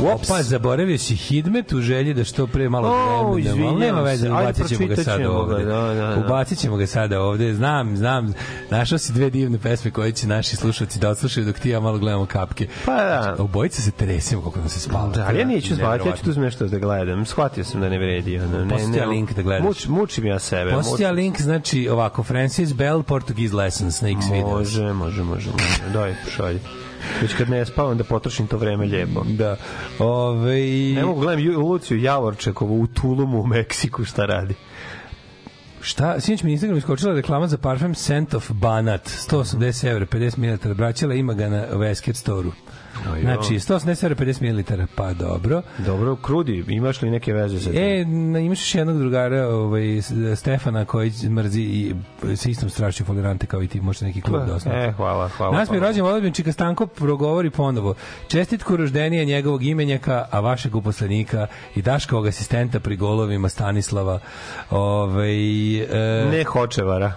Opa, zaboravio si Hidmet u želji da što pre malo O, vremena, ali izvinjavam nema veze, ubacit ćemo ga sada ovde. da, da, da. Ubacit ćemo ga sada ovde, znam, znam, našao si dve divne pesme koje će naši slušalci da odslušaju dok ti ja malo gledamo kapke. Pa da. Obojica se tresimo kako nam se spava. Da, ali ja neću zvati, ja ću tu uzmem nešto da gledam. Shvatio sam da ne vredi. Ono, ne, Postoji ne, link da gledaš. Muč, mučim ja sebe. Postoja link, znači ovako, Francis Bell, Portuguese Lessons na X videos. Može, može, može. može. Daj, šalji. Već kad ne spavam da potrošim to vreme lijepo. Da. Ove, Ne mogu gledam Ju- Luciju Javorčekovu u Tulumu u Meksiku šta radi. Šta, sinoć mi Instagram iskočila reklama za parfem Scent of Banat, 180 evra, 50 ml, braćala ima ga na Westgate store-u. Znači, 180 evra, 50 ml, pa dobro. Dobro, Krudi, imaš li neke veze sa tim? E, imaš još jednog drugara, ovaj, Stefana, koji mrzi i sa istom strašću folirante kao i ti, možda neki klub da osnovate. E, hvala, hvala. Nas mi rođen Volodbin Čika Stanko progovori ponovo. Čestitku roždenija njegovog imenjaka, a vašeg uposlenika i Daškovog asistenta pri golovima Stanislava. Ovaj, e, Ne hočevara.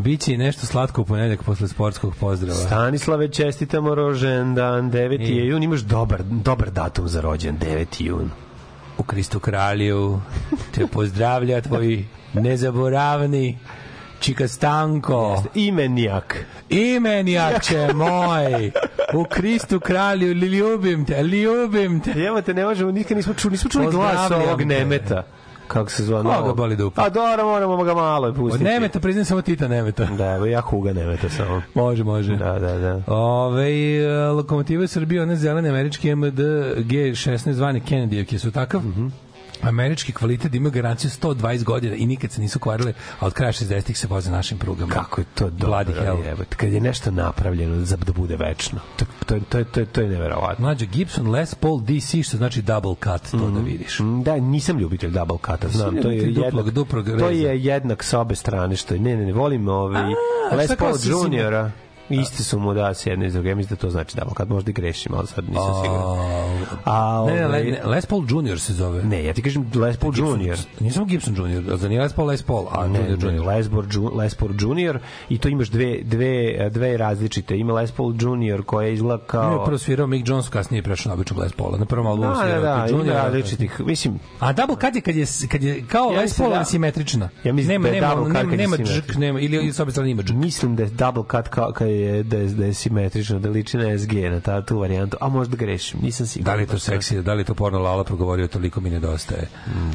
Biće i nešto slatko u ponedjeljak posle sportskog pozdrava. Stanislave, čestitamo rođendan, 9. je jun, imaš dobar, dobar datum za rođen, 9. jun. U Kristu kralju te pozdravlja tvoj nezaboravni Čika Stanko. Imenjak. Imenjače moj, u Kristu kralju, li ljubim te, ljubim te. Evo te, ne možemo, nikad nismo čuli, nismo čuli glas ovog te. Kako se zove? Koga boli dupe? A dobro, moramo ga malo Od pustiti. Nemeta, priznam samo Tita Nemeta. Da, evo ja Huga Nemeta samo. Može, može. Da, da, da. Ove, e, lokomotive Srbije, one zelene američke MD G16 zvane Kennedyevke su takav. Američki kvalitet da imaju garanciju 120 godina i nikad se nisu kvarile, a od kraja 60-ih se voze našim prugama. Kako je to dobro, jebote, kad je nešto napravljeno za da bude večno. To, to, to, je- to, to je neverovatno. Mlađo Gibson Les Paul DC, što znači double cut, to da vidiš. Mm, Da, nisam ljubitelj double cuta, znam, to je jednak, duplog- duplog to je jednak sa obe strane, što je, ne, ne, ne, volim ovaj, A, Les Paul Juniora, isti su mu da s jedne iz druge, mislim da to znači double cut, možda i grešim, ali sad nisam siguran. A, Ne, ne, ovaj, ne, Les Paul Junior se zove. ne, ja ti kažem Les Paul Junior. Nisam Gibson Junior, za nije Les Paul, Les Paul, a Ne, Junior ne, Junior. Les Paul, Les Paul Junior i to imaš dve, dve, dve različite. Ima Les Paul Junior koja izgleda kao... Nije prvo svirao Mick Jones, kasnije je prešao na običnog Les Paula. Na prvom albumu Da, da, svirao da, kod ima Juniora. različitih. Mislim, A double cut je kad je, kad je kao Ja Les Paul, da- simetrična. Ja mislim nema, da je nema, double cut nema, kad je nema simetrična. nema, ili, ili s obe strane ima džk. mislim da je double cut kao kad je da je, da je simetrično, da liči na SG, na ta, tu varijantu, a možda grešim, nisam siguran. Da li je to seksi, da li je to porno Lala progovorio, toliko mi nedostaje.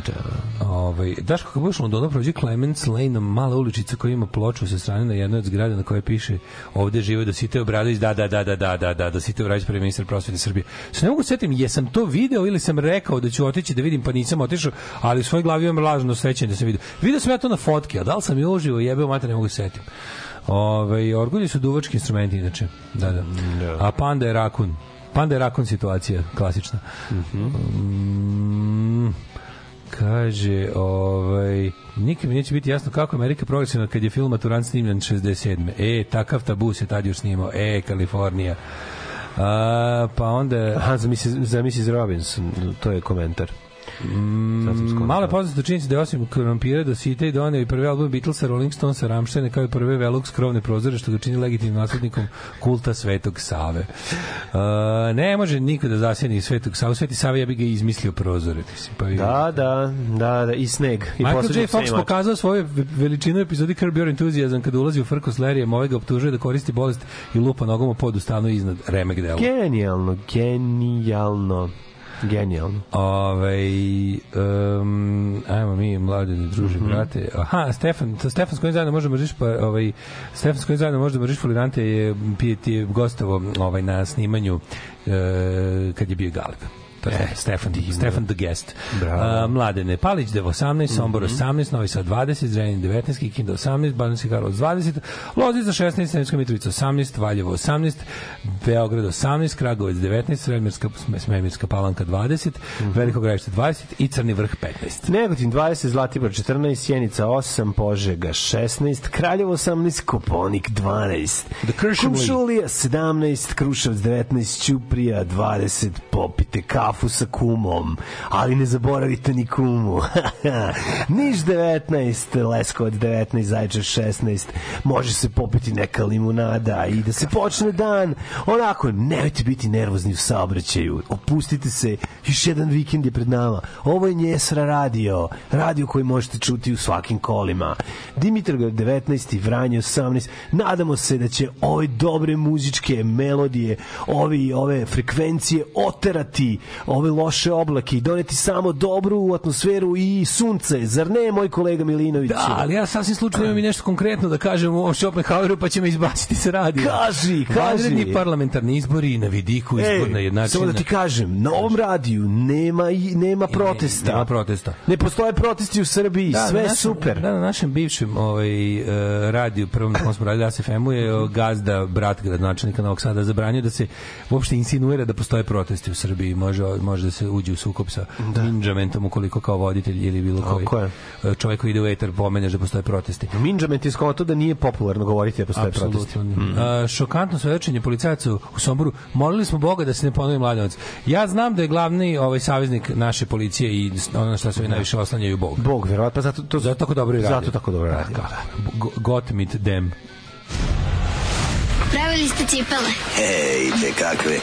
Da. Ovaj Daško kad budeš u Londonu prođi Clements Lane, mala uličica koja ima ploču sa strane na jednoj od zgrada na kojoj piše ovde žive Dositej Obradović, da, da, da, da, da, da, da, Dositej Obradović, prvi ministar prosvete Srbije. Se ne mogu setim, jesam to video ili sam rekao da ću otići da vidim, pa nisam otišao, ali u svojoj glavi imam lažno sećanje da sam video. Video sam ja to na fotke, a da li sam je uživo, jebeo mater, ne mogu se setim. Ove, orgulji su duvački instrumenti, inače. Da, da. A panda je rakun. Panda je rakun situacija, klasična. Mm, kaže, ovaj, nikad mi neće biti jasno kako Amerika progresivna kad je film Maturant snimljen 67. E, takav tabu se tad još snimao. E, Kalifornija. A, pa onda... Aha, za Mrs. za Mrs. Robinson, to je komentar. Skontao. Malo je poznato činjenica da je osim krompira do Sita i doneo i prvi album Beatlesa, Rolling Stonesa, Rammsteina kao i prve Velux krovne prozore što ga čini legitimnim naslednikom kulta Svetog Save. Uh, ne može niko da zasjeni Svetog Savu. Sveti Sava ja bi ga izmislio prozore. Mislim, pa Da, da, da, da, i sneg. I Michael J. Fox pokazao svoju ve- veličinu epizodi Curb Your Enthusiasm kada ulazi u frku s Lerijem, ovaj ga optužuje da koristi bolest i lupa nogom u pod u stanu iznad remek. Genijalno, genijalno. Genijalno. Ove, um, ajmo mi, mladeni druži, Mhm. brate. Aha, Stefan, Stefan s kojim zajedno možda mržiš, pa, ovaj, Stefan s kojim zajedno možda mržiš folirante je, ti je gostovo ovaj, na snimanju e, kad je bio Galeb. To je Stefan, Stefan the Guest. Bravo. A, Mladene, Palić Devo 18, Sombor Mhm. 18, Novi Sad 20, Zrenin 19, Kikinda 18, Bananski Karlovac 20, Loznica 16, Sremska Mitrovica 18, Valjevo 18, Beograd 18, Kragovec 19, Sremirska, Smemirska Palanka 20, Mhm. Veliko Gravište 20 i Crni vrh 15. Negotin 20, Zlatibor 14, Sjenica 8, Požega 16, Kraljevo 18, Koponik 12, The Kršumli. Kumšulija 17, Kruševac 19, Ćuprija 20, popite kafu sa kumom, ali ne zaboravite ni kumu. Niš 19, Leskovac 19, Zaječar 16, može se popiti neka limunada i da se počne dan. Onako, nemojte biti nervozni u saobraćaju. Opustite se, još jedan vikend je pred nama. Ovo je Njesra radio, radio koji možete čuti u svakim kolima. Dimitrovgrad 19, Vranje 18. Nadamo se da će ove dobre muzičke melodije, ovi, ove frekvencije oterati ove loše oblake i doneti samo dobru atmosferu i sunce. Zar ne, moj kolega Milinović? Da, ali ja sasvim slučajno imam i nešto konkretno da kažem o Schopenhaueru, pa će me izbaciti sa radija. Kaži, kaži. Vanredni parlamentarni izbori na vidiku izborna jednačina. samo da ti kažem, na ovom radiju nema, nema protesta. Nema protesta. Ne postoje protesti u Srbiji, Da, sve na našem, super. Da, na našem bivšem ovaj, uh, radiju, prvom na kom smo radili ASFM-u, je uh, gazda, brat gradonačelnika Novog Sada, zabranio da se uopšte insinuira da postoje protesti u Srbiji. Može, može da se uđe u sukob sa da. minđamentom ukoliko kao voditelj ili bilo koji je. uh, čovjek koji ide u eter pomeneš da postoje protesti. Minđament je skoto da nije popularno govoriti da postoje protesti. Apsolutno. Mm. šokantno svedočenje policajaca u Somboru. Molili smo Boga da se ne ponovi mladenovac. Ja znam da je glavni ovaj saveznik naše policije i ono na što se ovi najviše oslanjaju Bog. Bog, verovatno, pa zato, to, Zato tako dobro i radi. Zato tako dobro radi. Go- Got mit dem. Pravili ste cipele. Ej, te kakve.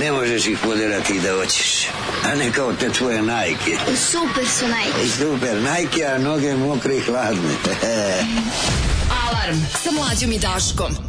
Ne možeš ih poderati da hoćeš. A ne kao te tvoje najke. Super su najke. Super, najke, a noge mokre i hladne. Alarm sa mlađom i Daškom.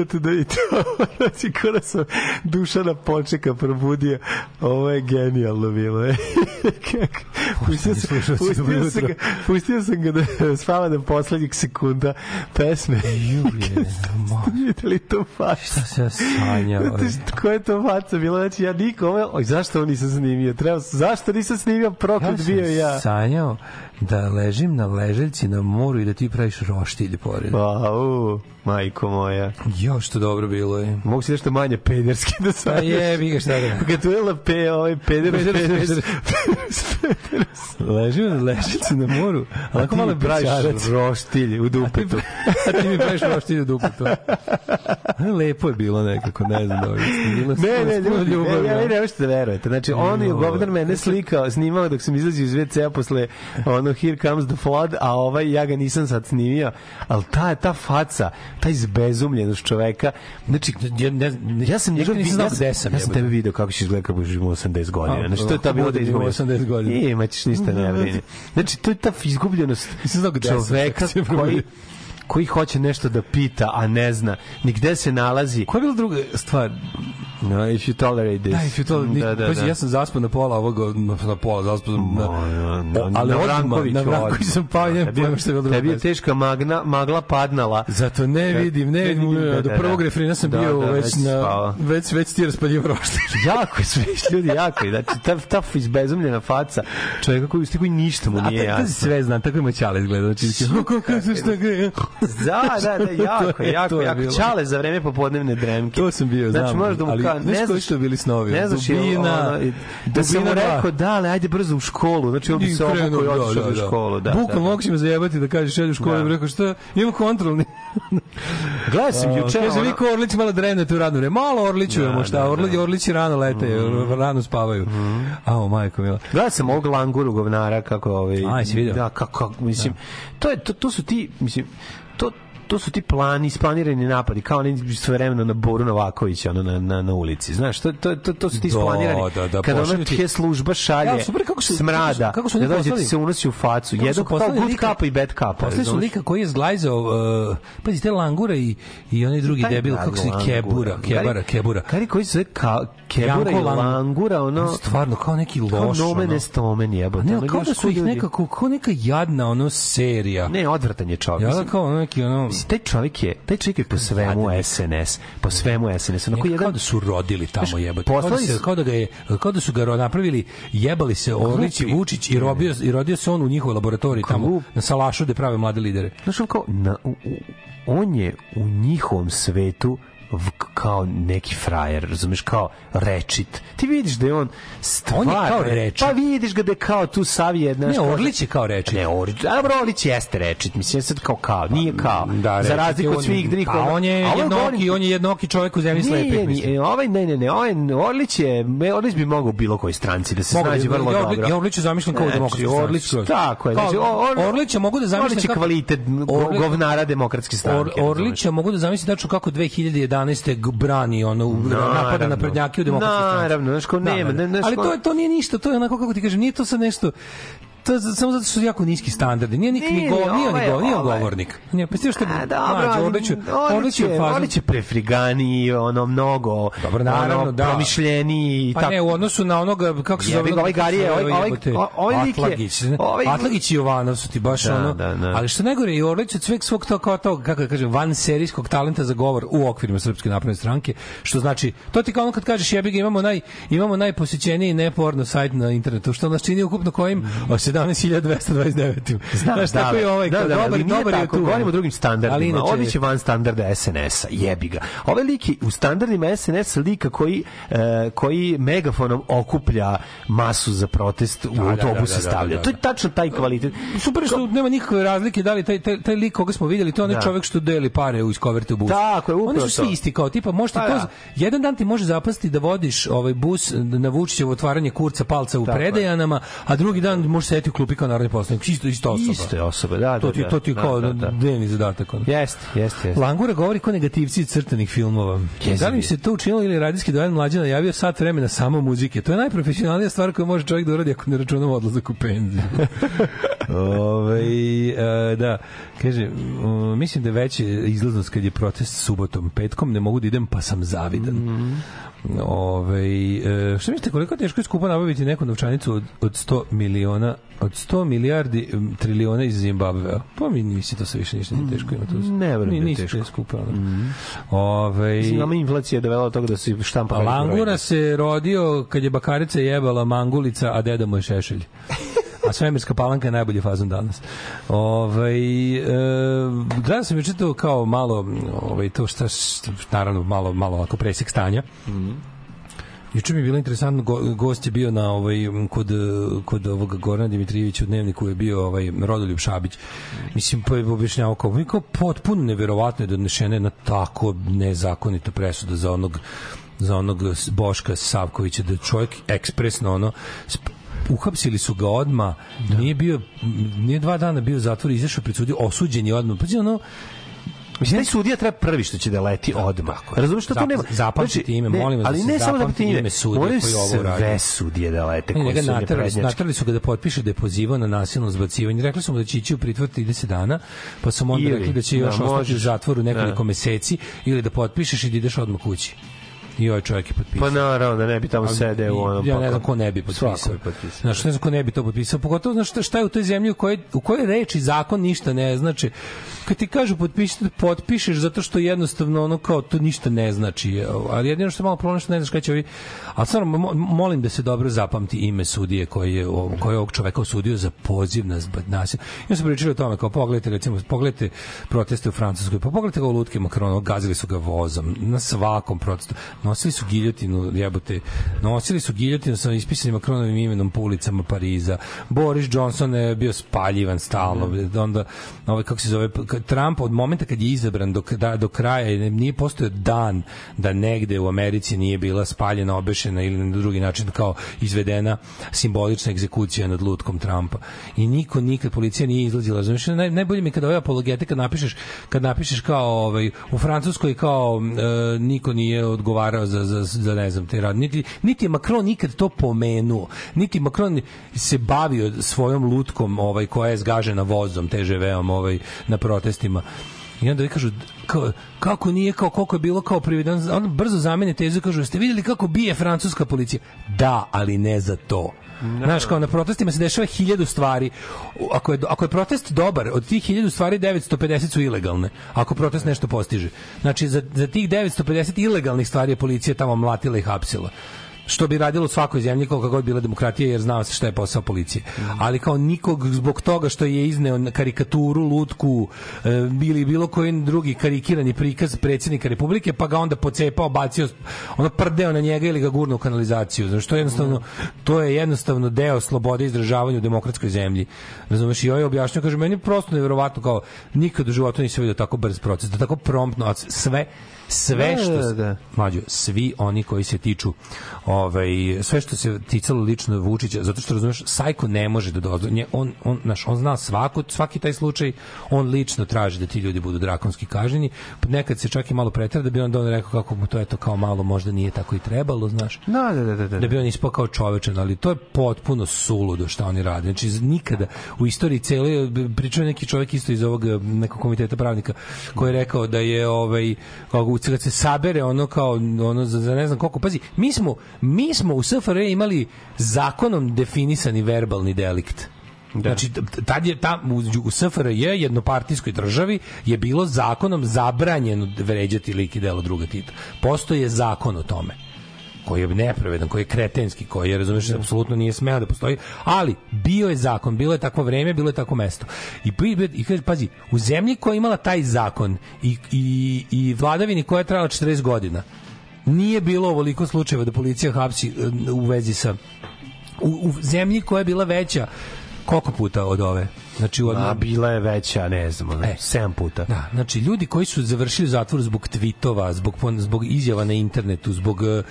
morate da vidite. Znači, kada sam Dušana Počeka probudio, ovo je genijalno bilo. e. Pustio, sam, pustio, sam ga, pustio sam ga da spava do poslednjih sekunda pesme. Vidite li to facu? Šta se ja šta- koja je to faca bila? Znači, ja niko ovo... Oj, zašto ovo nisam snimio? Treba, zašto nisam snimio? Proklet sam bio ja. sanjao da ležim na leželjci na moru i da ti praviš roštilj pored. Au, majko moja. Jo, što dobro bilo je. Mogu si nešto manje pederski da Pa sanjaš. jebi ga šta da. Kad tu je LP, ovaj peder, Peder, peder, peder. Ležim na leželjci na moru, a A ti malo mi praviš roštilj u dupetu. A ti mi praviš roštilj u dupetu. Lepo je bilo nekako, ne znam da ovo je bilo. Ne, ne, puno ljudi, ljubavi, ne, ja ja. ne možete da verujete. Znači, on je Jo. govnar mene slikao, snimao dok sam izlazio iz WC-a posle ono Here Comes the Flood, a ovaj ja ga nisam sad snimio, ali ta, ta faca, ta izbezumljenost čoveka, znači, Ja, ne, ja sam njega nisam znao gde sam. ja sam tebe video kako ćeš izgledati kako imao 80 godina. Znači, to je ta ako bilo da izgubiš. 80 godina. I, ima ćeš ništa ne brini. Znači, to je ta izgubljenost čoveka koji koji hoće nešto da pita, a ne zna ni gde se nalazi. Koja je bila druga stvar? No, if you tolerate this. Da, if you told, da, da, Pazi, da. ja sam zaspao na pola ovoga, na, pola, zaspao sam na... na, na, ali na odmah, Vrankoviću na Vrankoviću odmah. sam pao Tebi je- pojma šta je bilo. Tebi je teška magna, magla padnala. Zato ne vidim, ne vidim, da, do da, prvog da. refrena sam Da, bio da, već već na, spava. već, već ti raspadio roštilj. jako je sve ljudi, jako je. Znači, ta, ta izbezumljena faca čovjeka koji, koji ništa mu A nije jasno. sve znam, tako ima Ćale izgleda. Znači, kako se šta gre? Da, da, da, jako, je- jako, je jako. Čale za vreme popodnevne dremke. To sam bio, znam. Znači, možeš da mu znaš ne koji znaš, su bili snovi? ne znaš, Dubina, ono, da sam mu rekao, da, ali ajde brzo u školu. Znači, on bi I se obukao i da, otišao da, u da. školu. Da, Bukvalno da. mogu će me zajebati da kažeš šelju u školu, Da. rekao šta, imam kontrolni. Gledao sam juče, Kaže, vi ko Orlić malo drenete u radno vreme. Malo Orlićujemo, Da, šta? da, Orli, da. Mhm. Orlići rano lete, rano spavaju. Ao, majko mila. Gledao sam ovog languru govnara kako ovaj A, jesi video? Da, kako, kako mislim. To je to, to su ti mislim to su ti plani, isplanirani napadi, kao oni svojevremeno na Boru Novakovića, ono na, na, na ulici. Znaš, to, to, to, to su ti Da, isplanirani. da, da, kada ona pošalju ti- služba šalje Ja, super, kako su- smrada, kako su- kako su da dođe ti se unosi u facu. Jedno kao good lika- kapa i bad kapa. Posle su lika koji je zglajzao, uh, pazi, te langura i, i onaj drugi debil, kako se. Kebura, Kebara, Kebura. Gari koji se ka, Kebura i Lang- Langura, ono... Stvarno, kao neki Kao loš. nomen ono. est omen, jebote. Ne, ono, kao da su ih nekako, kao neka jadna ono serija. Ne, odvratan je čovjek. Ja da kao ono neki ono... Mislim, taj čovjek je, taj čovjek je po svemu SNS, po svemu SNS. Onako Njega kao jedan, da su rodili tamo jebote. Kao da, poslali se, su- kao da ga je kao da su ga napravili, jebali se Orlić i. Vučić i robio i rodio se on u njihovoj laboratoriji tamo na Salašu gde prave mlade lidere. znaš, kao, na, on je u njihovom svetu kao neki frajer, razumeš, kao rečit. Ti vidiš da je on stvar... On je kao rečit. Pa vidiš ga da je kao tu savije, znaš, Ne, Orlić je kao rečit. Ne, Orlić, a dobro, Orlić jeste rečit, mislim, sad kao kao, nije kao. Da, za rečit razliku je od svih drugih. A on je jednoki, on je jednoki čovjek u zemlji slepih. Nije, mislim. ovaj, ne, ne, ne, ovaj, Orlić je, Orlić bi mogao bilo kojoj stranci da se Mogu snađe vrlo dobro. Ja Orlića zamišljam kao Znači, demokratski Orlić, tako je. Znači, o- Or- Orlića mogu da zamislim Orlić je kako- kvalitet govnara demokratske stranke. Orlića mogu da zamislim tačno kako 2011. g- brani ono u- napada na Naravno. prednjake u demokratskoj stranci. Naravno, znaš, kao nema, ne- znaš, Ali kao- to, je- to nije ništa, to je onako kako ti kažem, nije to sad nešto to je samo zato što su jako niski standardi. Nije nik, ni Nije, go, nije, ni ovaj- go, nije ovaj- govornik. Nije, pa što A, dobro, Orlić je- Orlić je je, fazi- Orlić je prefrigani, ono, mnogo, Dobro, naravno, ono, da. promišljeniji i Pa tako. ne, u odnosu na onoga, kako se Jebi zove... ovaj kako se Gari je, zove, ovaj- ovaj- ovaj lik je- Atlagić, ne? ovaj- Atlagić i Jovanov su ti baš Da, ono... da, da. Ali što najgore, i Orlić od sveg svog to, kao tog, kako da kažem, van serijskog talenta za govor u okvirima Srpske napredne stranke, što znači, to ti kao ono kad kažeš jebi ga, imamo, naj, imamo najposećeniji neporno sajt na internetu, što nas čini ukupno kojim o 17.229. Znaš, tako je ovaj, kao, dobar, ali dobar je tako, tu. Govorimo drugim Ali standardima. inače- Orlić je van standarda SNS-a, jebi ga. Ovaj lik je u standardima SNS-a lika koji, e, koji megafonom okuplja masu za protest u Da, da, autobuse da, da, da, stavlja. da. To je tačno taj kvalitet. Super je što nema nikakve razlike da li taj, taj, taj lik koga smo vidjeli, to je onaj Da. čovjek što deli pare u iskoverte u bus. Tako je, upravo Oni su svi isti kao tipa, možete Pa to, da. jedan dan ti može zapasti da vodiš ovaj bus na Vučićevo otvaranje kurca palca u Tako je. predajanama, a drugi dan može sedeti u klupi kao narodni poslanik. Isto, isto osoba. Iste osobe, da, da, To ti, da. to ti Da, kao da, da. dnevni zadatak. ono. Jeste, jeste, jeste. Langura govori ko negativci crtanih filmova. Da li mi se to učinilo ili radijski dojan mlađa najavio sat vremena samo muzike? To je najprofesionalnija stvar koju može čovjek da uradi ako ne računamo odlazak u penziju. Ove, e, da, kaže, mislim da je veća izlaznost kad je protest subotom, petkom ne mogu da idem pa sam zavidan. Mhm. Ove, e, što mislite koliko je teško skupo nabaviti neku novčanicu od, od 100 miliona od 100 milijardi triliona iz Zimbabvea. Pa mi nisi to sve više ništa nije teško ima to. Ne da je teško. Te skupo. ono. Ove, Mislim, inflacija je dovela do toga da se štampa. Langura se rodio kad je bakarica jebala mangulica, a deda mu je šešelj. A svemirska palanka je najbolji fazon danas. Ovaj e, gledao sam juče to kao malo, ovaj to šta, šta naravno malo malo ovako presek stanja. Juče mi je bilo interesantno go, gost je bio na ovaj kod kod ovog Gorana Dimitrijevića u dnevniku je bio ovaj Rodoljub Šabić. Mislim pa je objašnjavao kao, kao potpuno neverovatno je donešena jedna tako nezakonita presuda za onog za onog Boška Savkovića da je čovjek ekspresno ono uhapsili su ga odma nije bio nije dva dana bio u zatvoru izašao pred sudiju osuđen je odmah pa ono Mislim, taj sudija treba prvi što će da leti odmah. Razumeš što to Zap- nema? Znači, zapamtite ime, molim vas da ali se ne samo da ime, ime sudije koji ovo radi. sve sudije da lete Ne, njega neprednjačke. naterali su ga da potpiše da je pozivao na nasilno zbacivanje. Rekli su mu da će ići u pritvor 30 dana, pa su mu onda Ili, rekli da će da, još ostati u možeš. zatvoru nekoliko Da. meseci ili da potpišeš i da ideš odmah kući. I ovaj čovjek je potpisao. Pa naravno da ne bi tamo Ali sede u onom Ja ne znam ko ne bi potpisao. Svako potpisao. Znaš, ne znam ko ne bi to potpisao. Pogotovo, znaš, šta, šta je u toj zemlji u kojoj, u kojoj reči zakon ništa ne znači. Kad ti kažu potpiši, potpišeš zato što jednostavno ono kao to ništa ne znači. Ali jedino što je malo problem što ne znaš kada će ovi... Ali stvarno, mo- molim da se dobro zapamti ime sudije koji je, koji je ovog čoveka osudio za poziv na zbad nasilja. Ja sam pričali o tome, kao pogledajte, recimo, pogledajte proteste u Francuskoj, pa pogledajte ga lutke Macrona, gazili su ga vozom, na svakom protestu. Nosili su giljotinu, jebote, nosili su giljotinu sa ispisanim Macronovim imenom po ulicama Pariza. Boris Johnson je bio spaljivan stalno. Onda, ovaj, kako se zove, Trump od momenta kad je izabran do, da, do kraja je- nije postojao dan da negde u Americi nije bila spaljena, obešena ili na drugi način kao izvedena simbolična egzekucija nad lutkom Trumpa. I niko nikad policija nije izlazila. Znaš, naj, najbolje mi kada ove apologete kad napišeš kad napišeš kao ovaj u Francuskoj kao e, niko nije odgovarao za, za, za ne znam te rad. Niti, niti je Macron nikad to pomenuo. Niti Macron se bavio svojom lutkom ovaj koja je zgažena vozom TŽV-om ovaj na protestima. I onda vi kažu kao, kako nije kao koliko je bilo kao prividan on brzo zamene tezu kažu ste videli kako bije francuska policija da ali ne za to Znaš, kao na protestima se dešava hiljadu stvari. Ako je, ako je protest dobar, od tih hiljadu stvari 950 su ilegalne. Ako protest nešto postiže. Znači, za, za tih 950 ilegalnih stvari je policija tamo mlatila i hapsila što bi radilo u svakoj zemlji koliko god bila demokratija jer znao se šta je posao policije. Ali kao nikog zbog toga što je izneo karikaturu, lutku e, ili bilo koji drugi karikirani prikaz predsjednika Republike pa ga onda pocepao, bacio, ono prdeo na njega ili ga gurnuo u kanalizaciju. Znači to je jednostavno to je jednostavno deo slobode izražavanja u demokratskoj zemlji. Razumeš? I ovaj objašnjava kaže meni prosto neverovatno kao nikad u životu nisam vidio tako brz proces, da tako promptno sve sve Da, što da, da. mlađo, svi oni koji se tiču ovaj sve što se ticalo lično Vučića, zato što razumeš, Sajko ne može da dozvoli, on on naš on zna svako svaki taj slučaj, on lično traži da ti ljudi budu drakonski kažnjeni. Nekad se čak i malo pretera da bi on on rekao kako mu to eto kao malo možda nije tako i trebalo, znaš. Da, da, da, da. Da bi on ispao kao čovečan, ali to je potpuno suludo šta oni rade. Znači, nikada u istoriji cele, pričao neki čovjek isto iz ovog eh, nekog komiteta pravnika, koji je rekao da je ovaj, kao, kad se sabere ono kao ono za, za ne znam koliko, pazi, mi smo, mi smo u SFRJ imali zakonom definisani verbalni delikt. Znači, t- tad je ta, u, u SFRJ, jednopartijskoj državi, je bilo zakonom zabranjeno vređati lik i delo druga Tita. Postoje zakon o tome koji je nepravedan, koji je kretenski, koji je, razumeš, apsolutno nije smeo da postoji, ali bio je zakon, bilo je takvo vreme, bilo je takvo mesto. I, i kaže, pazi, u zemlji koja je imala taj zakon i, i, i vladavini koja je trajala 40 godina, nije bilo ovoliko slučajeva da policija hapsi e, u vezi sa u, u zemlji koja je bila veća koliko puta od ove? Znači, u A bila je veća, ne znam, ono, E. sedam puta. Da, znači ljudi koji su završili zatvor zbog tvitova, zbog zbog izjava na internetu, zbog eh,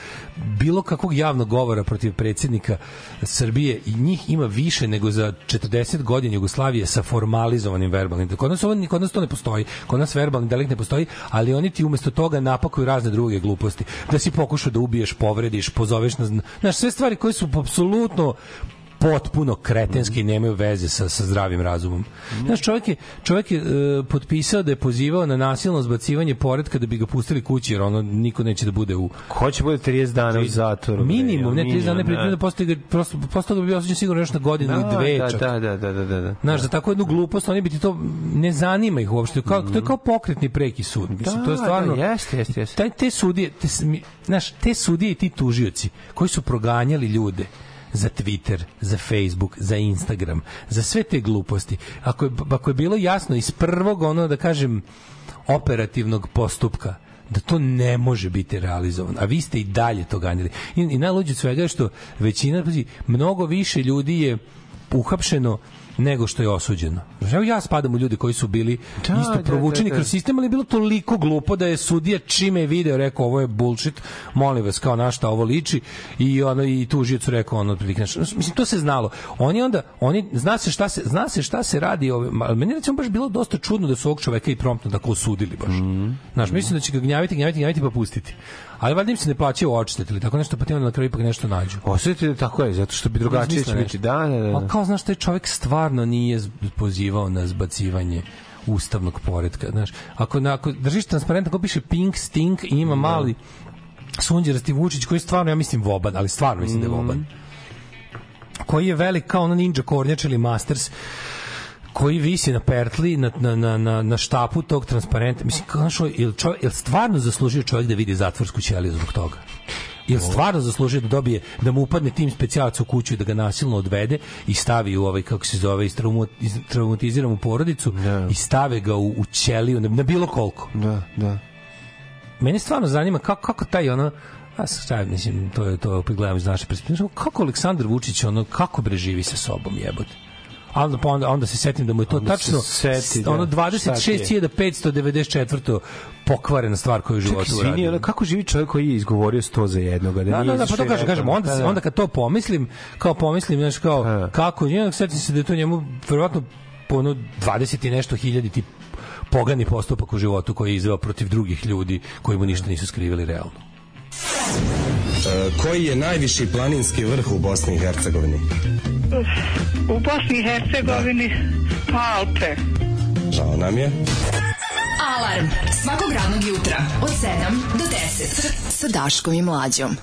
bilo kakvog javnog govora protiv predsjednika Srbije i njih ima više nego za 40 godina Jugoslavije sa formalizovanim verbalnim. Kod nas, ovo, kod nas to ne postoji. Kod nas verbalni delikt ne postoji, ali oni ti umesto toga napakuju razne druge gluposti. Da si pokušao da ubiješ, povrediš, pozoveš na... zna- Znaš, sve stvari koje su apsolutno potpuno kretenski i nemaju veze sa, sa zdravim razumom. Znaš, čovjek je, čovjek je e, potpisao da je pozivao na nasilno zbacivanje poredka da bi ga pustili kući, jer ono niko neće da bude u... Ko će bude 30 dana u zatvoru? Minimum, ne 30 dana, ne pripremio da postoji, prosto, prosto ga bi osuđen sigurno još na godinu ili dve da, čak. da, da, da, da, da, da. Znaš, za tako jednu glupost, oni bi ti to ne zanima ih uopšte. Kao, To je kao pokretni preki sud. Mislim, Da, to je stvarno... da, jeste, jeste, jeste. Taj, te sudije, te, znaš, te sudije i ti tužioci koji su proganjali ljude za Twitter, za Facebook, za Instagram, za sve te gluposti. Ako je, ako je bilo jasno iz prvog, ono da kažem, operativnog postupka, da to ne može biti realizovano. A vi ste i dalje to ganjali. I, i najluđe od svega je što većina, mnogo više ljudi je uhapšeno nego što je osuđeno. Evo ja spadam u ljude koji su bili Da, isto da, provučeni da, da. kroz sistem, ali je bilo toliko glupo da je sudija čime je video rekao ovo je bullshit, molim vas kao na šta ovo liči i ono i tužilac rekao ono otprilike. Mislim to se znalo. Oni onda oni zna se šta se zna se šta se radi ovaj ali meni recimo baš bilo dosta čudno da su ovog čoveka i promptno tako osudili baš. Mhm. Znaš, mislim da će ga gnjaviti, gnjaviti, gnjaviti pa pustiti. Ali valjda im se ne plaćaju odštet ili tako nešto, pa ti onda na kraju ipak nešto nađu. Osjetite da tako je, zato što bi drugačije će biti. Da, da, da. Ali kao, znaš, taj čovjek stvarno nije pozivao na zbacivanje ustavnog poredka, znaš. Ako, na, ako držiš transparent, ako piše pink, stink i ima mali sunđerasti Vučić koji je stvarno, ja mislim, voban, ali stvarno mislim da je voban. Koji je velik kao ono ninja kornjač ili masters koji visi na pertli, na, na, na, na, na štapu tog transparenta. Mislim, kao, ili, čovjek, ili stvarno zaslužio čovjek da vidi zatvorsku ćeliju zbog toga? Jel stvarno zaslužio da dobije da mu upadne tim specijalac u kuću i da ga nasilno odvede i stavi u ovaj kako se zove istraumu- iz- traumatizira mu porodicu i stave ga u, u ćeliju na, na bilo koliko. Da, da. Mene stvarno zanima kako, kako taj ono a sad mislim to je to opet gledam iz naše perspektive kako Aleksandar Vučić ono kako bre živi sa sobom jebote a onda, pa onda, onda se setim da mu je to Onda se tačno seti, da, ono šta ti je? 26.594 pokvarena stvar koju je u Čekaj, životu izvini, uradio. ono, kako živi čovjek koji je izgovorio 100 za jednoga? Da, Da, nije da, da, pa to kažem, kažem, onda, da, da. onda kad to pomislim, kao pomislim, znaš, kao, kako, njeno, setim se da je to njemu, verovatno, po ono 20 i nešto hiljadi ti pogani postupak u životu koji je izveo protiv drugih ljudi koji mu ništa nisu skrivili realno. E, koji je najviši planinski vrh u Bosni i Hercegovini? U Bosni i Hercegovini Alpe. Žao nam je. Alarm svakog radnog jutra od 7 do 10. Sa Daškom i Mlađom.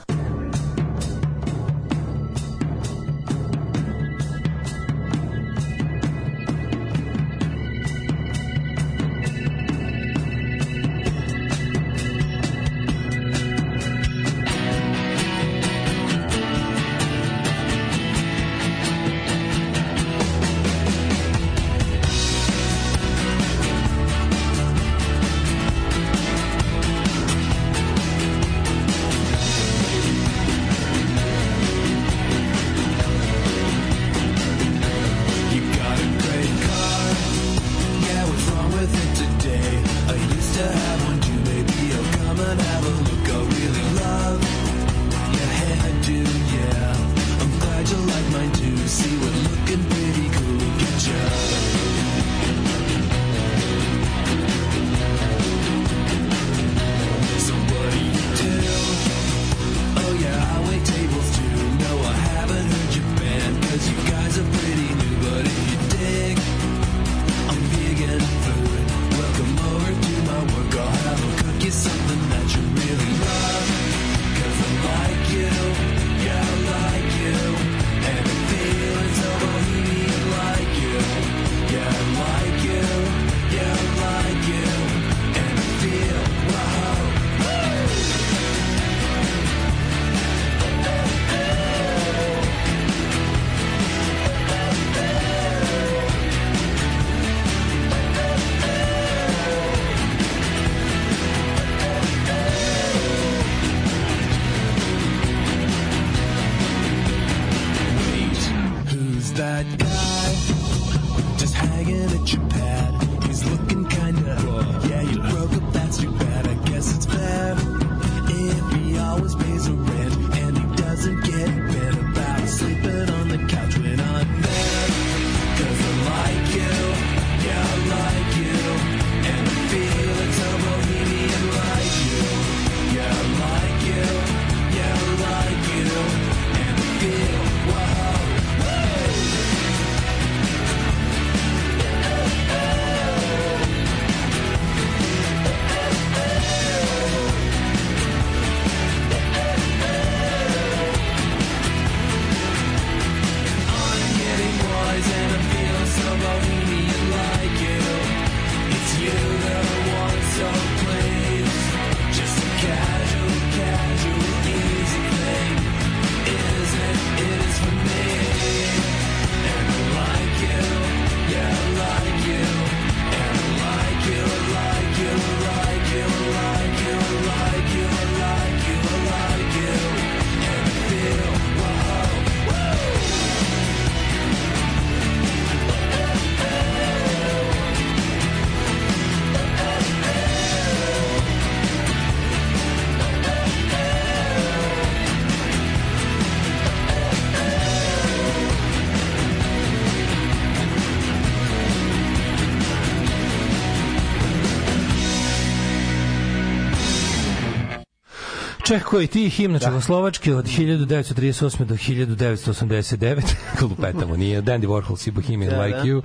Čeko i ti himna Čehoslovačke od 1938. do 1989. Klupetamo, nije. Dandy Warhol i Bohemian Da, Like da. You.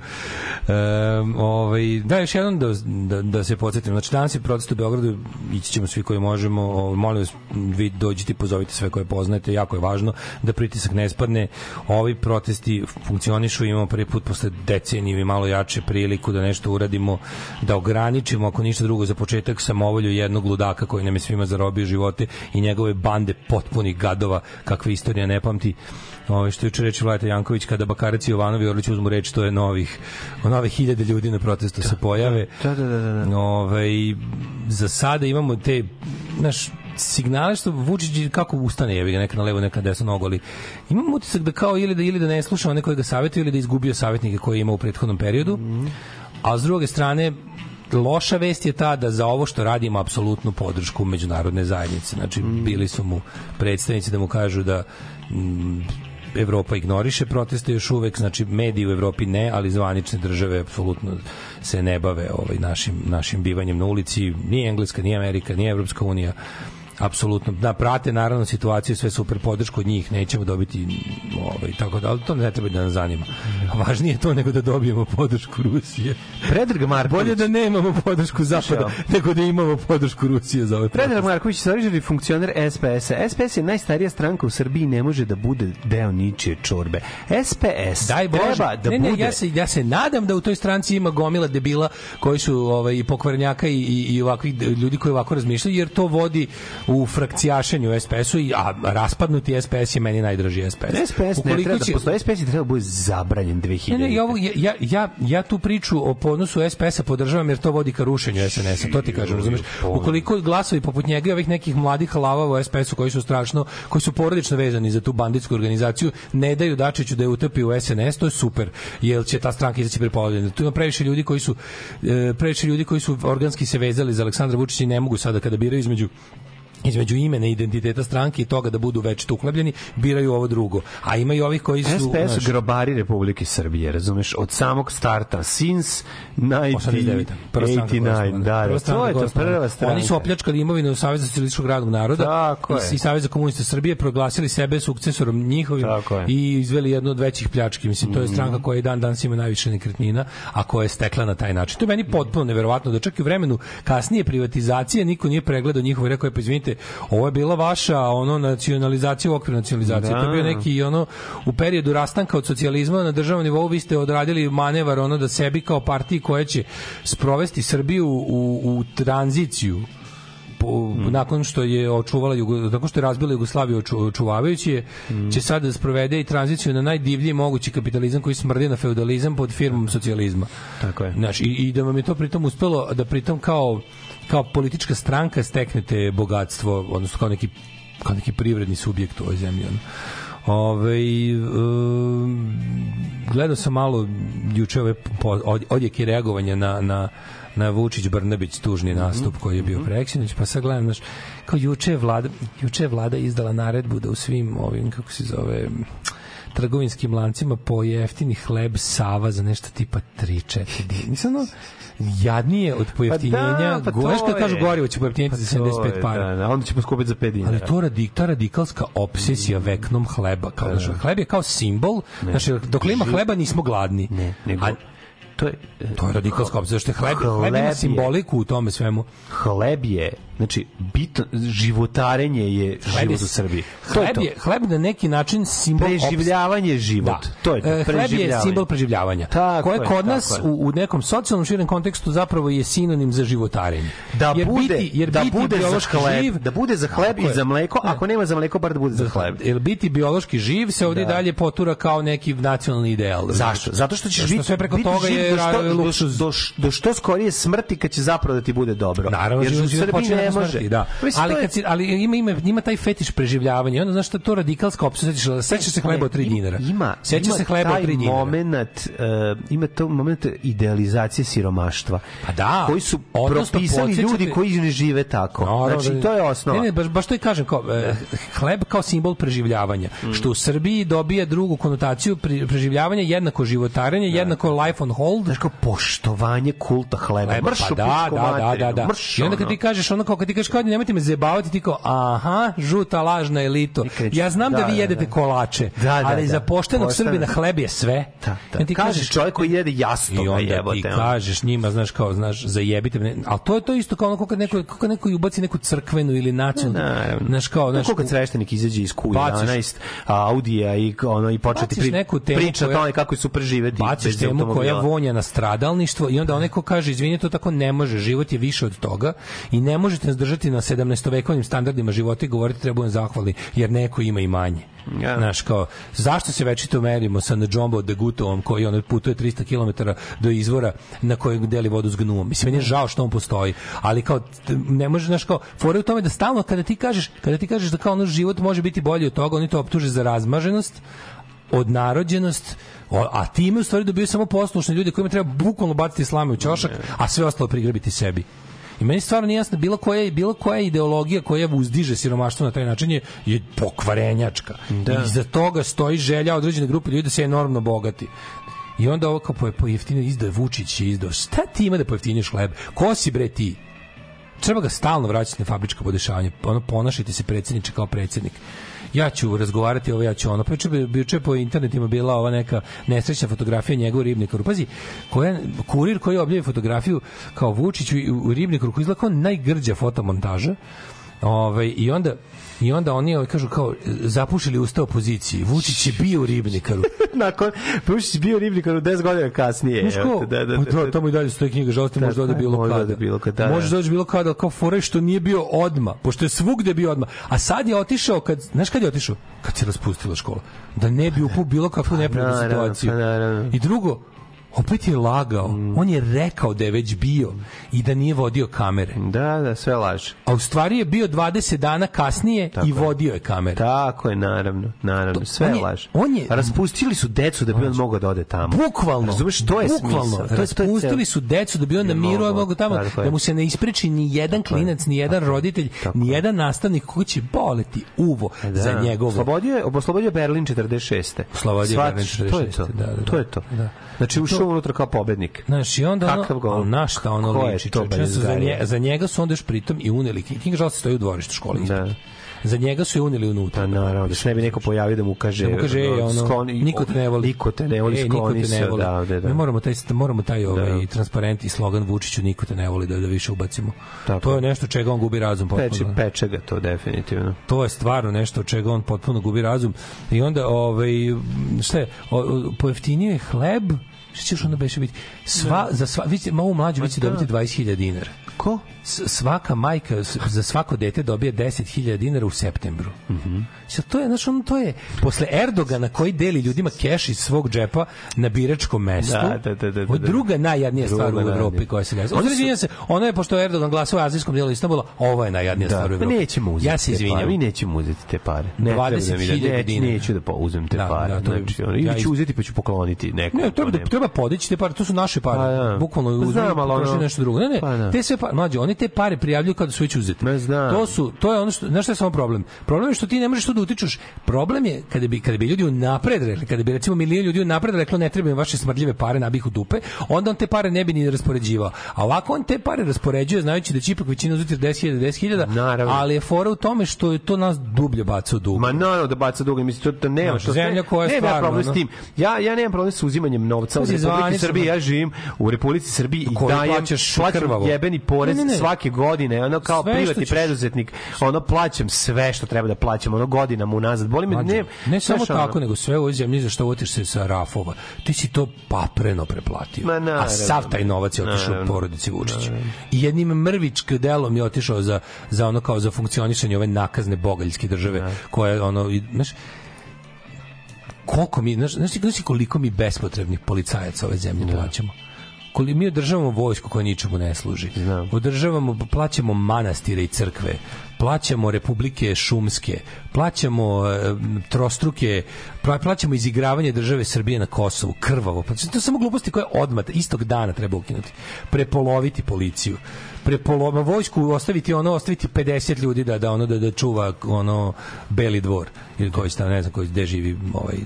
Um, ovaj, da, još jednom da, da, da se podsjetim. Znači, danas je protest u Beogradu, ići ćemo svi koji možemo. Ovaj, molim vas, vi dođite i pozovite sve koje poznajete. Jako je važno da pritisak ne spadne. Ovi protesti funkcionišu, imamo prvi put posle decenije i malo jače priliku da nešto uradimo, da ograničimo, ako ništa drugo, za početak samovolju jednog ludaka koji nam je svima zarobio živote i njegove bande potpunih gadova kakve istorija ne pamti. Ove, što juče reči Vladeta Janković, kada Bakarac i Jovanovi Orlić uzmu reč, to je novih, nove hiljade ljudi na protestu se pojave. Da, da, da, da. da. Ove, za sada imamo te, znaš, signale što Vučić kako ustane jebi ga neka na levo neka na desno nogu ali imam utisak da kao ili da ili da ne sluša one koji ga savetuju ili da izgubio savetnike koje je imao u prethodnom periodu. A s druge strane loša vest je ta da za ovo što radi ima apsolutnu podršku međunarodne zajednice. Znači, bili su mu predstavnici da mu kažu da mm, Evropa ignoriše proteste još uvek, znači mediji u Evropi ne, ali zvanične države apsolutno se ne bave ovaj našim našim bivanjem na ulici, ni Engleska, ni Amerika, ni Evropska unija apsolutno da prate naravno situaciju sve super podršku od njih nećemo dobiti ovaj tako da ali to ne treba da nas zanima važnije je to nego da dobijemo podršku Rusije Predrag Marković. bolje da nemamo podršku zapada nego da imamo podršku Rusije za ovaj Predrag Marković, starižari funkcioner SPS-a. SPS je najstarija stranka u Srbiji ne može da bude deo ničije čorbe. SPS Daj Bože. treba da ne, ne, bude... ja se ja se nadam da u toj stranci ima gomila debila koji su ovaj i pokvarnjaka i i, i ovakvih ljudi koji ovako razmišljaju jer to vodi u frakcijašenju SPS-u a raspadnuti SPS je meni najdraži SPS. SPS ne Ukoliko treba da će- postoji, SPS je treba da bude zabranjen 2000. Ne, ne, ja, ovo, ja, ja, ja, tu priču o ponosu SPS-a podržavam jer to vodi ka rušenju SNS-a, to ti kažem, razumeš? Ukoliko glasovi poput njega i ovih nekih mladih lavava u SPS-u koji su strašno, koji su porodično vezani za tu banditsku organizaciju, ne daju Dačiću da je utrpi u SNS, to je super, jer će ta stranka izaći prepolovljena. Tu ima previše ljudi koji su e, previše ljudi koji su organski se vezali za Aleksandra Vučića i ne mogu sada kada biraju između između imena i identiteta stranke i toga da budu već uklebljeni, biraju ovo drugo. A ima i ovih koji su... SPS znaš, su grobari Republike Srbije, razumeš, od samog starta, since 90, 89. Prva stranka koja je 89, osnovana. da, Prva da, stranka to je koja to, osnovana. prva stranka. Oni su opljačkali imovinu u Saveza socijalističkog radnog naroda Tako i, i Saveza komunista Srbije, proglasili sebe sukcesorom njihovim i izveli jednu od većih pljački. Mislim, to je stranka koja i dan danas ima najviše nekretnina, a koja je stekla na taj način. To je meni potpuno neverovatno da čak i u vremenu kasnije privatizacije niko nije pregledao njihovo i rekao je, pa izvinite, ovo je bila vaša ono nacionalizacija u okviru nacionalizacije. Da. To je bio neki ono u periodu rastanka od socijalizma na državnom nivou vi ste odradili manevar ono da sebi kao partiji koja će sprovesti Srbiju u, u tranziciju po, nakon što je očuvala Jugo, nakon što je razbila Jugoslaviju oču, očuvavajući je, će sad da sprovede i tranziciju na najdivlji mogući kapitalizam koji smrdi na feudalizam pod firmom socijalizma. Tako je. Znaš, i, i da vam je to pritom uspelo da pritom kao kao politička stranka steknete bogatstvo, odnosno kao neki kao neki privredni subjekt u ovoj zemlji. Ono. Ove, um, gledao sam malo juče ove od- odjeke reagovanja na, na na Vučić Brnabić tužni nastup koji je bio preksinoć, pa sad gledam, znaš, kao juče je vlada, juče je vlada izdala naredbu da u svim ovim, kako se zove, trgovinskim lancima po jeftini hleb Sava za nešto tipa 3-4 dinara. Jadnije od pojeftinjenja, pa pa to znaš kad kažu gorivo će pojeftinjeti za To je, 75 para. Da, da, onda će poskupiti za 5 dinara. Ali to radi, ta radikalska obsesija veknom hleba. Kao, Da, da. hleb je kao simbol. Znači, dok ima hleba nismo gladni. Ne, nego, A, to je, to je radikalska obsesija. Što je hleb, hleb Hleb ima simboliku u tome svemu. hleb je, znači, bitno, životarenje je Hleb život u Srbiji. To je Hleb to. je, hleb na neki način simbol Preživljavanje je život. Da. To je to, E, Hleb je simbol preživljavanja. Tako koje je, kod nas u, u nekom socijalnom širem kontekstu zapravo je sinonim za životarenje. da jer bude, biti, jer da biti bude za biološki hleb, živ, da bude za hleb i za mleko, Ne. ako nema za mleko, bar da bude za hleb. Jer biti biološki živ se ovdje Da. dalje potura kao neki nacionalni ideal. Zašto? Zato što ćeš biti sve preko biti toga živ je do što, do, do, do što skorije smrti kad će zapravo da ti bude dobro. Naravno, Jer život, u život Srbiji počinje može. da. Mislim, ali, kad si, ali ima, ima, ima taj fetiš preživljavanja. Onda, znaš šta to radikalska opcija? Sećaš, sećaš se hleba od 3 Ima- dinara. Ima, Sećaš ima se hleba od taj 3 dinara. Moment, uh, ima to moment idealizacije siromaštva. Pa da. Koji su podsjećate- ljudi koji ne žive tako. Naravno, znači, da- to je osnova. Ne, ne, baš, baš to i kažem, kao, e, hleb kao simbol preživljavanja, Mm. što u Srbiji dobija drugu konotaciju pri, preživljavanja, jednako životarenje, jednako life on hold. Znaš kao poštovanje kulta hleba. Leba, Mrš pa da, da, da, da, da. mrš, I onda kad ti kažeš ono kao kad ti kažeš kao nemojte me zajebavati ti kao aha žuta lažna elito. Ja znam da, da, vi da, jedete da. kolače, Da, da, ali da. za poštenog Pošteno. Srbina hleb je sve. Da, da. Ti Kažeš čovjek koji jede jasno I ga onda jebote. ti kažeš njima, znaš, kao, znaš, zajebite me. Ali to je to isto kao ono kako kad neko, kako kad neko ubaci neku crkvenu ili nacionalnu. Znaš, kao, znaš, kad sveštenik izađe iz kuj Baciš- 11 a, Audija i ono i početi Baciš neku temu priča o koja- tome kako je super živeti baciš temu koja vonja na stradalništvo i onda onaj ko kaže izvini to tako ne može, život je više od toga i ne možete nas držati na 17. vekovnim standardima života i govoriti treba zahvali jer neko ima i manje. Ja. Znaš, kao, zašto se večito merimo sa Nadžombo Degutovom koji on putuje 300 km do izvora na kojeg deli vodu s gnumom. Mislim, meni je žao što on postoji, ali kao, ne može, znaš, kao, fora u tome da stalno kada ti kažeš, kada ti kažeš da kao ono život može biti bolji od toga, oni to optuže za razmaženost, odnarođenost, a time u stvari dobiju samo poslušni ljudi kojima treba bukvalno baciti slame u ćošak, a sve ostalo prigrabiti sebi. I meni stvarno nije jasno bilo koja bilo koja ideologija koja uzdiže siromaštvo na taj način je, je pokvarenjačka. Da. I iza toga stoji želja određene grupe ljudi da se enormno bogati. I onda ovo kao po, pojeftinio izdao je Vučić je izdao. Šta ti ima da pojeftiniš hleb? Ko si bre ti? treba ga stalno vraćati na fabričko podešavanje. Ono ponašajte se predsjedniče kao predsjednik. Ja ću razgovarati ovo, ja ću ono. Juče bi juče po internetima bila ova neka nesrećna fotografija njegovog ribnika. Pazi, koja kurir koji objavio fotografiju kao Vučić u, u ribnikaru koji izgleda kao najgrđa fotomontaža. Ovaj i onda i onda oni ovaj, kažu kao zapušili usta opoziciji. Vučić je bio ribnikaru. Nakon, Pušić bio ribnikar u 10 godina kasnije. Znaš te, da, da, pa da, da, tamo i dalje stoji knjiga, žalosti može da ode bilo može da kada. ode bilo kada, da. Može da ode bilo kada, ali kao fora je što nije bio odma, pošto je svugde bio odma. A sad je otišao, kad, znaš kad je otišao? Kad se raspustila škola. Da ne bi upao bilo kakvu neprirodnu naravno, situaciju. pa. I drugo, opet je lagao. On je rekao da je već bio i da nije vodio kamere. Da, da, sve laže. A u stvari je bio 20 dana kasnije Tako i je. vodio je kamere. Tako je, naravno, naravno, sve on je- laže. on je- Raspustili su decu da bi on mogao da ode tamo. Bukvalno. Razumeš, to je bukvalno. smisao. To je- to Raspustili su decu da bi on na miru mogu. mogu tamo, da mu se ne ispriči ni jedan klinac, ni jedan roditelj, ni jedan nastavnik koji će boleti uvo Da. za njegovo. Oslobodio je, oslobodio Berlin 46. Oslobodio Berlin Shvatiš, To je 46., to. da, da, da. To je to. Da. Znači, To- ušao unutra kao pobednik. Znaš, i onda Kakav ono, gol? na šta ono liči? to? Znaš, za, nje, za njega su onda još pritom i uneli, King Žal stoji u dvorištu škole. Da. Za njega su je uneli unutra. Pa naravno, da se ne bi neko pojavio da mu kaže... Da mu kaže, ej, ono, skloni- niko te ne voli. Niko te ne voli, Ej, skloni se voli. odavde. Da. Mi moramo taj, moramo taj ovaj, transparent i slogan Vučiću niko te ne voli da, da više ubacimo. Tako. To je nešto čega on gubi razum potpuno. Peče, peče ga to definitivno. to je stvarno nešto čega on potpuno gubi razum i onda ovaj šta je o, o, pojeftinio je hleb šta će još onda beše biti sva, za sva, vidite, malo mlađu vi da. dobiti 20.000 dinara Ko? S- svaka majka za svako dete dobije 10.000 dinara u septembru. Mhm. to je, znači, ono, to je posle Erdogana koji deli ljudima keš iz svog džepa na biračkom mestu. Da, da, da, da, je da. druga najjadnija Druga stvar u Evropi koja se desi. Oni Oni su- izvinjam se, ono je pošto Erdogan glasao u azijskom delu Istanbula, ovo je najjadnija Da, stvar u pa Evropi. nećemo uzeti Ja se pare, Mi nećemo uzeti te pare. Ne treba da mi da, 20.000 neću, dinara. neću da po, uzem te Da, pare. da, to znači, ono, ili ću uzeti pa ću pokloniti nekom. Ne, treba da treba podići te pare, to su naše pare. Pa da. Bukvalno Pa uzmi, znam, ali ono- nešto drugo. Ne, ne, Pa da. te sve pare, mlađe, oni te pare prijavljuju kao da su već uzete. Ne znam. To su, to je ono što, znaš šta je samo problem? Problem je što ti ne možeš to da utičeš. Problem je kada bi kada bi ljudi unapred rekli, kada bi recimo milion ljudi unapred reklo ne trebaju vaše smrdljive pare nabih u dupe, onda on te pare ne bi ni raspoređivao. A ovako on te pare raspoređuje znajući da će ipak većina uzeti 10.000, 10.000, Naravno. ali je fora u tome što je to nas dublje baca u dug. Ma naravno da baca dugo, mislim to, to nema što zemlja koja je stvarno, problem s tim. Ja ja nemam problem sa uzimanjem novca u zvanično- Srbiji, ja živim u Republici Srbiji i dajem plaćaš plaćam krvavo. jebeni porez Ne, ne, ne. svake godine, ono kao Sve privatni ćeš. preduzetnik, ono plaćam sve što treba da plaćam, ono godinama unazad. Boli me ne, ne samo ono- tako, nego sve u ovoj zemlji za što otiš se sa rafova. Ti si to papreno preplatio. Ma, naravno. A sav taj novac je otišao u Naravno. porodici Vučić. I jednim mrvičk delom je otišao za, za ono kao za funkcionisanje ove nakazne bogaljske države koja je ono, i, znaš, koliko mi, znaš, znaš, znaš koliko mi bespotrebnih policajaca ove zemlje plaćamo? Koli, mi održavamo vojsku koja ničemu ne služi. Održavamo, plaćamo manastire i crkve, plaćamo republike šumske, plaćamo e, trostruke, pla- plaćamo izigravanje države Srbije na Kosovu, krvavo. Pa to su samo gluposti koje odmah, istog dana treba ukinuti. Prepoloviti policiju. prepoloma vojsku ostaviti ono ostaviti 50 ljudi da da ono da da čuva ono Beli dvor ili koji tamo ne znam koji gde živi ovaj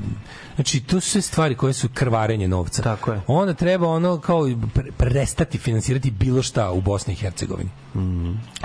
znači to su sve stvari koje su krvarenje novca Tako je. onda treba ono kao pre- prestati finansirati bilo šta u Bosni i Hercegovini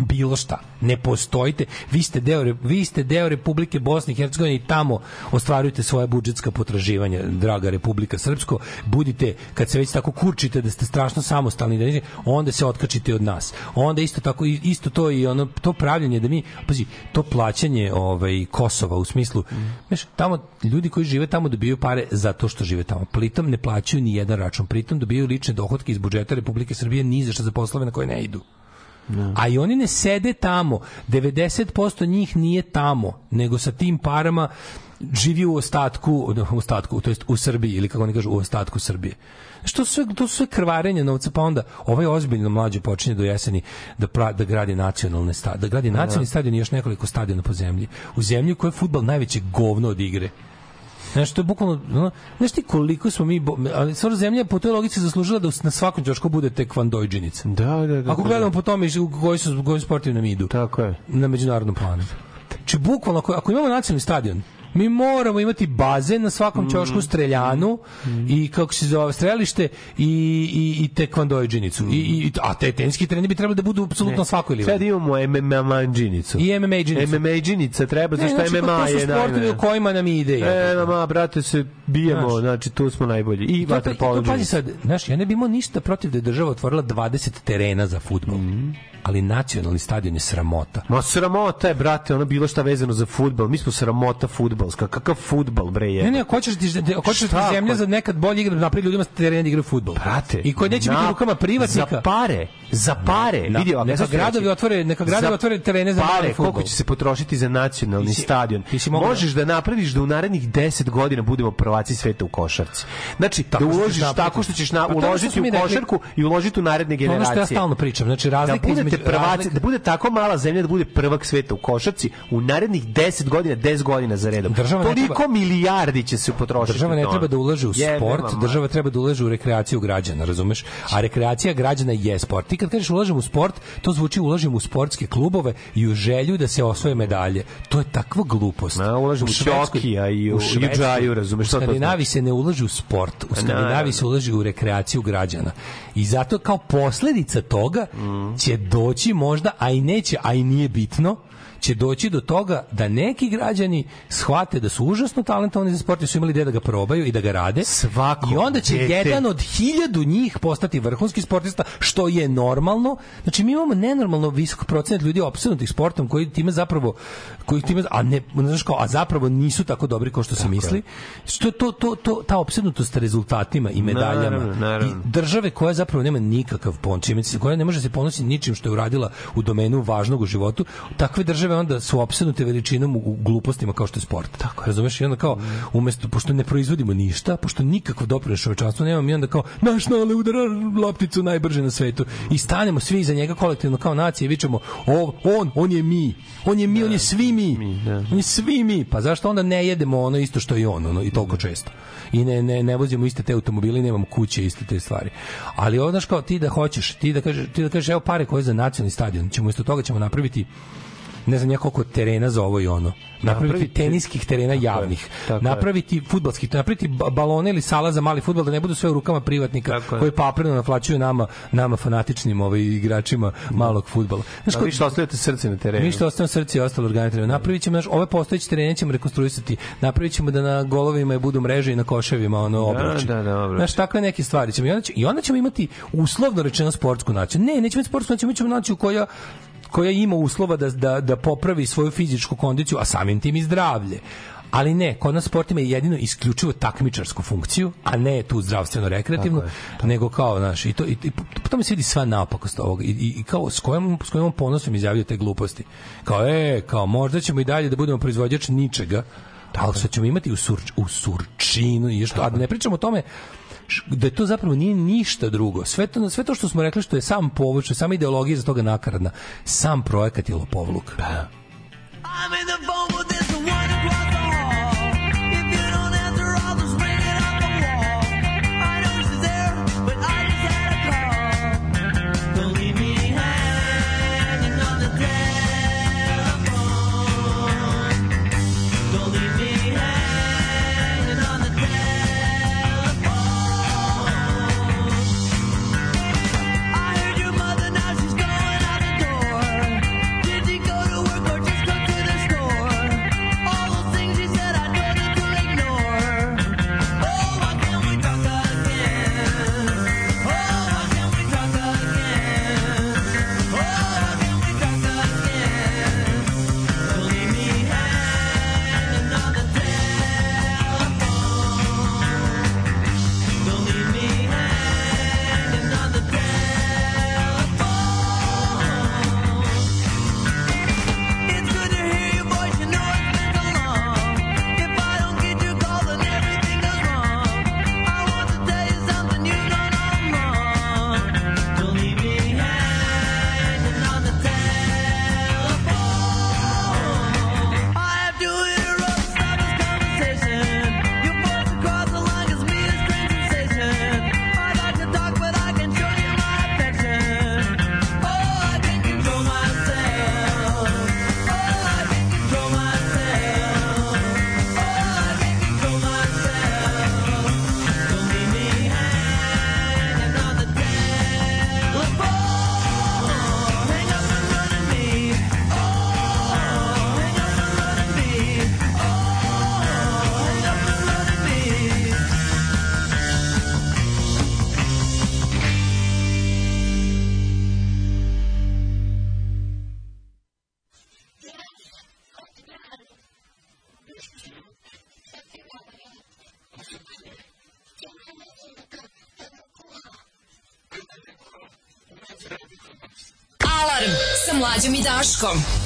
bilo šta. Ne postojite. Vi ste deo vi ste deo Republike Bosne i Hercegovine i tamo ostvarujete svoje budžetska potraživanja, draga Republika Srpsko. Budite kad se već tako kurčite da ste strašno samostalni da ne- onda se otkačite od nas. Onda isto tako isto to i ono to pravljenje da mi pazi to plaćanje ovaj Kosova u smislu znaš, tamo ljudi koji žive tamo dobijaju pare zato što žive tamo. Pritom ne plaćaju ni jedan račun. Pritom dobijaju lične dohotke iz budžeta Republike Srbije ni za šta za poslove na koje ne idu. A i oni ne sede tamo. 90% njih nije tamo, nego sa tim parama živi u ostatku, u ostatku, to jest u Srbiji ili kako oni kažu u ostatku Srbije. Što sve, to sve krvarenje novca, pa onda ovaj ozbiljno mlađe počinje do jeseni da, pra, da gradi nacionalne stadione, da gradi nacionalni stadion i još nekoliko stadiona po zemlji. U zemlji u kojoj je fudbal najveće govno od igre. Znaš, to je bukvalno, ono, znaš ti koliko smo mi, ali stvarno zemlja je po toj logici zaslužila da na svakom ćošku bude tekvandojđenica. Da, da, da. Ako gledamo po tome u koji su koji sportovi nam idu. Tako je. Na međunarodnom planu. Znači bukvalno ako, ako imamo nacionalni stadion, mi moramo imati bazen na svakom ćošku streljanu i kako se zove strelište i i i tekvandojđinicu. I, i a te tenski treni bi trebali da budu apsolutno svakoj livadi. Sad imamo MMA manđinicu. I MMA džinicu. MMA džinica treba, Ne, zašto znači, MMA to su je sportovi najme. u kojima nam ide. jebote. MMA, brate, se bijemo, Znaš. znači tu smo najbolji. I vaterpolo to pazi sad, znaš, ja ne bi imao ništa protiv da je država otvorila 20 terena za fudbal. Ali nacionalni stadion je sramota. Ma sramota je, brate, ono bilo šta vezano za fudbal. Mi smo sramota fudbalska. Kakav fudbal, bre, je? Ne, ne, hoćeš ti, da- hoćeš da ti zemlja za nekad bolje igra, napravi ljudima teren da igraju fudbal. Brate, I koji neće biti rukama privatnika. Za pare, za pare. Na- Vidi, neka gradovi otvore- neka gradovi otvore terene za pare, koliko će se potrošiti za nacionalni si- stadion. ti si Možeš da napraviš da u narednih 10 godina budemo prvaci sveta u košarci. Znači, Tako da što uložiš napraviti. tako što ćeš na, Pa što uložiti u košarku i uložiti u naredne To je ono generacije. što ja stalno pričam. Znači, da razlika budete između... prvaci, razlika- da bude tako mala zemlja da bude prvak sveta u košarci u narednih 10 godina, 10 godina za redom. Država Toliko treba- milijardi će se potrošiti. Država ne treba da ulaže u sport, država treba da ulaže u rekreaciju građana, razumeš? A rekreacija građana je sport. Kad kažeš ulažem u sport, to zvuči ulažem u sportske klubove i u želju da se osvoje medalje. To je takva glupost. Ma, ulažem u Švedskoj- i u- Švedskoj- u džaju, razumeš šta U to Skandinaviji se ne ulaže u sport, u Skandinaviji naravno. se ulaže u rekreaciju građana. I zato kao posledica toga Mm. će doći možda, a i neće, a i nije bitno, će doći do toga da neki građani shvate da su užasno talentovani za sport i su imali gde da ga probaju i da ga rade. Svako I onda će dete. jedan od hiljadu njih postati vrhunski sportista, što je normalno. Znači, mi imamo nenormalno visok procenat ljudi opsednutih sportom koji time zapravo koji time a ne znaš kao, a zapravo nisu tako dobri kao što se misli. Što to to to ta opsednutost rezultatima i medaljama Naravno, naravno. i države koja zapravo nema nikakav pon, čime se koja ne može se ponositi ničim što je uradila u domenu važnog u životu, takve države onda su opsednute veličinom u, glupostima kao što je sport. Tako, razumeš? I onda kao umesto pošto ne proizvodimo ništa, pošto nikakav doprinos čovečanstvu nemamo, mi onda kao naš nale udara lopticu najbrže na svetu i stanemo svi iza njega kolektivno kao nacije i vičemo o, on, on je mi. On je mi, on je svi mi. On je svi mi. Pa zašto onda ne jedemo ono isto što i on, ono, i toliko često? I ne, ne, ne vozimo iste te automobile i nemamo kuće iste te stvari. Ali ovo, znaš kao, ti da hoćeš, ti da kažeš, ti da kažeš, evo pare koje za nacionalni stadion, ćemo isto toga ćemo napraviti ne znam nekoliko terena za ovo i ono. Napraviti Napraviti- teniskih terena javnih. tako je. napraviti fudbalskih, napraviti ba- balone ili sala za mali fudbal da ne budu sve u rukama privatnika Tako je. koji papreno naplaćuju nama nama fanatičnim ovaj igračima malog fudbala. Znaš, Da, vi što ostavljate srce na terenu. mi što ostavimo srce i ostalo organe. Napravit ćemo, znaš, ove postojeće terene ćemo rekonstruisati. Napravit ćemo da na golovima budu mreže i na koševima ono obruči. da, da, obruči. Znaš, takve neke stvari ćemo. I onda, će- I onda ćemo imati uslovno rečeno sportsku naciju. Ne, nećemo imati sportsku naciju, mi ćemo naciju koja koja ima uslova da, da, da popravi svoju fizičku kondiciju, a samim tim i zdravlje. Ali ne, kod nas sport ima jedino isključivo takmičarsku funkciju, a ne tu zdravstveno rekreativnu, nego kao, znaš, i to, i, i po tome se vidi sva napakost ovoga. I, i, i kao, s kojom, s kojom on ponosom izjavio te gluposti. Kao, e, kao, možda ćemo i dalje da budemo proizvođač ničega, ali što ćemo imati u, surč, u surčinu i što, a da ne pričamo o tome da to zapravo nije ništa drugo. Sve to, sve to što smo rekli što je sam povod, što je sama ideologija za toga nakaradna, sam projekat je lopovluk. I'm in the phone with mlađom i Daškom.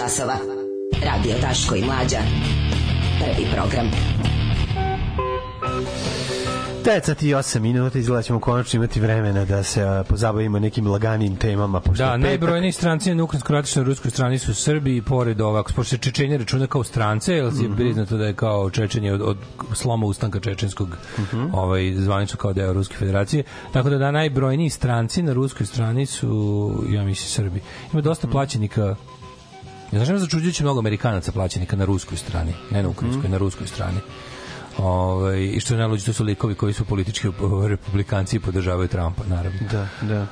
Časova. Radio Daško i Mlađa. Prvi program. Decat i 8 minuta, izgleda da ćemo konačno imati vremena da se a, pozabavimo nekim laganim temama. Pošto Da, petak. najbrojniji stranci na ukrajinsko-ratičnoj ruskoj strani su Srbi i pored ovak, pošto se Čečenje računa kao strance, jer Mhm. je priznato da je kao Čečenje od, od sloma ustanka čečenskog Mhm. ovaj, zvanično kao deo Ruske federacije. Tako da, da najbrojniji stranci na ruskoj strani su, ja mislim, Srbi. Ima dosta Mhm. plaćenika Ja znaš, ima začuđujuće mnogo Amerikanaca plaćenika na ruskoj strani, ne na ukrajinskoj, Mhm. na ruskoj strani. Ovaj i što je najluđe, to su likovi koji su politički republikanci i podržavaju Trumpa, naravno. Da, da.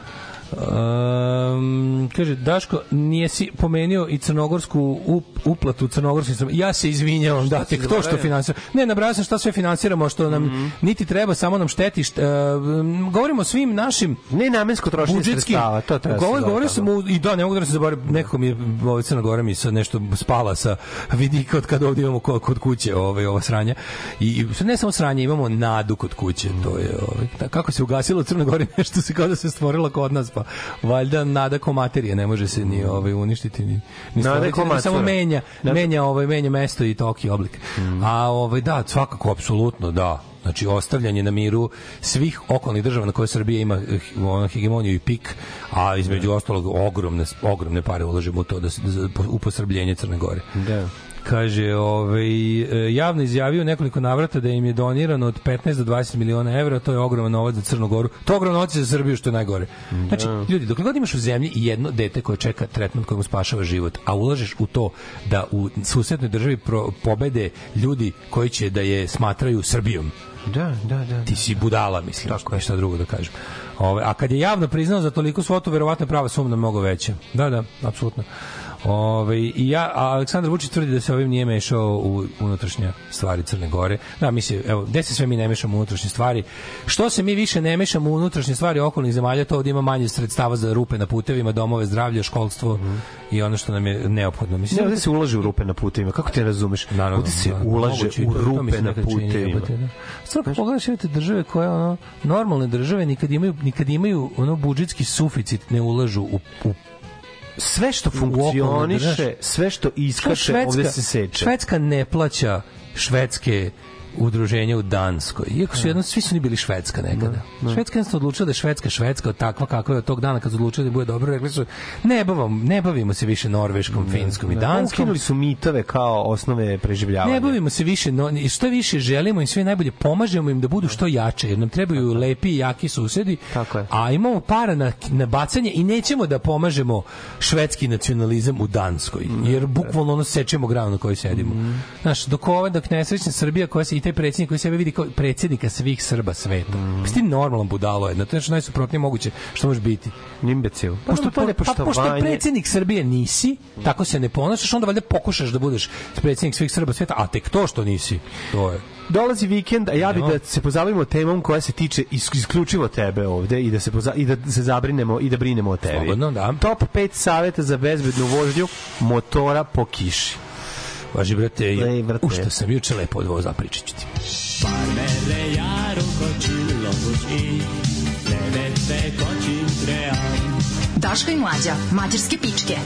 Um, kaže, Daško, nije si pomenio i crnogorsku up, uplatu crnogorskim. Ja se izvinjavam, da, tek to što zaboravio? finansira. Ne, nabrajao sam šta sve finansiramo, što nam Mhm. niti treba, samo nam šteti. Št, um, govorimo o svim našim Ne namensko trošenje sredstava, to treba Govor, govorio sam u, i da, ne mogu da se zaboravim, nekako mi je, ovaj Crna Gora mi sad nešto spala sa vidika od kada ovdje imamo kod, kuće ovaj, ova sranja. I, ne samo sranje, imamo nadu kod kuće. To je, ovaj, kako se ugasilo u Crnoj Gori, nešto se kao da se stvorilo kod nas, pa valjda nada ko materije, ne može se ni ovaj, uništiti, ni, ni Nada stvoriti, nego samo menja, Da. menja, ovaj, menja mesto i tok i oblik. A ovaj, da, svakako, apsolutno, da. Znači, ostavljanje na miru svih okolnih država na koje Srbija ima eh, hegemoniju i pik, a između ostalog ogromne, ogromne pare ulažemo u to da, da, za- u posrbljenje Crne Gore. Da. Kaže, ovaj, e, javno izjavio nekoliko navrata da im je donirano od 15 do 20 miliona evra, to je ogroman novac za Crnu Goru. To je ogroman novac za Srbiju, što je najgore. Znači, ljudi, dok god imaš u zemlji jedno dete koje čeka tretman koji mu spašava život, a ulažeš u to da u susednoj državi pro, pobede ljudi koji će da je smatraju Srbijom, Da, da, da. ti si budala, mislim, Tako ništa drugo da kažem. Ove, a kad je javno priznao za toliko svotu, verovatno je prava sumna mnogo veća. Da, da, apsolutno. Ove, i ja, a Aleksandar Vučić tvrdi da se ovim nije mešao u unutrašnje stvari Crne Gore. Da, misli, evo, gde se sve mi ne mešamo u unutrašnje stvari? Što se mi više ne mešamo u unutrašnje stvari okolnih zemalja, to ovdje ima manje sredstava za rupe na putevima, domove zdravlja, školstvo i ono što nam je neophodno. Mislim, Ne, ovde se ulaže u rupe na putevima. Kako ti ne razumeš? Naravno, ovde se da, ulaže moguće u to, to rupe se na putevima. da. Stvarno, kad pogledaš imate države koje ono, normalne države nikad imaju, nikad imaju ono budžetski suficit ne ulažu u, u Sve što funkcioniše, sve Što iskače, ovde se seče. Švedska ne plaća švedske udruženje u Danskoj. Iako su jedno, svi su oni bili Švedska nekada. Švedska jednostavno odlučila da je Švedska Švedska od takva kakva je od tog dana kad su odlučili da bude dobro, rekli su ne, bavimo, ne bavimo se više Norveškom, Finskom i Da, Danskom. Ukinuli su mitove kao osnove preživljavanja. Ne bavimo se više, no, i što više želimo im sve najbolje, pomažemo im da budu što jače, jer nam trebaju lepi i jaki susedi, Tako je. a imamo para na, na bacanje i nećemo da pomažemo švedski nacionalizam u Danskoj, jer bukvalno ono sečemo granu na kojoj sedimo. Znaš, dok ova, dok nesrećna Srbija koja se i taj predsjednik koji sebe vidi kao predsjednika svih Srba sveta. Mm. ti normalan budalo jedna, to je nešto najsuprotnije moguće što može biti. Imbecil. Pošto to pa, nepoštovanje... pošto je predsjednik Srbije nisi, tako se ne ponašaš, onda valjda pokušaš da budeš predsjednik svih Srba sveta, a tek to što nisi, to je. Dolazi vikend, a ja bih da se pozabavimo temom koja se tiče is- isključivo tebe ovde i da se poza, i da se zabrinemo i da brinemo o tebi. Slobodno, da. Top 5 saveta za bezbednu vožnju motora po kiši. Važi, brate, Ej, brate. u što sam juče lepo odvozao, zapričat ću ti. Parmele járókat csillagos ég, nevetve kacsint reám. Daško i mlađa, mađarske pičke.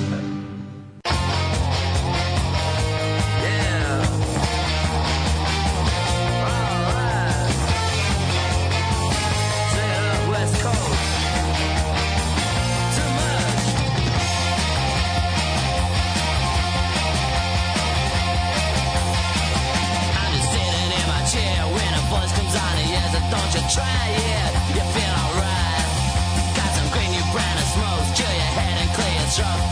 Try it? You feel alright. Got some chill your head and your.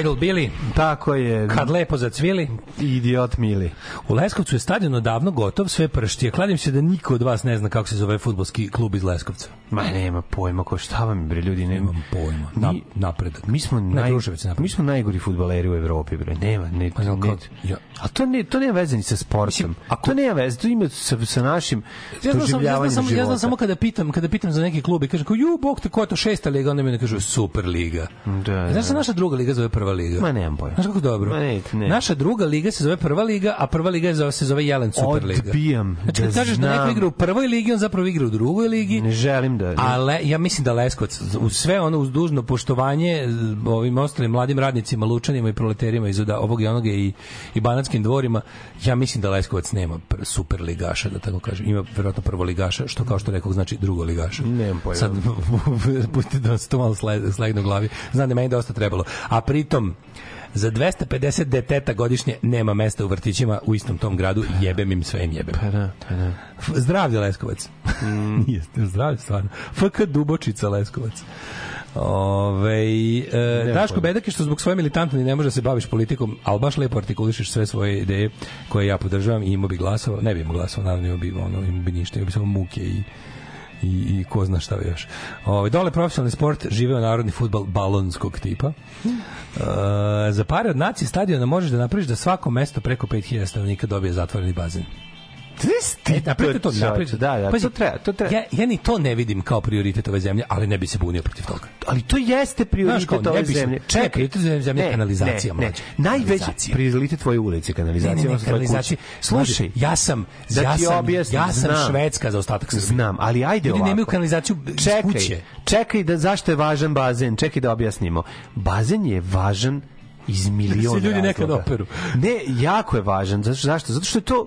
Idol Billy. Tako je. Kad lepo zacvili. Idiot mili. U Leskovcu je stadion odavno gotov, sve prštije. Kladim se da niko od vas ne zna kako se zove futbolski klub iz Leskovca. Ma nema pojma, ko šta vam bre ljudi, nema Nemam pojma. Na, Mi- napredak. Mi smo Ne, naj, mi smo najgori fudbaleri u Evropi, bre. Nema, ne, Pa ne, kako- ja- A to ne, to nema veze ni sa sportom. ako- to nema veze, to ima sa, sa našim Ja znam, ja, znam ja znam samo kada pitam, kada pitam za neki klub i kažem kao, ju, bog te, ko je to šesta liga, onda mi ne kažu super liga. Da, da. Znaš naša druga liga zove prva liga. Ma nemam pojma. Znaš kako dobro? Ma ne, ne. Naša druga liga se zove prva liga, a prva liga zove, se zove Jelen Superliga. Odbijam Znači, kad da kažeš da neko igra u prvoj ligi, on zapravo igra u drugoj ligi. Ne želim da... Ale ja mislim da Leskovac uz sve ono uz dužno poštovanje z- ovim ostalim mladim radnicima, lučanima i proleterima iz ovog i onoga i i banatskim dvorima, ja mislim da Leskovac nema pr- super ligaša, da tako kažem. Ima verovatno prvo ligaša, što kao što rekao znači drugo ligaša. Nemam pojma. Sad pustite da se to malo sle- slegne u glavi. Znam da meni dosta trebalo. A pritom za 250 deteta godišnje nema mesta u vrtićima u istom tom gradu, jebem im sve im jebem. Pa da, pa da. Zdravlje Leskovac. Mm. Nije zdravlje stvarno. FK Dubočica Leskovac. Ove, e, Daško. Bedak je što zbog svoje militantne ne može da se baviš politikom, ali baš lepo artikulišeš sve svoje ideje koje ja podržavam i imao bi glasova, ne bi imao glasova, naravno imao bi, ono, imao bi ništa, imao bi samo muke i i, i ko zna šta još. Ove, dole profesionalni sport, živeo narodni futbal balonskog tipa. E, za pare od nacije stadiona možeš da napraviš da svako mesto preko 5000 stanovnika dobije zatvoreni bazen. E, napravite to, napravite. Da, da, Pazi, to treba, to treba. Ja, ja ni to ne vidim kao prioritet ove zemlje, ali ne bi se bunio protiv toga. Ali to jeste Znaš prioritet kao, ne ove bi zemlje. ne, prioritet ove zemlje je kanalizacija, ne, ne. Najveći prioritet tvoje ulice, Ne, kanalizacija. ne, ne, tvoje kanalizacija. Slušaj, ja sam, da ja sam, objasnim, ja sam znam. švedska za ostatak Srbije. Znam, ali ajde Ljudi ovako. nemaju kanalizaciju iz čekaj, kuće. Čekaj, da zašto je važan bazen? Čekaj da objasnimo. Bazen je važan iz miliona Se ljudi nekad razloga. operu. Ne, jako je važan. Zašto? Zašto? Zato što je to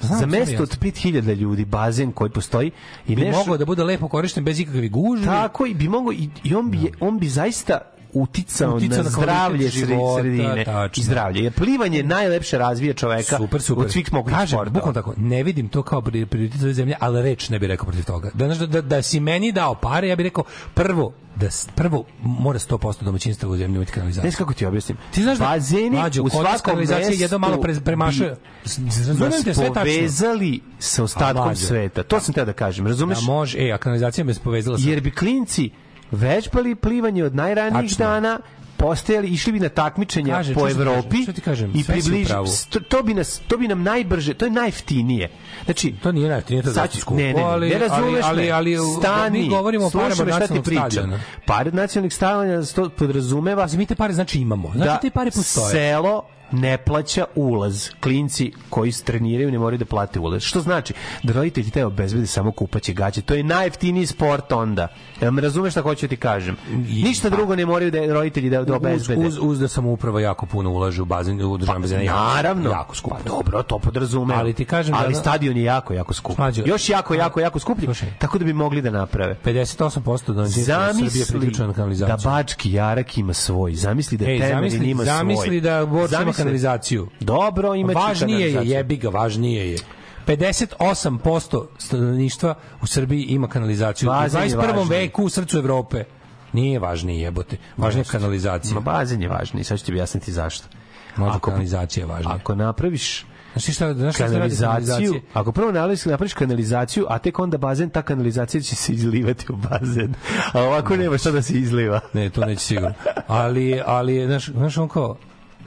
Znam, za mesto od 5000 ljudi bazen koji postoji i Bi nešto mogao da bude lepo korišten bez ikakvih gužvi. tako i bi mogao i, i on bi on bi zaista uticao, Uticao na na zdravlje života, sredine tačno. i zdravlje. Jer plivanje najlepše razvija čoveka super, super. od svih mogućih Kažem, sportova. bukvalno tako, ne vidim to kao pri- prioritet ove zemlje, ali reč ne bih rekao protiv toga. Da, da, da, da si meni dao pare, ja bih rekao, prvo, da prvo mora 100% domaćinstva u zemlji imati kanalizaciju. Ne kako ti objasnim. Ti znaš da bazeni u svakom kanalizacija jedno malo pre, premašuje. Razumem te sve tačno. povezali sa ostatkom sveta. To sam teo da kažem. Razumeš? Da može, e, a kanalizacija me povezala sa... Jer bi klinci vežbali plivanje od najranijih Tačno. dana postajali, išli bi na takmičenja Kaže, po Evropi kažem, šta ti kažem, i približi, to, bi nas to bi nam najbrže, to je najjeftinije. Znači, To nije najjeftinije, to skupo, ne, ne, ne, ali- ne razumeš ali- me. ali- ali Stani, mi govorimo o parama nacionalnog pričam. stadiona. Pare od nacionalnih stadiona to podrazumeva Mi te pare znači imamo. Znači da te pare postoje. selo ne plaća ulaz. Klinci koji se treniraju ne moraju da plate ulaz. Što znači da roditelji te obezbede samo kupaće gaće. To je najjeftiniji sport onda. Jel me razumeš šta hoću da ti kažem? Ništa drugo ne moraju da roditelji da, da Uz, obezbede. uz, uz da samouprava jako puno ulaže u bazen, u državne bazene. jako- Naravno. Jako skupo. Pa dobro, to podrazumeva. Ali ti kažem da Ali ono- stadion je jako, jako skup. Mlađo- Još jako, jako, jako skuplji. Slušaj. Tako da bi mogli da naprave. 58% domaćinstva Srbije Zamisli priključeno na da. Bački Jarak ima svoj. Zamisli da Ej, Temerin zamisli, ima svoj. zamisli da Zamisli- kanalizaciju. Dobro, ima Važnije je, jebi ga, važnije je. 58% stanovništva u Srbiji ima kanalizaciju. Bazen u je 21. važniji. veku u srcu Evrope. Nije važnije jebote. Važnije je kanalizacija. Ma bazen je važniji, sad ću ti objasniti zašto. Možda Ako- kanalizacija je važnija. Ako napraviš Znaš ti šta, znaš šta kanalizaciju, ako prvo napraviš, napraviš kanalizaciju, a tek onda bazen, ta kanalizacija će se izlivati u bazen. A ovako nema šta da se izliva. Ne, to neće sigurno. Ali, ali znaš, znaš on kao,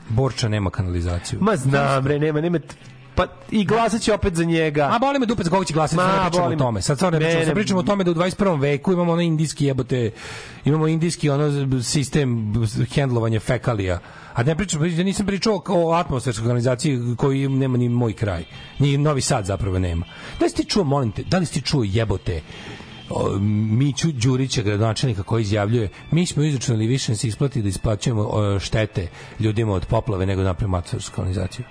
Borča nema kanalizaciju. Ma znam, bre, nema, nema, pa i glasat će opet za njega. A boli me dupe za koga će glasati, Ma, sad ne pričamo boli o me. tome. Sad stvarno pričamo, sad pričamo o tome da u 21. veku imamo ono indijski jebote, imamo indijski ono sistem hendlovanja fekalija. A ne pričam, ja nisam pričao o atmosferskoj organizaciji koji nema ni moj kraj. Ni Novi Sad zapravo nema. Da li si ti čuo, molim te, da li si ti čuo jebote Miću Đurića, gradonačelnika koji izjavljuje mi smo izračunali više da se isplati da isplaćujemo štete ljudima od poplave nego napravimo atmosfersku organizaciju.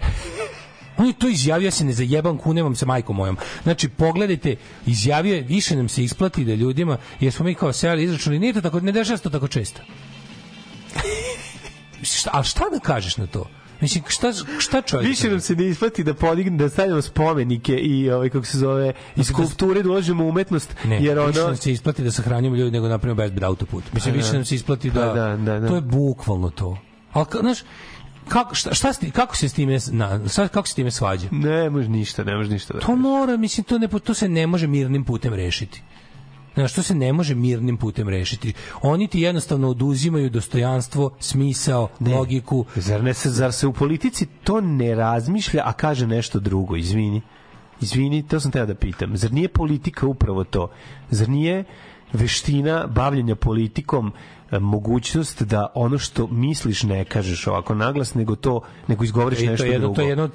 On je to izjavio, ja se ne zajebam, kunemam se majkom mojom. Znači, pogledajte, izjavio je, više nam se isplati da ljudima, jer smo mi kao sejali izračunali, nije to tako, ne dešava se to tako često. šta, šta da kažeš na to? Mislim, šta, šta čovjek... Više nam se ne isplati da podigne, da stavljamo spomenike i ovaj kako se zove, i skulpture da uložimo u umetnost, Ne, jer više ono nam se isplati da sahranjujemo ljudi nego napravimo bezbed autoput. Mislim, više da. nam se isplati da... Da, da, da. To je bukvalno to. Ali, znaš, kako, šta, šta, s ti- kako se s time, na, šta, kako se s time svađa? ne može ništa, ne može ništa da. To mora, mislim, to, ne, to se ne može mirnim putem rešiti. Znaš, to se ne može mirnim putem rešiti. Oni ti jednostavno oduzimaju dostojanstvo, smisao, logiku. Zar, ne se, zar se u politici to ne razmišlja, a kaže nešto drugo, izvini. Izvini, to sam teo da pitam. Zar nije politika upravo to? Zar nije veština bavljenja politikom mogućnost da ono što misliš ne kažeš ovako naglas, nego to nego izgovoriš I to nešto je jedno, drugo. to je jedno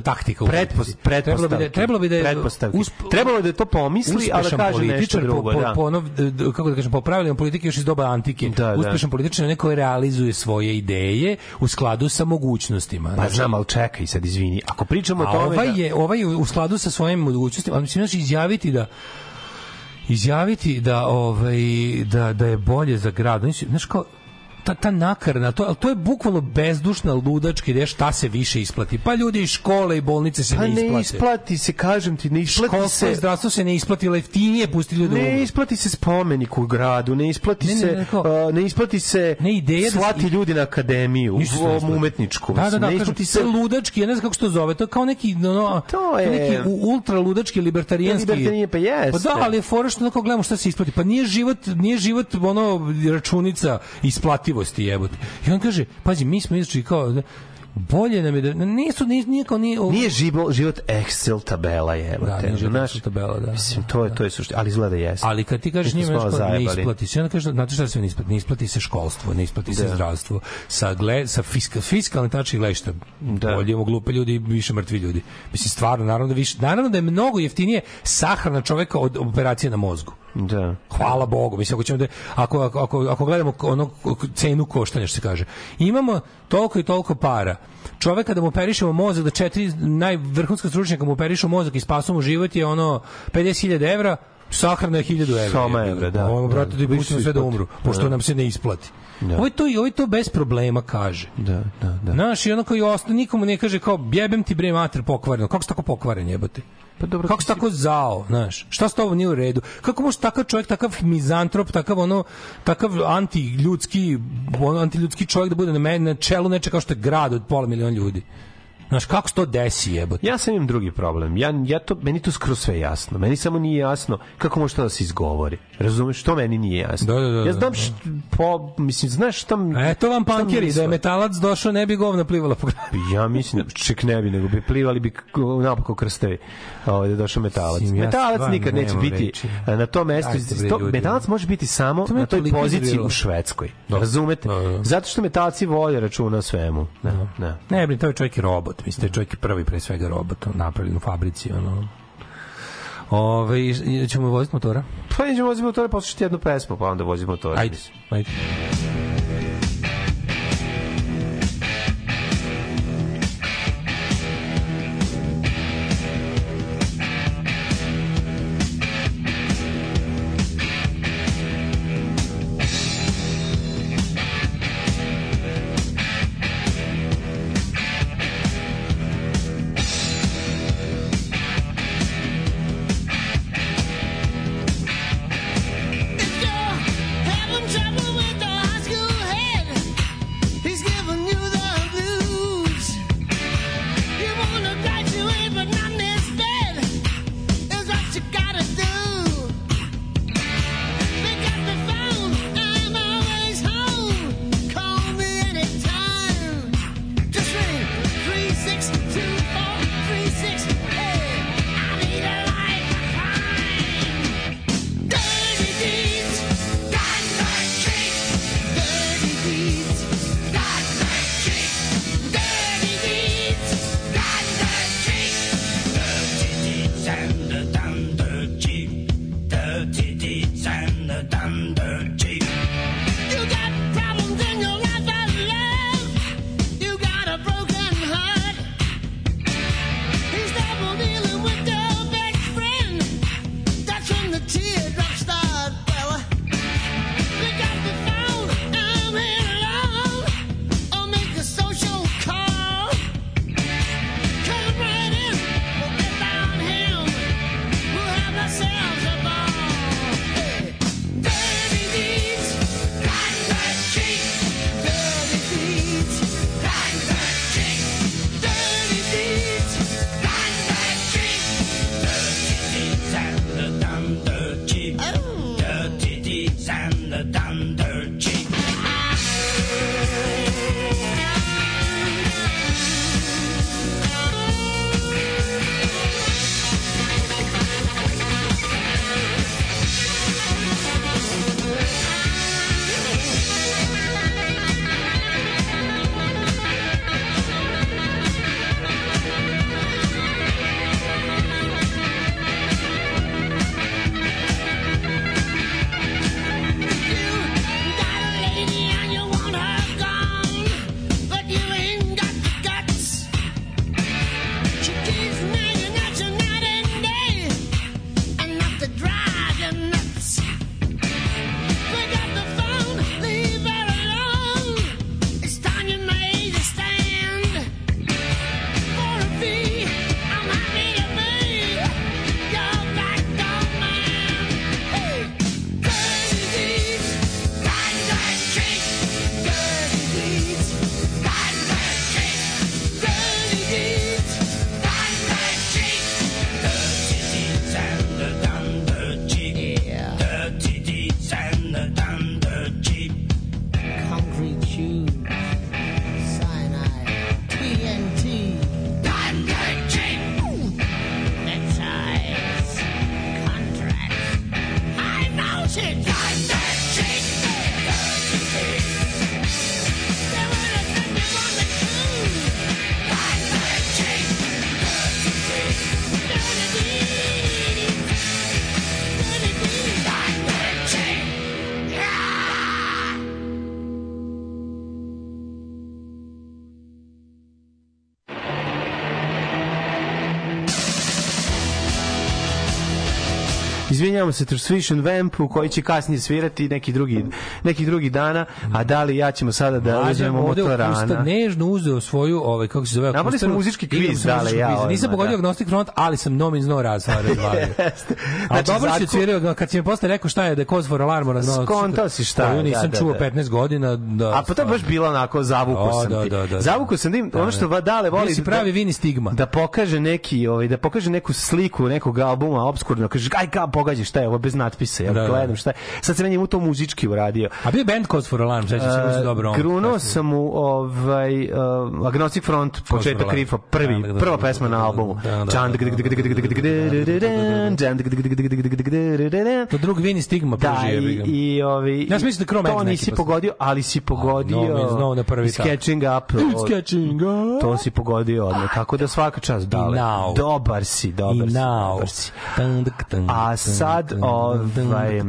taktika. Pretpost. Trebalo bi da, trebalo bi da je usp- trebalo je da to pomisli, a da kaže nešto političar drugo. po, da. po ono, kako da kažem, po pravilima politike još iz doba antike. Da, da. uspešan političar je neko realizuje svoje ideje u skladu sa mogućnostima. Pa Znači, znam, ali čekaj sad, izvini. Ako pričamo o tome... ovaj da- je ovaj je u skladu sa svojim mogućnostima, ali mislim znači izjaviti da izjaviti da ovaj da da je bolje za grad. Znači, znaš kao ta, ta nakarna, to, ali to je bukvalno bezdušna ludačka ideja šta se više isplati. Pa ljudi iz škole i bolnice se Pa ne isplate. ne isplati se, kažem ti, ne isplati Školstvo se... zdravstvo se ne isplati, leftinije pusti ljude da umru. Ne isplati se spomenik u gradu, ne isplati Ne, ne, se ne, uh, ne isplati se Ne, ideja da se- slati ljudi na akademiju, ne u isplati. umetničku. Da, da, da, ne kažem, isplati se se ludački, ja ne znam kako se to zove, to je kao neki, ono, To je- neki ultra ludački libertarijanski. Libertarijan, pa jeste. Pa da, ali je fora što gledamo šta se isplati. Pa nije život, nije život ono računica isplativosti jebote. I on kaže, pazi, mi smo izašli kao bolje nam je da nisu nije, nije kao nije, Nije život, život Excel tabela je, evo Da, te. nije Excel tabela, da. Mislim, to je, to je suština, ali izgleda jeste. Ali kad ti kažeš njima nešto ne isplati se, onda kažeš, znate šta se ne isplati? Ne isplati se školstvo, ne isplati se Da. zdravstvo. Sa, gle, sa fiska, fiskalne tačke gledišta, Da. bolje imamo glupe ljudi više mrtvi ljudi. Mislim, stvarno, naravno da, više, naravno da je mnogo jeftinije sahrana čoveka od operacije na mozgu. Da. Hvala Bogu. Mislim, ako, ćemo da, ako, ako, ako, gledamo ono cenu koštanja, što se kaže. Imamo toliko i toliko para. Čoveka da mu operišemo mozak, da četiri najvrhunska stručnjaka mu operišu mozak i spasu mu život je ono 50.000 evra, sahrana je 1000 evra. Samo evra, da. Ovo, brate, Da, da, pustimo se sve da umru, pošto Da. nam se ne isplati. Da. Ovo je to, ovo je to bez problema kaže. Da, da, da. Znaš, i ono koji ostane, nikomu ne kaže kao, jebem ti bre mater pokvareno. Kako si tako pokvaren jebote? Pa dobro, Kako si tako zao, znaš? Šta s tobom nije u redu? Kako može takav čovjek, takav mizantrop, takav ono, takav antiljudski, ono, antiljudski čovjek da bude na, me, na čelu nečega kao što je grad od pola miliona ljudi? Znaš, kako se to desi, jebote? Ja sam imam drugi problem. Ja, ja to, meni to skroz sve jasno. Meni samo nije jasno kako može to da se izgovori. Razumeš? Što meni nije jasno. Da, da, da, ja da, znam da. što, po, mislim, znaš šta... Eto vam šta pankeri, da je metalac došao, ne bi govna plivala po. Ja mislim, ček ne bi, nego bi plivali bi napako krstevi. Da je došao metalac. Mislim, ja metalac nikad neće biti reči. na tom mestu. To, metalac može biti samo To na toj poziciji u Švedskoj. Da. Razumete? Da, da. Zato što metalci vole računa svemu. Da, da. Ne, brin, to je čovjek robot. Mislim, to je čovjek prvi pre svega robot, napravljen u fabrici, ono. Ove, i- ćemo voziti motora? Pa nećemo voziti motore, poslušati jednu pesmu, pa onda vozimo motore. Ajde, mislim. ajde. Izvinjavamo se Transvision Vampu koji će kasnije svirati neki drugi, neki drugi dana, a da li ja ćemo sada da uzmemo motorana. nežno uzeo svoju, ovaj, kako se zove, Napravili smo muzički kviz, dale, muzičkim ja kvizom. Nisam odmah, pogodio da. Agnostic Front, ali sam No Means No razvara. Jeste. A Znači, dobro si Zatko- odsvirio, kad si mi posle rekao šta je da Cause for Alarm razvara. Skontao si šta je, nisam da, da, čuo da. 15 godina. Da, A pa to baš bilo onako zavukao O, sam da, ti. da, da, da. Zavukao sam tim, ono što Dale voli da- pravi vini stigma. da pokaže neki ovaj da pokaže neku sliku nekog albuma obskurno kaže aj ka pogađaš šta je ovo bez natpisa ja Da, da. gledam šta je sad se meni mu to muzički uradio A bio band Cause for Alarm, sećam se, se dobro. on. Grunuo sam mu ovaj uh, Agnostic Front početak Alarm. rifa prvi Da, da, da, prva da, pesma da, na da, albumu da, da, da, Čan- To drug vini stigma da pruži, jebi i, i ovi Ja sam mislio da Chrome to nisi pogodio ali si pogodio No na prvi Sketching Up It's catching up. to si pogodio odmah tako da svaka čast dale dobar si dobar si dobar si A sad, tung, ovaj,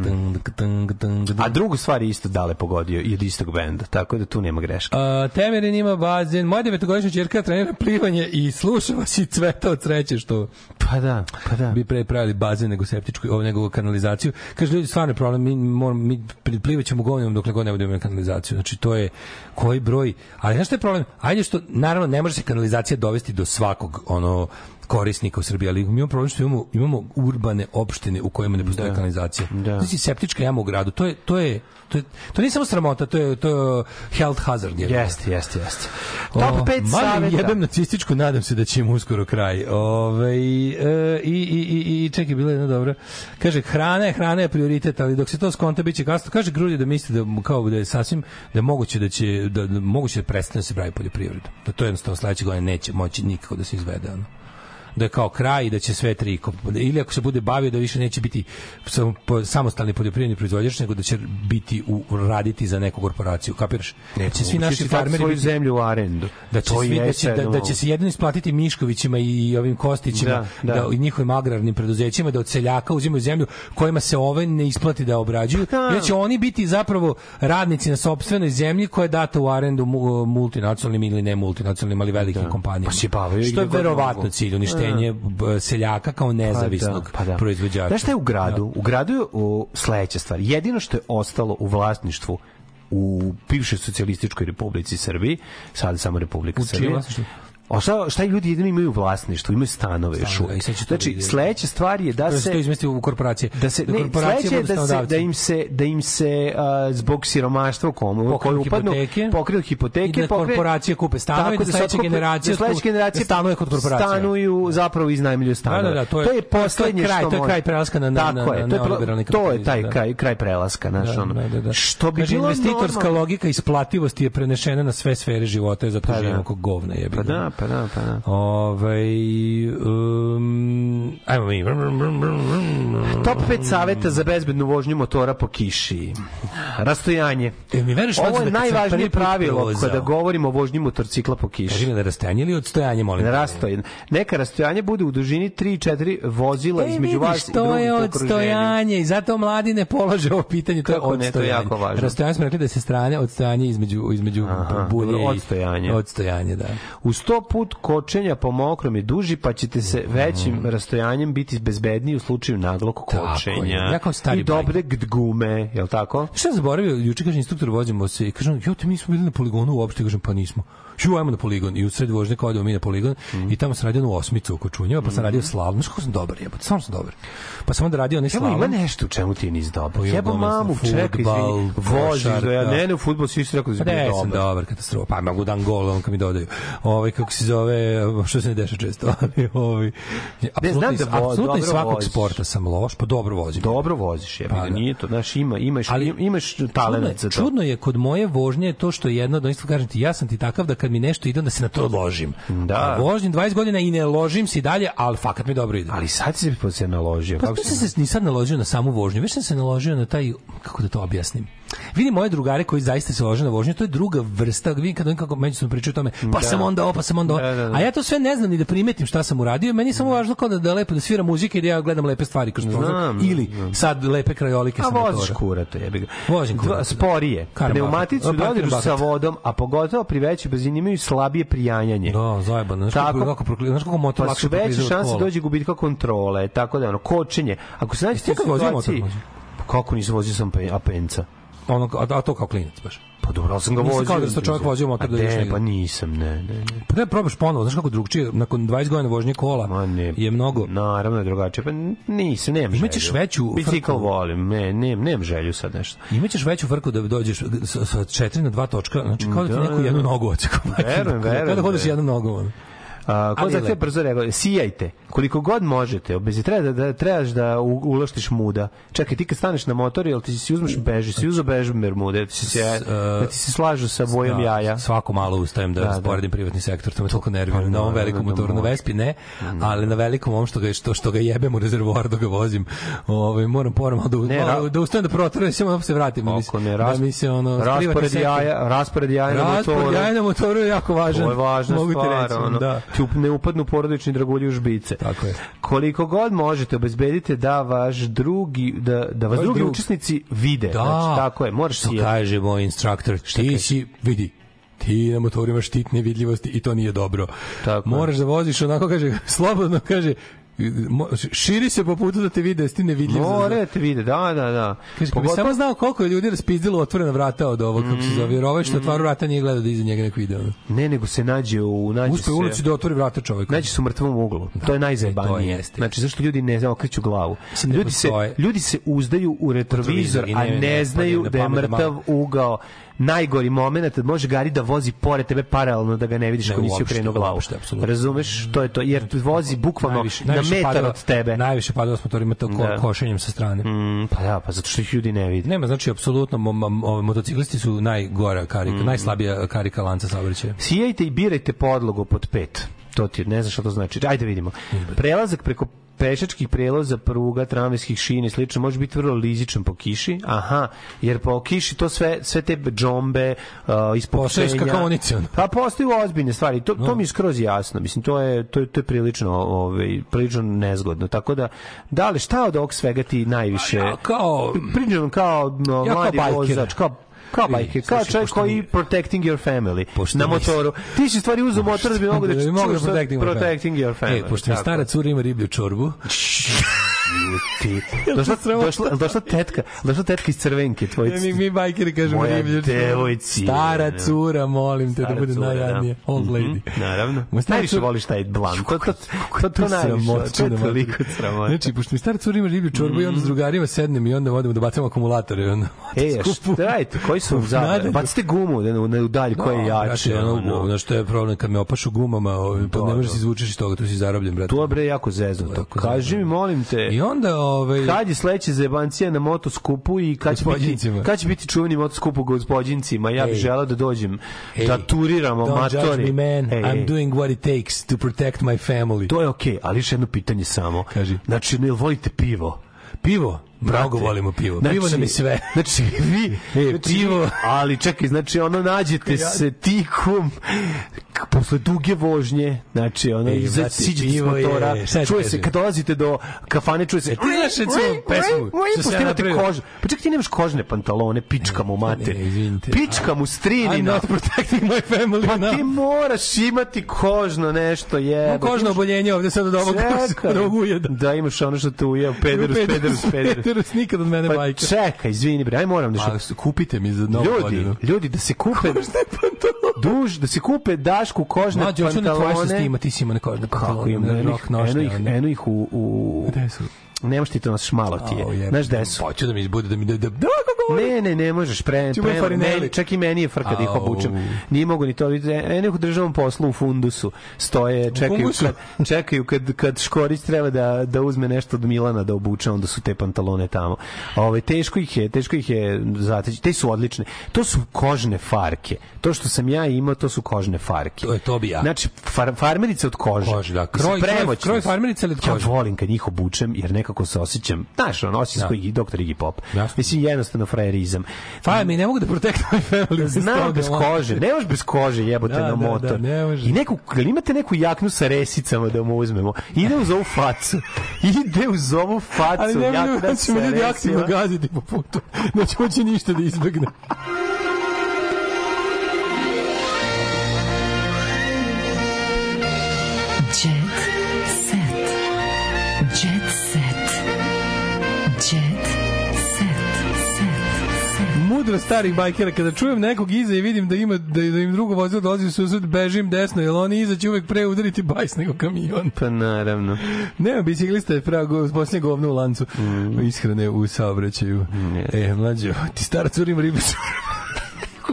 a drugu stvar je isto dale pogodio i od istog benda tako da tu nema greške A, Temerin ima bazen, moja devetogodišnja čerka trenira plivanje i sluša vas i cveta od sreće što pa da pa da bi pre pravili bazen nego septičku, ovo nego kanalizaciju. Kaže ljudi stvarno je problem, mi moramo mi plivaćemo govnjom dokle god ne budemo kanalizaciju. Znači to je koji broj, ali znaš šta je problem? Ajde što naravno ne može se kanalizacija dovesti do svakog ono korisnika u Srbiji, ali mi imamo problem što imamo, imamo urbane opštine u kojima ne postoji Da. kanalizacija. Da. Znači septička jama u gradu, to je to je to je to nije samo sramota, to je to je health hazard. je. jeste jeste jeste O, top 5 malo saveta jebem nacističku, nadam se da će im uskoro kraj. Ove, e, i, i, i, i čekaj, bila je jedna dobra. Kaže, hrana je, hrana je prioritet, ali dok se to skonta, bit će kasno. Kaže Grulje da misli da, kao da je sasvim, da je moguće da će, da, da moguće da prestane da se pravi poljoprivredom. Da to jednostavno sledeće godine neće moći nikako da se izvede. Ono da je kao kraj i da će sve tri ili ako se bude bavio da više neće biti samostalni poljoprivredni proizvođač nego da će biti u raditi za neku korporaciju kapiraš? Da će svi naši farmeri biti zemlju u arendu. Da će, svi, da, će, da, da će se jedino isplatiti Miškovićima i ovim Kostićima Da, da, da. i njihovim agrarnim preduzećima da od seljaka uzimaju zemlju kojima se ove ne isplati da obrađuju Da. jer će oni biti zapravo radnici na sopstvenoj zemlji koja je data u arendu mu- multinacionalnim ili ne multinacionalnim ali velikim kompanijama. Pa što je verovatno cilj uništenje b- seljaka kao nezavisnog Pa da, pa da. proizvođača Znaš šta je u gradu? U gradu je u, sledeća stvar. Jedino što je ostalo u vlasništvu u bivšoj socijalističkoj republici Srbiji, sad samo Republika Srbije. A šta, šta ljudi jedino imaju vlasništvo, imaju stanove još uvek. Znači, sledeća stvar je da da se to izmesti u korporacije da se ne, korporacije sledeće je da se da im se da im se a, zbog siromaštva u komu koji upadnu hipoteke. pokriju hipoteke I da pokriju- korporacije kupe stanove, da otkupe- generacije da generacije da stanuje kod korporacija. stanuju zapravo iznajmljuju Da, stanove da, da, to je, to je poslednje kraj, što to je kraj prelaska na, na, na, je, na to je, je taj da. kraj, kraj prelaska, znaš, Da, ono. da, da, da. Što bi Kaže, bilo investitorska logika isplativosti je prenešena na sve sfere života zato da. živimo kao govna jebi. Pa da, pa da, pa da. Ovaj um, ajmo mi. Top 5 saveta za bezbednu vožnju motora po kiši. Rastojanje. E, mi veruješ, Ovo je da najvažnije pravilo kada govorimo o vožnji motorcikla po kiši. Kaži mi na rastojanje ili odstojanje, molim. Na rastojanje. Neka rastojanje bude u dužini 3-4 vozila E, između vidiš, vas i to je drugih u okruženju. odstojanje i zato mladi ne polaže ovo pitanje, to je Kako ne, to je jako važno. Rastojanje smo rekli da se strane odstojanje između, između Aha, bulje i odstojanje. Odstojanje, da. U 100 put kočenja po mokrom je duži, pa ćete se većim rastojanjem biti bezbedniji u slučaju naglog Mm. Tako je. kočenja. Ja kao stari I dobre gume, je li tako? Šta sam zaboravio, juče kaže instruktor vozimo se i kažem, jo, te mi smo bili na poligonu uopšte, kažem, pa nismo. Ju, ajmo na poligon. I u sred vožnje kao odemo mi na poligon Mhm. i tamo sam radio u osmicu oko Čunjeva, pa sam radio slalom. Znaš kako sam dobar, jebote, stvarno sam dobar. Pa sam onda radio onaj slalom. ima nešto u čemu ti nisi dobar. Pa Jebo mamu, čekaj, fudbal, izvini, voziš do ja, košarka. ne, ne, u futbol si isto rekao da si Pa bio ne, sam dobar. dobar, katastrofa. Pa mogu dan gol, on kad mi dodaju. Ovaj kako se zove, što se ne deša često, ali ovaj apsolutno znam iz- da apsolutno iz svakog voziš. sporta sam loš, pa dobro vozim. Dobro voziš, je, Pa pa, da. nije to, znaš, ima, imaš, Ali- imaš talent za to. čudno je kod moje vožnje to što je jedno od onih kažem ti, ja sam ti takav da kad mi nešto ide, onda se na to ložim. Da. A vožnjim 20 godina i ne ložim se dalje, ali fakat mi dobro ide. Ali sad si se naložio. Pa kako sam se nisam naložio na samu vožnju, već sam se naložio na taj, kako da to objasnim, vidi moje drugare koji zaista se lože na vožnju, to je druga vrsta, vidim kad oni kako međusobno pričaju o tome, pa Da. sam onda ovo, pa sam onda ovo. Da, da, da. A ja to sve ne znam ni da primetim šta sam uradio, meni je samo važno kao da, da lepo da svira muzika i da ja gledam lepe stvari kroz prozor. Ili znam. sad lepe krajolike A sa motora. voziš kurato, jebi ga. Vozim kurato, da. Sporije. Dodiriš Bakat. sa vodom, a pogotovo pri većoj brzini imaju slabije prijanjanje. Da, zajebano. Znaš kako, kako, prokli- znaš kako motor pa lakše veće šanse dođe gubitka kontrole, tako da ono, kočenje. Ako se nađete u situaciji... kako nisam vozio sam pe- Apenca? Ono, a, a to kao klinac baš. Pa dobro, ali sam ga vozio. kao da ste čovjek vozio motor da ideš ne, pa nisam, ne, ne, ne. Pa da probaš ponovo, znaš kako drugčije, nakon 20 godina vožnje kola Ma ne. je mnogo. Naravno je drugačije. Pa nisam, nemam Imaćeš želju. veću Bicikl volim, ne, ne, nemam želju sad nešto. Imaćeš veću frku da dođeš sa, sa četiri na dva točka, znači kao da ti Da, neku da, jednu da. nogu odseko. Verujem, verujem, Kao da hodeš da. jednom nogom. ono. A, ko zahteva lepo. brzo reaguje? Sijajte. Koliko god možete. Obezi treba da, da trebaš da u- uloštiš muda. Čekaj, ti kad staneš na motor, jel ti si uzmeš beži, si uzeo bež bermude, ti si se, da ti se slažu sa bojom Da, jaja. Svako malo ustajem da, Da, da da. sporedim privatni sektor, to me toliko nervira. Pa, na ovom naravno velikom da motoru, na. Vespi ne, ali na velikom ovom što ga, što, što ga jebem u rezervoar dok ga vozim, ovaj, moram malo da, Ne, ra- da ustajem da protrujem, samo da se vratim. da Ako ne, da ras, mi se ono, privatni raspored, jaja, raspored jaja na Raspored motoru. jaja na motoru je jako važan. To je važna ti stvar, ono, da. Ne upadnu porodični dragulji u žbice. Tako je. Koliko god možete, obezbedite da vaš drugi, da, da vas drugi drug- učesnici vide. Da, Znači, tako je, moraš si... kaže moj instruktor, ti si, vidi, ti na motoru imaš štitne vidljivosti i to nije dobro. Tako. Moraš da voziš onako, kaže, slobodno, kaže, širi se po putu da te vide, jesi ti nevidljiv. za- More da te vide, da, da, da. Kaže, Pogotovo- samo znao koliko je ljudi raspizdilo otvorena vrata od ovog, kako se zove, jer ovaj što otvara vrata nije gledao da iza njega neko ide. Ne, nego se nađe u... Nađe Uspe u ulici se, da otvori vrata čovjek. nađe se u mrtvom uglu. to je najzajebanije. to. Znači, zašto ljudi ne okreću glavu? Mislim da Ljudi se, ljudi se uzdaju u retrovizor, a ne- ne, ne znaju da je da mrtav ugao najgori moment može Gari da vozi pored tebe paralelno da ga ne vidiš Ne, ako nisi okrenuo glavu. uopšte, apsolutno. Razumeš? To je to. Jer vozi bukvalno Najviše- na najviše metar od tebe. Najviše padova s motorima to ko, Da. košenjem sa strane. Mm, pa da, pa zato što ih ljudi ne vidi. Nema, znači, apsolutno, motociklisti su najgora karika, najslabija karika lanca saobraćaja. Sijajte i birajte podlogu pod pet. To ti ne znaš šta to znači. Ajde vidimo. Prelazak preko pešačkih prelaza, pruga, tramvajskih šina i slično može biti vrlo lizičan po kiši. Aha, jer po kiši to sve sve te džombe, uh, Postoje ispoštenja. skakonice, ono. Pa postoje ozbiljne stvari. To, to mi je skroz jasno. Mislim to je to je to je prilično ovaj prilično nezgodno. Tako da da li šta od ovog svega ti najviše Ja kao pričam kao no, Ja kao mladi bajker. vozač, kao kao Vidi, bajker, kao čovjek pošto koji mi- protecting your family Pošto na mi- motoru. Ti si stvari uzeo motor da bi mogo da bi da protecting, my family. protecting your family. E, pošto mi stara cura ima riblju čorbu, ti. Došla, došla, došla tetka, došla tetka iz crvenke, tvoj. Ja, mi, mi bajkeri kažemo čorbu. devojci, Stara ne. cura, molim te da bude cura, najjadnije. da. Old lady. Mhm, Naravno. Ma stara Najviše cura- voliš taj blan. To, to, to, to, najviše. To je toliko sramota. Znači, pošto mi stara cura ima riblju čorbu i onda s drugarima sednem i onda odemo da bacamo akumulatore. i Onda, E, šta radite? Koji su zabrane? Nadalje. Bacite gumu da ne u dalj koje je jače. Znači, ono, što je problem kad me opašu gumama, ovaj, pa ne možeš se izvučeš iz toga, tu si zarobljen, brate. To je bre jako zeznuto. Kaži mi, molim te. I onda, ovaj, Kad je sledeće zebancija na motoskupu i kad će biti, kad će biti čuveni motoskup u gospodincima? Ja bih želeo da dođem, Ej, da turiramo Don't matori. judge me, man. Ej, I'm doing what it takes to protect my family. To je okej, ali još jedno pitanje samo. Kaži. Znači, ne volite pivo? Pivo? Mnogo volimo pivo. znači- pivo nam je sve. Znači, vi, E, znači, pivo. ali čekaj, znači, ono, nađete se tikom, posle duge vožnje, znači, ono, iza, brate, siđete s je- motora, šta ti čuje se, kad dolazite do kafane, čuje se, E, ti znaš, recimo, pesmu, što pošto sam ja imate napravio? kož, pa čekaj, ti nemaš kožne pantalone, pička mu mater, ne, izvinite. pička mu I'm strinina, not protecting my family. pa ti moraš imati kožno nešto, je. Kožno oboljenje ovde sad od ovog, od ovog ujeda. Da, imaš ono što te ujeo, pederus, pederus, pederus. Pederus, nikad od mene Pa majka. čekaj, izvini bre, aj moram nešto. A, s- kupite mi za novu Ljudi, godinu. ljudi da se kupe duž, da se kupe dašku kožne Mlađe, hoću na tvoje sa pantalone. stima, ti si ima ne kožne Kako pantalone, im, eno ih, rok nošnje, eno ih, eno ih u, u... Gde su? Nemaš ti to nas šmalo ti je. jebe. Znaš gde su? Hoću da mi izbude da mi da da da kako govori. Ne, ne, ne možeš pre, pre meni, čak i meni je frka da ih obučem. Nije mogu ni to, ene u državnom poslu u fundusu stoje, čekaju kad, čekaju kad, kad Škorić treba da, da uzme nešto od Milana da obuče, onda su te pantalone tamo. Ove, teško ih je, teško ih je zateći. Te su odlične. To su kožne farke. To što sam ja imao, to su kožne farke. To je to bi ja. Znači, far, farmerice od kože. Kože, da. Kroj- kroj- kroj farmerice od Ja kože? volim kad njih obučem, jer nekako nekako se osjećam, znaš, on osjećam Da. koji doktor Iggy Pop. Jasno. Mislim, jednostavno frajerizam. Pa mi ne mogu da protect my family. bez Znam bez kože, ne možeš bez kože jebote Da, na da, motor. da, ne može. I neku, imate neku jaknu sa resicama da mu uzmemo? Ide uz ovu facu. Ide uz ovu facu. Ali ne mogu da će me sa ljudi aktivno gaziti po putu. Neće moći Mudro starih bajkera, kada čujem nekog iza i vidim da ima da, da im drugo vozilo dolazi u susret, bežim desno, jer oni iza će uvek pre udariti bajs nego kamion. Pa naravno. Nema biciklista je pravo posljednje govno u lancu Mm. ishrane u saobraćaju. E, mlađo, ti stara curim ribu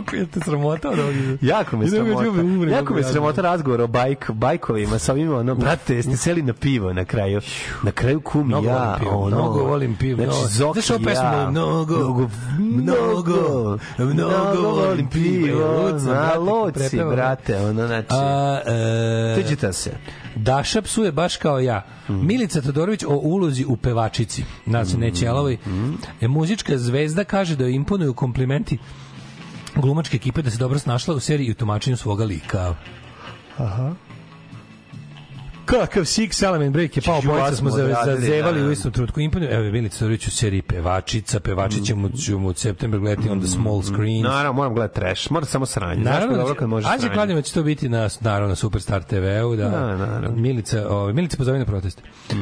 Kako je te sramota od ovog? Jako me sramota. umrem Jako me sramota razgovor o bajk, bajkovima sa ovim, ono, brate, jeste seli na pivo na kraju. Na kraju kumi Mnogo ja, volim pivo, ono, mnogo volim pivo. Znači. Zoki Znaš ovu pesmu, ja, mnogo, mnogo, mnogo, mnogo volim pivo. Luci, prepevam. brate, ono, znači, A, e, tuđite se. Daša psuje baš kao ja. Mm. Milica Todorović o ulozi u pevačici. Nadam se neće. Mm. E, muzička zvezda kaže da imponuju komplimenti glumačke ekipe da se dobro snašla u seriji i u tumačenju svoga lika. Aha. Kakav Six Element Break je pao, Čuva bojica smo za, zazevali da. u istom trenutku imponuju. Evo, Milica Todorović u seriji pevačica, pevačića mu ćemo od septembra gledati on the small screen. Naravno, moram gledati trash, moram samo sranje. Naravno, kako dobro kad može sranje? Kladnjeva će to biti na, naravno, na Superstar TV-u, da, Da, naravno. Milica, ovaj, Milica pozove na protest. Uh,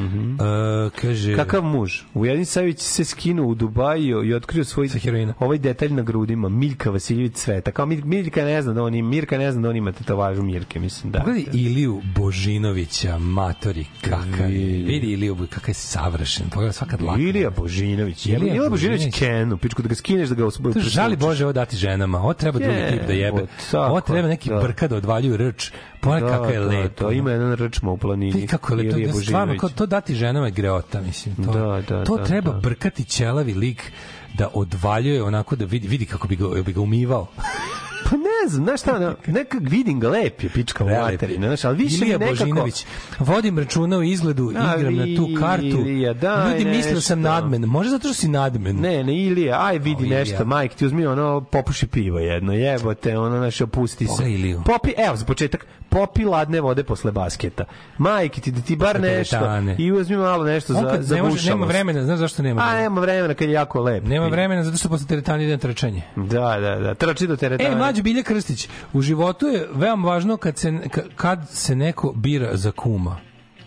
kaže... Kakav muž? Ujedin Savić se skinuo u Dubaju i otkrio svoj heroina. ovaj detalj na grudima. Miljka Vasiljević Cveta. Kao Mil- Miljka ne zna da on ima, Mirka ne zna da on ima tetovažu Mirke, mislim, da. Pogledaj Iliju Božinovića, matori, kakav je. Vidi Iliju, kakav je savršen. Pogledaj svaka dlaka. Ilija Božinović. Ilija Ilija, Ilija Božinović Božinović. Kenu, pičku da ga skineš da ga osvoji. To žali Bože ovo dati ženama. Ovo treba drugi tip da jebe. Ovo treba neki da. brka da odvaljuju rč. Pogledaj kako je da, lepo. To ima jedan rčma u planini. Vidi kako je lepo. Ilija To, stvarno, Božinović. kao, to dati ženama je greota, mislim. To, Da, da, to da, treba da. brkati ćelavi lik da odvaljuje onako da vidi, vidi kako bi ga, bi ga umivao. Pa ne znam, znaš šta, nekak vidim ga lep je pička u materinu, znaš, ali više Ilija mi nekako... Božinović. Vodim računa o izgledu, A, igram na tu kartu. Ilija, daj Ljudi misle da sam nadmen. Može zato što si nadmen. Ne, ne, Ilija, aj vidi O, Ilija. nešto, majk, ti uzmi ono, popuši pivo jedno, jebote, ono, znaš, opusti se. Popi, evo, za početak, popi ladne vode posle basketa. Majke ti, da ti bar nešto, i uzmi malo nešto za, za ne može, nema vremena, znaš zašto nema A, vremena? nema vremena kad je jako lep. Nema vremena zato što posle teretane ide trčanje. Da, da, da, trči do teretane. E, mlađi Bilja Krstić, u životu je veoma važno kad se, ka- kad se neko bira za kuma.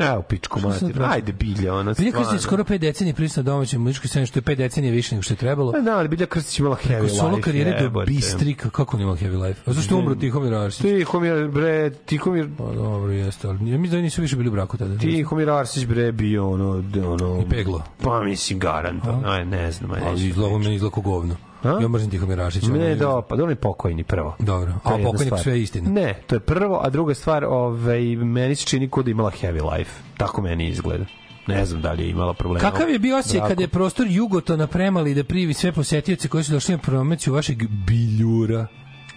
Evo, pičku Što sad mater, ajde, bilja, ona Bilja stvarno. Krstić skoro 5 decenija prisutna na domaćem muzičkoj sceni, što je 5 decenija više nego što je trebalo. Pa Da, ali Bilja Krstić imala heavy Preko life. solo karijere do. Bistrik, kako on imao heavy life? A zašto je umro Tihomir Arsić? Tihomir, bre, Tihomir, Pa dobro, jeste, ali ja mislim da nisu više bili u braku tada. Tihomir Arsić bre bio ono, ono... I peglo. Pa mislim garanto. Aj, ne znam, aj. Ali izgleda meni izgleda govno. A? Ja mrzim Tihomir Arsić. ono Ne, je- da, pa da on je pokojni prvo. Dobro, a pokojnik stvar. sve je istina. Ne, to je prvo, a druga stvar, ovaj, meni se čini kod da imala heavy life. Tako meni izgleda. Ne znam da li je imala problema. Kakav je bio osjećaj kada je prostor Jugotona premali da privi sve posetioce koji su došli na promociju vašeg biljura?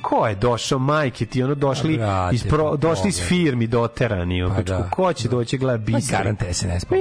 Ko je došao, majke ti, ono došli, A, brate, iz pro, pa došli iz firmi doterani, Pa pa da. ko će doći gleda Pa bistra? garant SNS pa.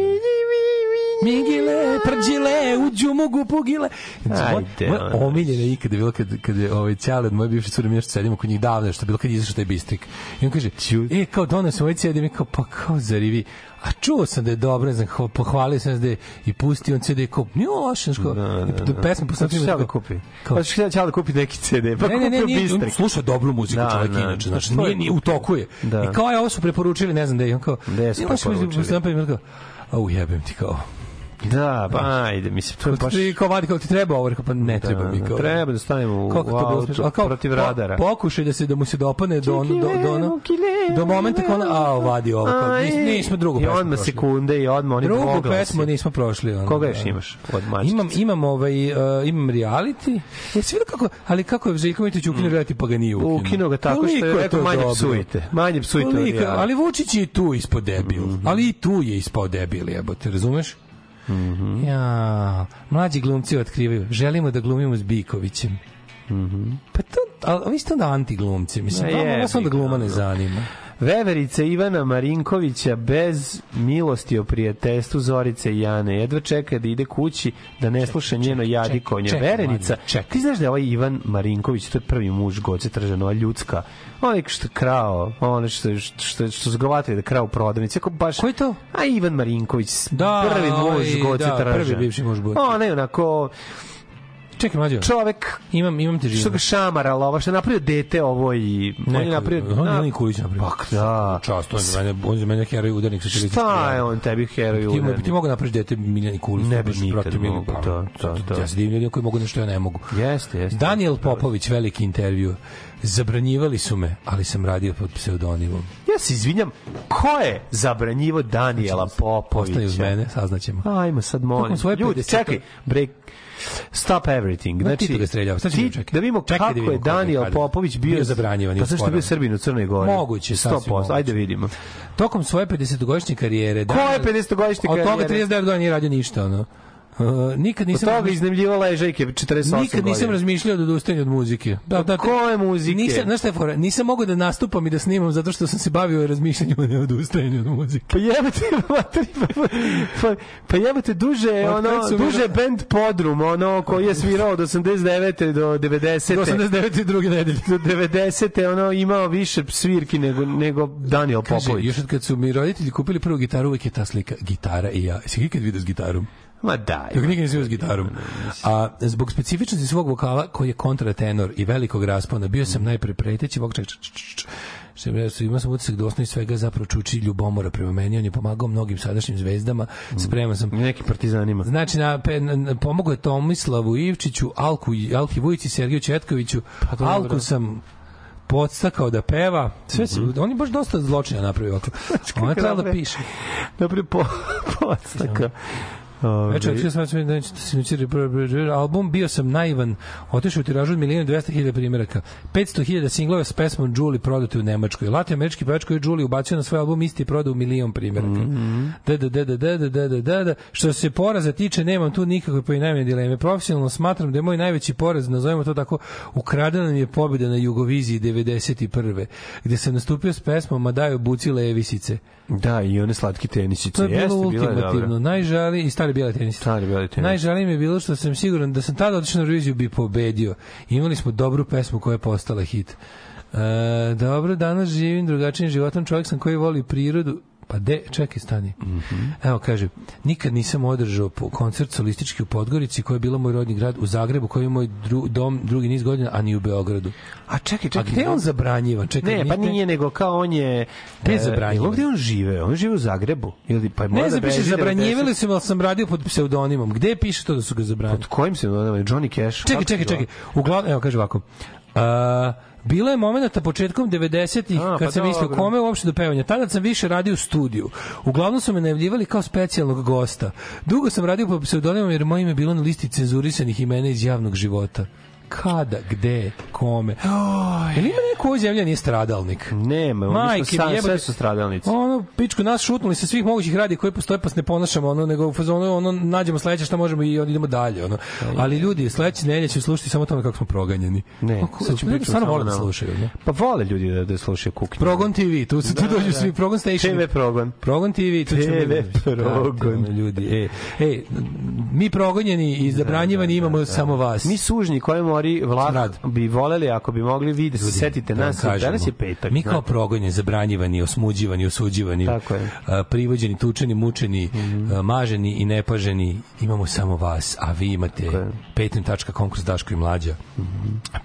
Migile, prđile, uđu mogu pugile. Ajde, Moja omiljena ikada je bilo kad, kad je ovaj Ćale od moje bivše cure mi još sedimo kod njih davno, što je bilo kad je izašao taj bistrik. I on kaže, e, kao donos ovaj CD, mi kao, pa kao, zar i vi? A čuo sam da je dobro, ne znam, kao, pohvalio sam da je i pustio on CD, kao, nije loše, znaš, kao, Da, da, pesmu Sad ću poslatio. da kupi. Pa ću da kupi neki CD, pa ne, ne, ne, kupio nije, on sluša dobru muziku Da, čovjek da, inače, da, znači je- nije, nije u toku je. Da. I kao je ovo su preporučili, ne znam da je, on kao, Gde su nije loše, preporučili? mislim, napravim, kao, au jebem ti kao. Da, pa ajde, mislim, to je baš... Ti kao vadi, kao ti treba ovo, rekao, pa ne treba mi kao. Treba da stavimo u, u auto kao, protiv po- radara. Pokušaj da se da mu se dopane do ono, do, do, ono, do momenta kao ono, a vadi ovo, kao, nis, nismo drugu I pesmu odmah prošli. sekunde i odmah oni Drugu pesmu nismo prošli. Ono, Koga da. još imaš od mačica? Imam, imam, ovaj, uh, imam reality. Jesi vidio kako, ali kako je Željko Mitrović ukinuo reality pa ga nije ukinuo. Ukinuo ga tako što je rekao to manje psujte. Manje psujte. ali Vučić je i tu ispod debil. Ali i tu je ispao debil, jebote, razumeš? Mhm. Ja, mlađi glumci otkrivaju. Želimo da glumimo s Bikovićem. Pa to, ali vi ste onda anti-glumci, mislim, vama jebi vas onda gluma ne zanima. Veverica Ivana Marinkovića bez milosti o prijateljstvu Zorice i Jane. Jedva čeka da ide kući da ne sluša njeno jadikovnje. čekaj, Verenica, čekaj. ti znaš da je ovaj Ivan Marinković, to je prvi muž Goce Tržana, ova ljudska, onaj što krao, ono što, što, što, što zgovatuje da krao u prodavnici. Ako baš, Ko je to? A Ivan Marinković, Da, prvi muž ovaj, Goce da, Tržana. prvi bivši muž Goce. Onaj onako, Čekaj, mlađo. čovek Imam, imam težinu. što ga šamarala, ovo što je napravio dete ovo i... on je napravio... On je Kulić napravio. Pa da. Čast, on je za mene, on je za mene heroj udarnik. Šta je on tebi heroj Ti, udarnik? ti mogu napraviš dete Miljani Kulić. Ne bi baš nikad pa, da, da, da. Ja se divim ljudima koji mogu nešto ja ne mogu. Jeste, jeste. Daniel Popović, veliki intervju. Zabranjivali su me, ali sam radio pod pseudonimom. Ja se izvinjam, ko je zabranjivo Daniela Popovića? Ostaju uz mene, saznaćemo. Ajmo sad molim. Ljudi, 50 čekaj, break. Stop everything. Znači, Tito ga streljava. Sad ćemo ti- čekaj. da vidimo Čekaj da kako vidimo je Daniel. Popović bio, Bio zabranjivan Pa zašto je bio. Srbin u Crnoj Gori? Moguće, sasvim 100%. moguće. Ajde vidimo. Tokom svoje 50-godišnje karijere... Ko je 50-godišnje Od toga karijere? 39 godina nije radio ništa, ono. Uh, nikad Od nisam toga iznemljivo ležajke 48 Nikad nisam razmišljao da odustajem od muzike. Da, da, Koje muzike? Nisam, znaš šta je fora? Nisam mogao da nastupam i da snimam zato što sam se bavio razmišljanjem o neodustajanju od muzike. Pa jebate, materi, pa, pa, pa jebate duže, Od kad ono, duže bile- band Podrum, ono, koji je svirao od 89. do 90. Do 89. i druge nedelje. do 90. ono imao više svirki nego nego Daniel Kaže, Popović. još od kad su mi roditelji kupili prvu gitaru, uvijek je ta slika gitara i ja. Si ikad vidio s gitarom? Ma daj. Dok nikad vidio s gitarom. A zbog specifičnosti svog vokala, koji je kontratenor i velikog raspona, bio sam najpre preteći vok, ček, ček, ček, što je, imao sam utisak da osnovi svega zapravo čuči ljubomora prema meni, on je pomagao mnogim sadašnjim zvezdama, spreman sam Neki partizanima. Znači, na, pe, na, pomogao je Tomislavu Ivčiću, Alku, Alki Vujici, Sergiju Četkoviću, Pa dobro. Alku sam podstakao da peva. Sve su, on je baš dosta zločina napravio ovako. On je trebalo da piše. Naprijed po, podstaka. Se album Bio sam naivan, otišao u tiražu od 1.200.000 primjeraka. 500.000 singlova s pesmom Julie prodate u Nemačkoj. Lati američki pevač koji je Julie ubacio na svoj album isti prodao u milion primjeraka. Mhm. Da, da, da, da, da, da, da, da, da. Što se poraza tiče, nemam tu nikakve pa i najmanje dileme. Profesionalno smatram da je moj najveći poraz, nazovemo to tako, ukradena mi je pobjeda na Jugoviziji 91. gde sam nastupio s pesmom Madajo Buci Levisice. Da, i one slatki tenisice. To je bilo Jeste, bila je ultimativno. Najžali i stari bijeli tenis. Stari bijeli tenis. Najžalije mi je bilo što sam siguran da sam tada otišao na reviziju bi pobedio. Imali smo dobru pesmu koja je postala hit. E, dobro, danas živim drugačijim životom. Čovjek sam koji voli prirodu. Pa de, čekaj, stani. Mhm. Evo, kaže, nikad nisam održao koncert solistički u Podgorici, koji je bila moj rodni grad, u Zagrebu, koji je moj dru, dom drugi niz godina, a ni u Beogradu. A čekaj, A čekaj. gde je on zabranjivan? Čekaj, Ne, pa nije- nego kao on je... Gde je zabranjivan? Gde on žive? On žive u Zagrebu. Ili, pa Ne da znam, piše, beži zabranjivali 90. su me, ali sam radio pod pseudonimom. Gde piše to da su ga zabranili? Pod kojim se? Johnny Cash? Čekaj, čekaj, se čekaj. Uglavnom, evo kaže ovako. A, bilo je momenata početkom 90-ih A, kad pa sam mislio dobro. kome uopšte do pevanja. Tada sam više radio u studiju. Uglavnom su me najavljivali kao specijalnog gosta. Dugo sam radio pod pseudonimom jer moje ime bilo na listi cenzurisanih imena iz javnog života. Kada, gde, kome. Jel ima neko ovo zemlja nije stradalnik? Nema, oni Majke su mi sa, jebote. sve su stradalnici. Ono, pičku, nas šutnuli sa svih mogućih radi koji postoje, pa se ne ponašamo, ono, nego u fazonu, ono, nađemo sledeće šta možemo i onda idemo dalje, ono. Ali ljudi, sledeće nedelje će slušati samo o tome kako smo proganjani. Ne, Kako- sad ću pričati samo vole da slušaju, ne? Pa vole ljudi da, da slušaju kuknje. Progon TV, tu, tu Da, dođu da. svi, Progon Station. TV Progon. Progon TV, tu ćemo... TV Progon. Ljudi, e, e, mi progonjeni i zabranjivani imamo samo vas. Mi sužnji koji mori vlah Rad. bi voleli ako bi mogli vi da se setite da nas. kažemo. Danas je petak. Mi kao znate. progonjeni, zabranjivani, osmuđivani, osuđivani, privođeni, tučeni, mučeni, a, maženi i nepaženi, imamo samo vas, a vi imate patreon.com kroz Daško i Mlađa,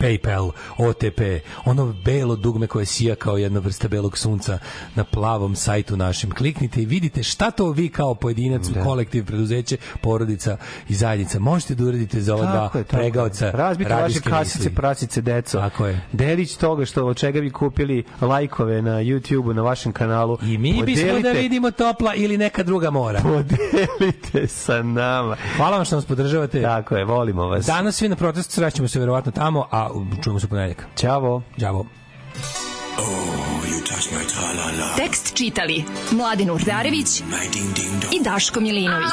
Paypal, OTP, ono belo dugme koje sija kao jedna vrsta belog sunca na plavom sajtu našem. Kliknite i vidite šta to vi kao pojedinac, kolektiv, preduzeće, porodica i zajednica možete da uradite za ova dva Tako je. pregaoca Razbite radijske kasice, misli. prasice, deco. Tako je. Delić toga što od čega bi kupili lajkove na YouTube-u, na vašem kanalu. I mi bismo da Podelite- vidimo topla ili neka druga mora. Podelite sa nama. Hvala vam što nas podržavate. Tako je, volimo vas. Danas svi na protestu srećemo se verovatno tamo, a čujemo se u ponedeljak. Ćavo. Ćavo. Tekst čitali Mladin Urdarević i Daško Milinović.